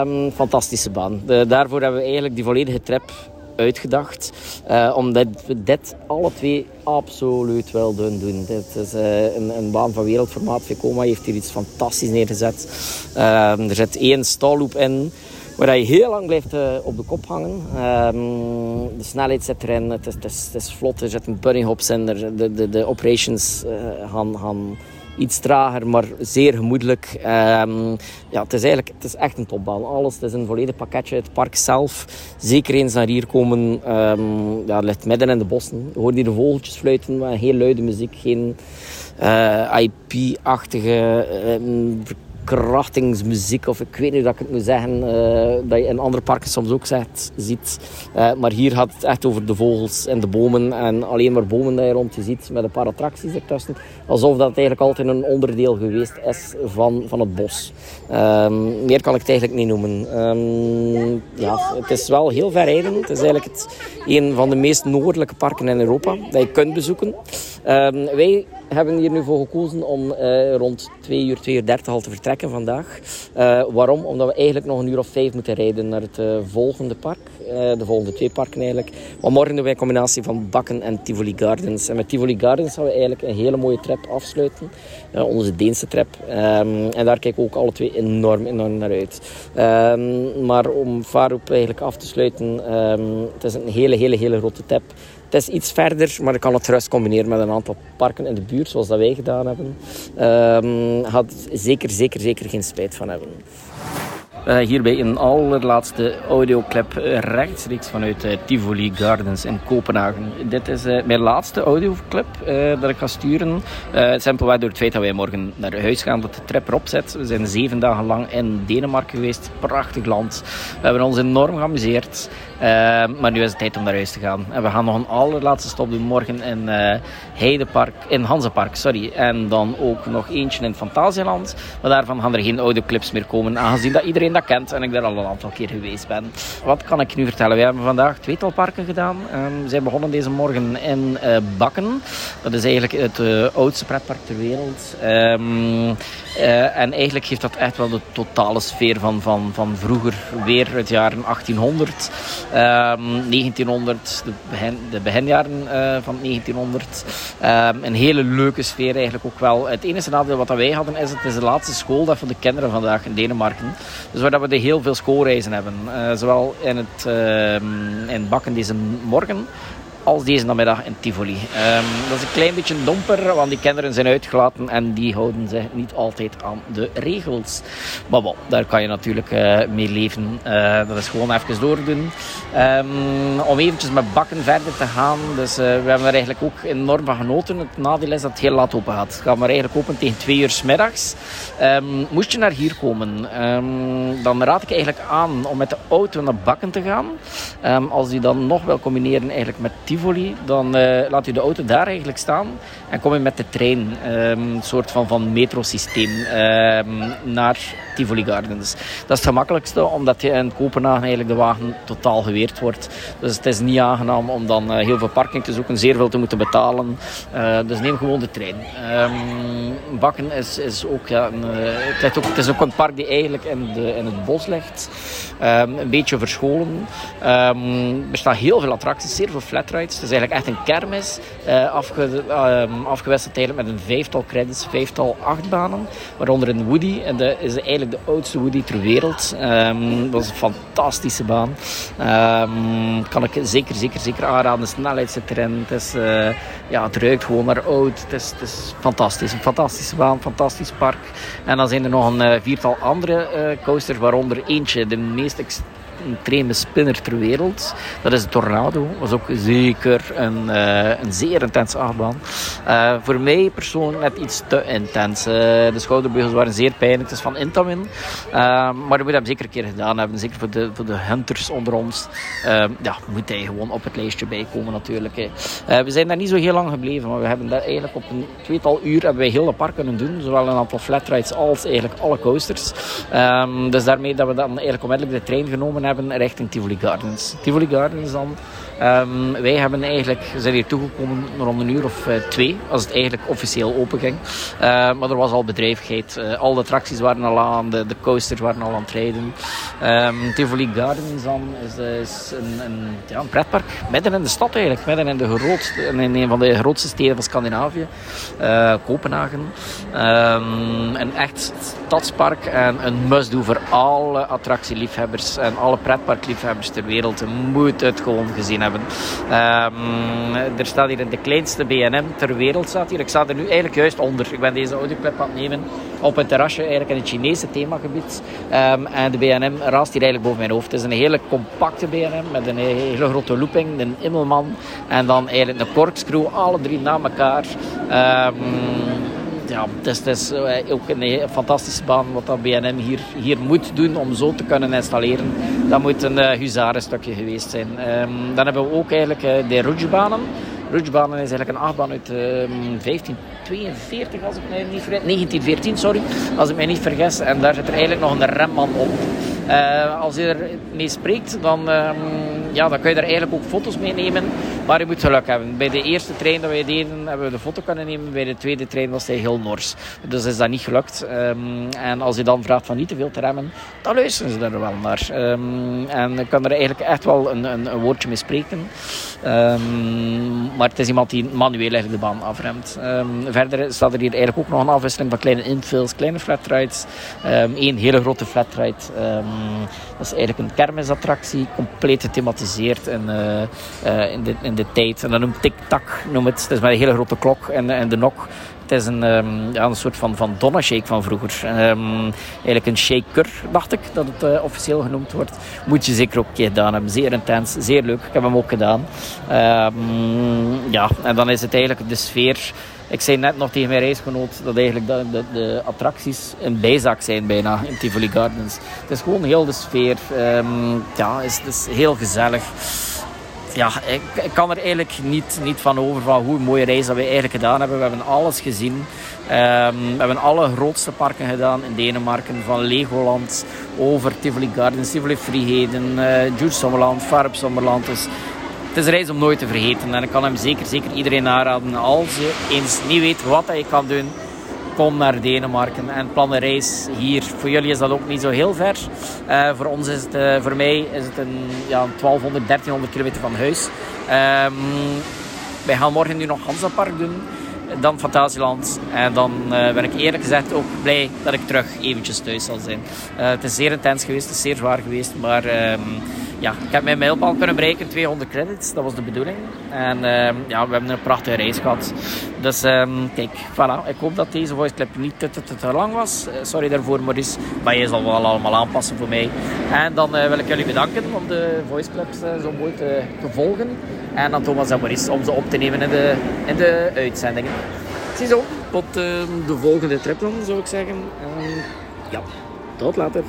Um, fantastische baan. De, daarvoor hebben we eigenlijk die volledige trip uitgedacht. Uh, omdat we dit alle twee absoluut wilden doen. Dit is een, een, baan van wereldformaat. Vekoma heeft hier iets fantastisch neergezet. Uh, er zit één stalloop in waar je heel lang blijft uh, op de kop hangen. Um, de snelheid zit erin, het is, het is, vlot, er zit een bunny hops in. De, de, de operations uh, gaan, gaan iets trager, maar zeer gemoedelijk. Um, ja, het is eigenlijk het is echt een topbaan. Alles, het is een volledig pakketje. Het park zelf, zeker eens naar hier komen, ja, ligt midden in de bossen. Je hoort hier de vogeltjes fluiten, maar heel luide muziek, geen uh, IP-achtige krachtingsmuziek, of ik weet niet hoe ik het moet zeggen, uh, dat je in andere parken soms ook ziet. Uh, maar hier gaat het echt over de vogels en de bomen en alleen maar bomen dat je rond je ziet met een paar attracties ertussen. Alsof dat eigenlijk altijd een onderdeel geweest is van, van het bos. Um, meer kan ik het eigenlijk niet noemen. Um, ja, het is wel heel verrijdend. Het is eigenlijk het, een van de meest noordelijke parken in Europa dat je kunt bezoeken. Um, wij hebben hier nu voor gekozen om uh, rond 2 uur, 2 uur 30 al te vertrekken vandaag. Uh, waarom? Omdat we eigenlijk nog een uur of vijf moeten rijden naar het uh, volgende park. de volgende twee parken eigenlijk. Maar morgen doen wij een combinatie van Bakken en Tivoli Gardens. En met Tivoli Gardens gaan we eigenlijk een hele mooie trip afsluiten. onze Deense trip. Um, en daar kijken we ook alle twee enorm, enorm naar uit. Um, maar om Faroep eigenlijk af te sluiten. Um, het is een hele, hele, hele grote tip. Het is iets verder, maar ik kan het gerust combineren met een aantal parken in de buurt, zoals dat wij gedaan hebben. Um, had zeker, zeker, zeker geen spijt van hebben. Uh, hierbij een allerlaatste audioclip uh, rechtstreeks vanuit uh, Tivoli Gardens in Kopenhagen. Dit is mijn laatste audioclip dat ik ga sturen. simpelweg door het feit dat wij morgen naar huis gaan, dat de trip erop zit. We zijn zeven dagen lang in Denemarken geweest. Prachtig land. We hebben ons enorm geamuseerd. maar nu is het tijd om naar huis te gaan. En we gaan nog een allerlaatste stop doen morgen in Heidepark, in Hanzepark, sorry. En dan ook nog eentje in Fantasieland. Maar daarvan gaan er geen audioclips meer komen, aangezien dat iedereen dat kent en ik daar al een aantal keer geweest ben. Wat kan ik nu vertellen? We hebben vandaag tweetal parken gedaan. Um, we zijn begonnen deze morgen in uh, Bakken. Dat is eigenlijk het uh, oudste pretpark ter wereld. Um, uh, en eigenlijk geeft dat echt wel de totale sfeer van, van, van vroeger. Weer uit de jaren 1800, um, 1900, de, begin, de beginjaren van 1900. een hele leuke sfeer eigenlijk ook wel. Het enige nadeel wat wij hadden is, het is de laatste schooldag van de kinderen vandaag in Denemarken. Dus waar we heel veel schoolreizen hebben. Uh, zowel in, het, uh, in Bakken deze morgen als deze namiddag in Tivoli. Um, dat is een klein beetje domper, want die kinderen zijn uitgelaten en die houden zich niet altijd aan de regels. Maar bon, daar kan je natuurlijk uh, mee leven. Uh, dat is gewoon even doordoen. Um, om eventjes met bakken verder te gaan. Dus uh, we hebben er eigenlijk ook enorm van genoten. Het nadeel is dat het heel laat open gaat. Het gaat maar eigenlijk open tegen twee uur s middags. Um, moest je naar hier komen, dan raad ik eigenlijk aan om met de auto naar bakken te gaan. als je dan nog wil combineren eigenlijk met Tivoli, dan uh, laat u de auto daar eigenlijk staan en kom je met de trein, um, een soort van, van metrosysteem, um, naar Tivoli Gardens. Dat is het gemakkelijkste, omdat je in Kopenhagen eigenlijk de wagen totaal geweerd wordt. Dus het is niet aangenaam om dan uh, heel veel parking te zoeken, zeer veel te moeten betalen. Uh, dus neem gewoon de trein. Um, Bakken is, is ook, ja, een, het, ook, het is ook een park die eigenlijk in, de, in het bos ligt. een beetje verscholen. er staan heel veel attracties, zeer veel Het is eigenlijk echt een kermis, uh, afge, uh, afgewisseld met een vijftal credits, vijftal achtbanen, waaronder een Woody. En dat is eigenlijk de oudste Woody ter wereld. Um, dat is een fantastische baan. Um, kan ik zeker, zeker, zeker aanraden. De snelheid zit erin. Het, is, uh, ja, ruikt gewoon naar oud. Het is, het is fantastisch. Een fantastische baan, fantastisch park. En dan zijn er nog een viertal andere coasters, waaronder eentje, de meest een extreme spinner ter wereld. Dat is de Tornado. Dat was ook zeker een, uh, een zeer intense achtbaan. Uh, voor mij persoonlijk net iets te intens. Uh, de schouderbeugels waren zeer pijnlijk. Het is van Intamin. maar we moet hem zeker een keer gedaan hebben. Zeker voor de, voor de hunters onder ons. ja, moet hij gewoon op het lijstje bijkomen natuurlijk. we zijn daar niet zo heel lang gebleven. Maar we hebben daar eigenlijk op een tweetal uur hebben wij heel de park kunnen doen. Zowel een aantal flatrides als eigenlijk alle coasters. Um, dus daarmee dat we dan eigenlijk onmiddellijk de trein genomen hebben hebben richting Tivoli Gardens. Tivoli Gardens dan Um, wij hebben eigenlijk, zijn hier toegekomen rond een uur of uh, twee, als het eigenlijk officieel open ging. Uh, maar er was al bedrijvigheid. Uh, al de attracties waren al aan, de, de coasters waren al aan het rijden. Um, Tivoli Gardens dan is, is een, een, ja, een, pretpark midden in de stad eigenlijk. Midden in, de grootste, in een van de grootste steden van Scandinavië. Kopenhagen. Um, een echt stadspark en een must-do voor alle attractieliefhebbers en alle pretparkliefhebbers ter wereld. Je moet het gewoon gezien hebben. Um, er staat hier de kleinste BNM ter wereld. Staat hier. Ik sta er nu eigenlijk juist onder. Ik ben deze audioclip aan het nemen op een terrasje eigenlijk in het Chinese themagebied. Um, en de BNM raast hier eigenlijk boven mijn hoofd. Het is een hele compacte BNM met een hele grote looping, een immelman en dan eigenlijk een corkscrew, alle drie na elkaar. Um, ja, het is, eh, ook een fantastische baan wat dat BNM hier, hier moet doen om zo te kunnen installeren. Dat moet een uh, huzarenstukje geweest zijn. Um, dan hebben we ook eigenlijk uh, de Rougebanen. Rougebanen is eigenlijk een achtbaan uit um, 1542, als ik mij niet vergis. 1914, sorry, als ik mij niet vergis. En daar zit er eigenlijk nog een remman op. Uh, als je er mee spreekt, dan, um, ja, dan kun je er eigenlijk ook foto's mee nemen. Maar je moet geluk hebben. Bij de eerste trein dat wij deden, hebben we de foto kunnen nemen. Bij de tweede trein was hij heel nors. Dus is dat niet gelukt. Um, en als je dan vraagt van niet te veel te remmen, dan luisteren ze er wel naar. Um, en ik kan er eigenlijk echt wel een, een, woordje mee spreken. maar het is iemand die manueel eigenlijk de baan afremt. verder staat er hier eigenlijk ook nog een afwisseling van kleine infills, kleine flatrides. Eén hele grote flatride dat is eigenlijk een kermisattractie, compleet gethematiseerd in, uh, uh, in, de, in de tijd. En dan noemt Tik-Tak, noem het. Het is met een hele grote klok en, en de nok. Het is een, um, ja, een soort van, van Donna Shake van vroeger. Um, eigenlijk een shaker, dacht ik, dat het uh, officieel genoemd wordt. Moet je zeker ook een keer gedaan hebben. Zeer intens, zeer leuk. Ik heb hem ook gedaan. Um, ja, en dan is het eigenlijk de sfeer ik zei net nog tegen mijn reisgenoot dat eigenlijk de, de, attracties een bijzaak zijn bijna in Tivoli Gardens. Het is gewoon heel de sfeer. Um, ja, het is, heel gezellig ja, ik, ik, kan er eigenlijk niet, niet van over van hoe mooie reis dat we eigenlijk gedaan hebben. We hebben alles gezien. Um, we hebben alle grootste parken gedaan in Denemarken. Van Legoland over Tivoli Gardens, Tivoli Vrijheden, uh, Sommerland, Farb Sommerland. Dus het is een reis om nooit te vergeten. En ik kan hem zeker, zeker iedereen aanraden. Als je eens niet weet wat je kan doen, kom naar Denemarken en plan een reis hier. Voor jullie is dat ook niet zo heel ver. Uh, voor ons is het, uh, voor mij is het een ja, 1200, 1300 kilometer van huis. Um, wij gaan morgen nu nog Hansapark doen. Dan Fantasieland. En dan uh, ben ik eerlijk gezegd ook blij dat ik terug eventjes thuis zal zijn. het is zeer intens geweest, het is zeer zwaar geweest. Maar um, ja, ik heb mijn mijlpaal kunnen bereiken, 200 credits, dat was de bedoeling. En uh, ja, we hebben een prachtige reis gehad. Dus um, kijk, voilà. Ik hoop dat deze voice clip niet te, te, te, lang was. Uh, sorry daarvoor, Maurice. Maar je zal wel allemaal aanpassen voor mij. En dan uh, wil ik jullie bedanken om de voice clips zo mooi te, te, volgen. En aan Thomas en Maurice om ze op te nemen in de, in de uitzendingen. Ziezo, tot de volgende trip dan, zou ik zeggen. ja, tot later.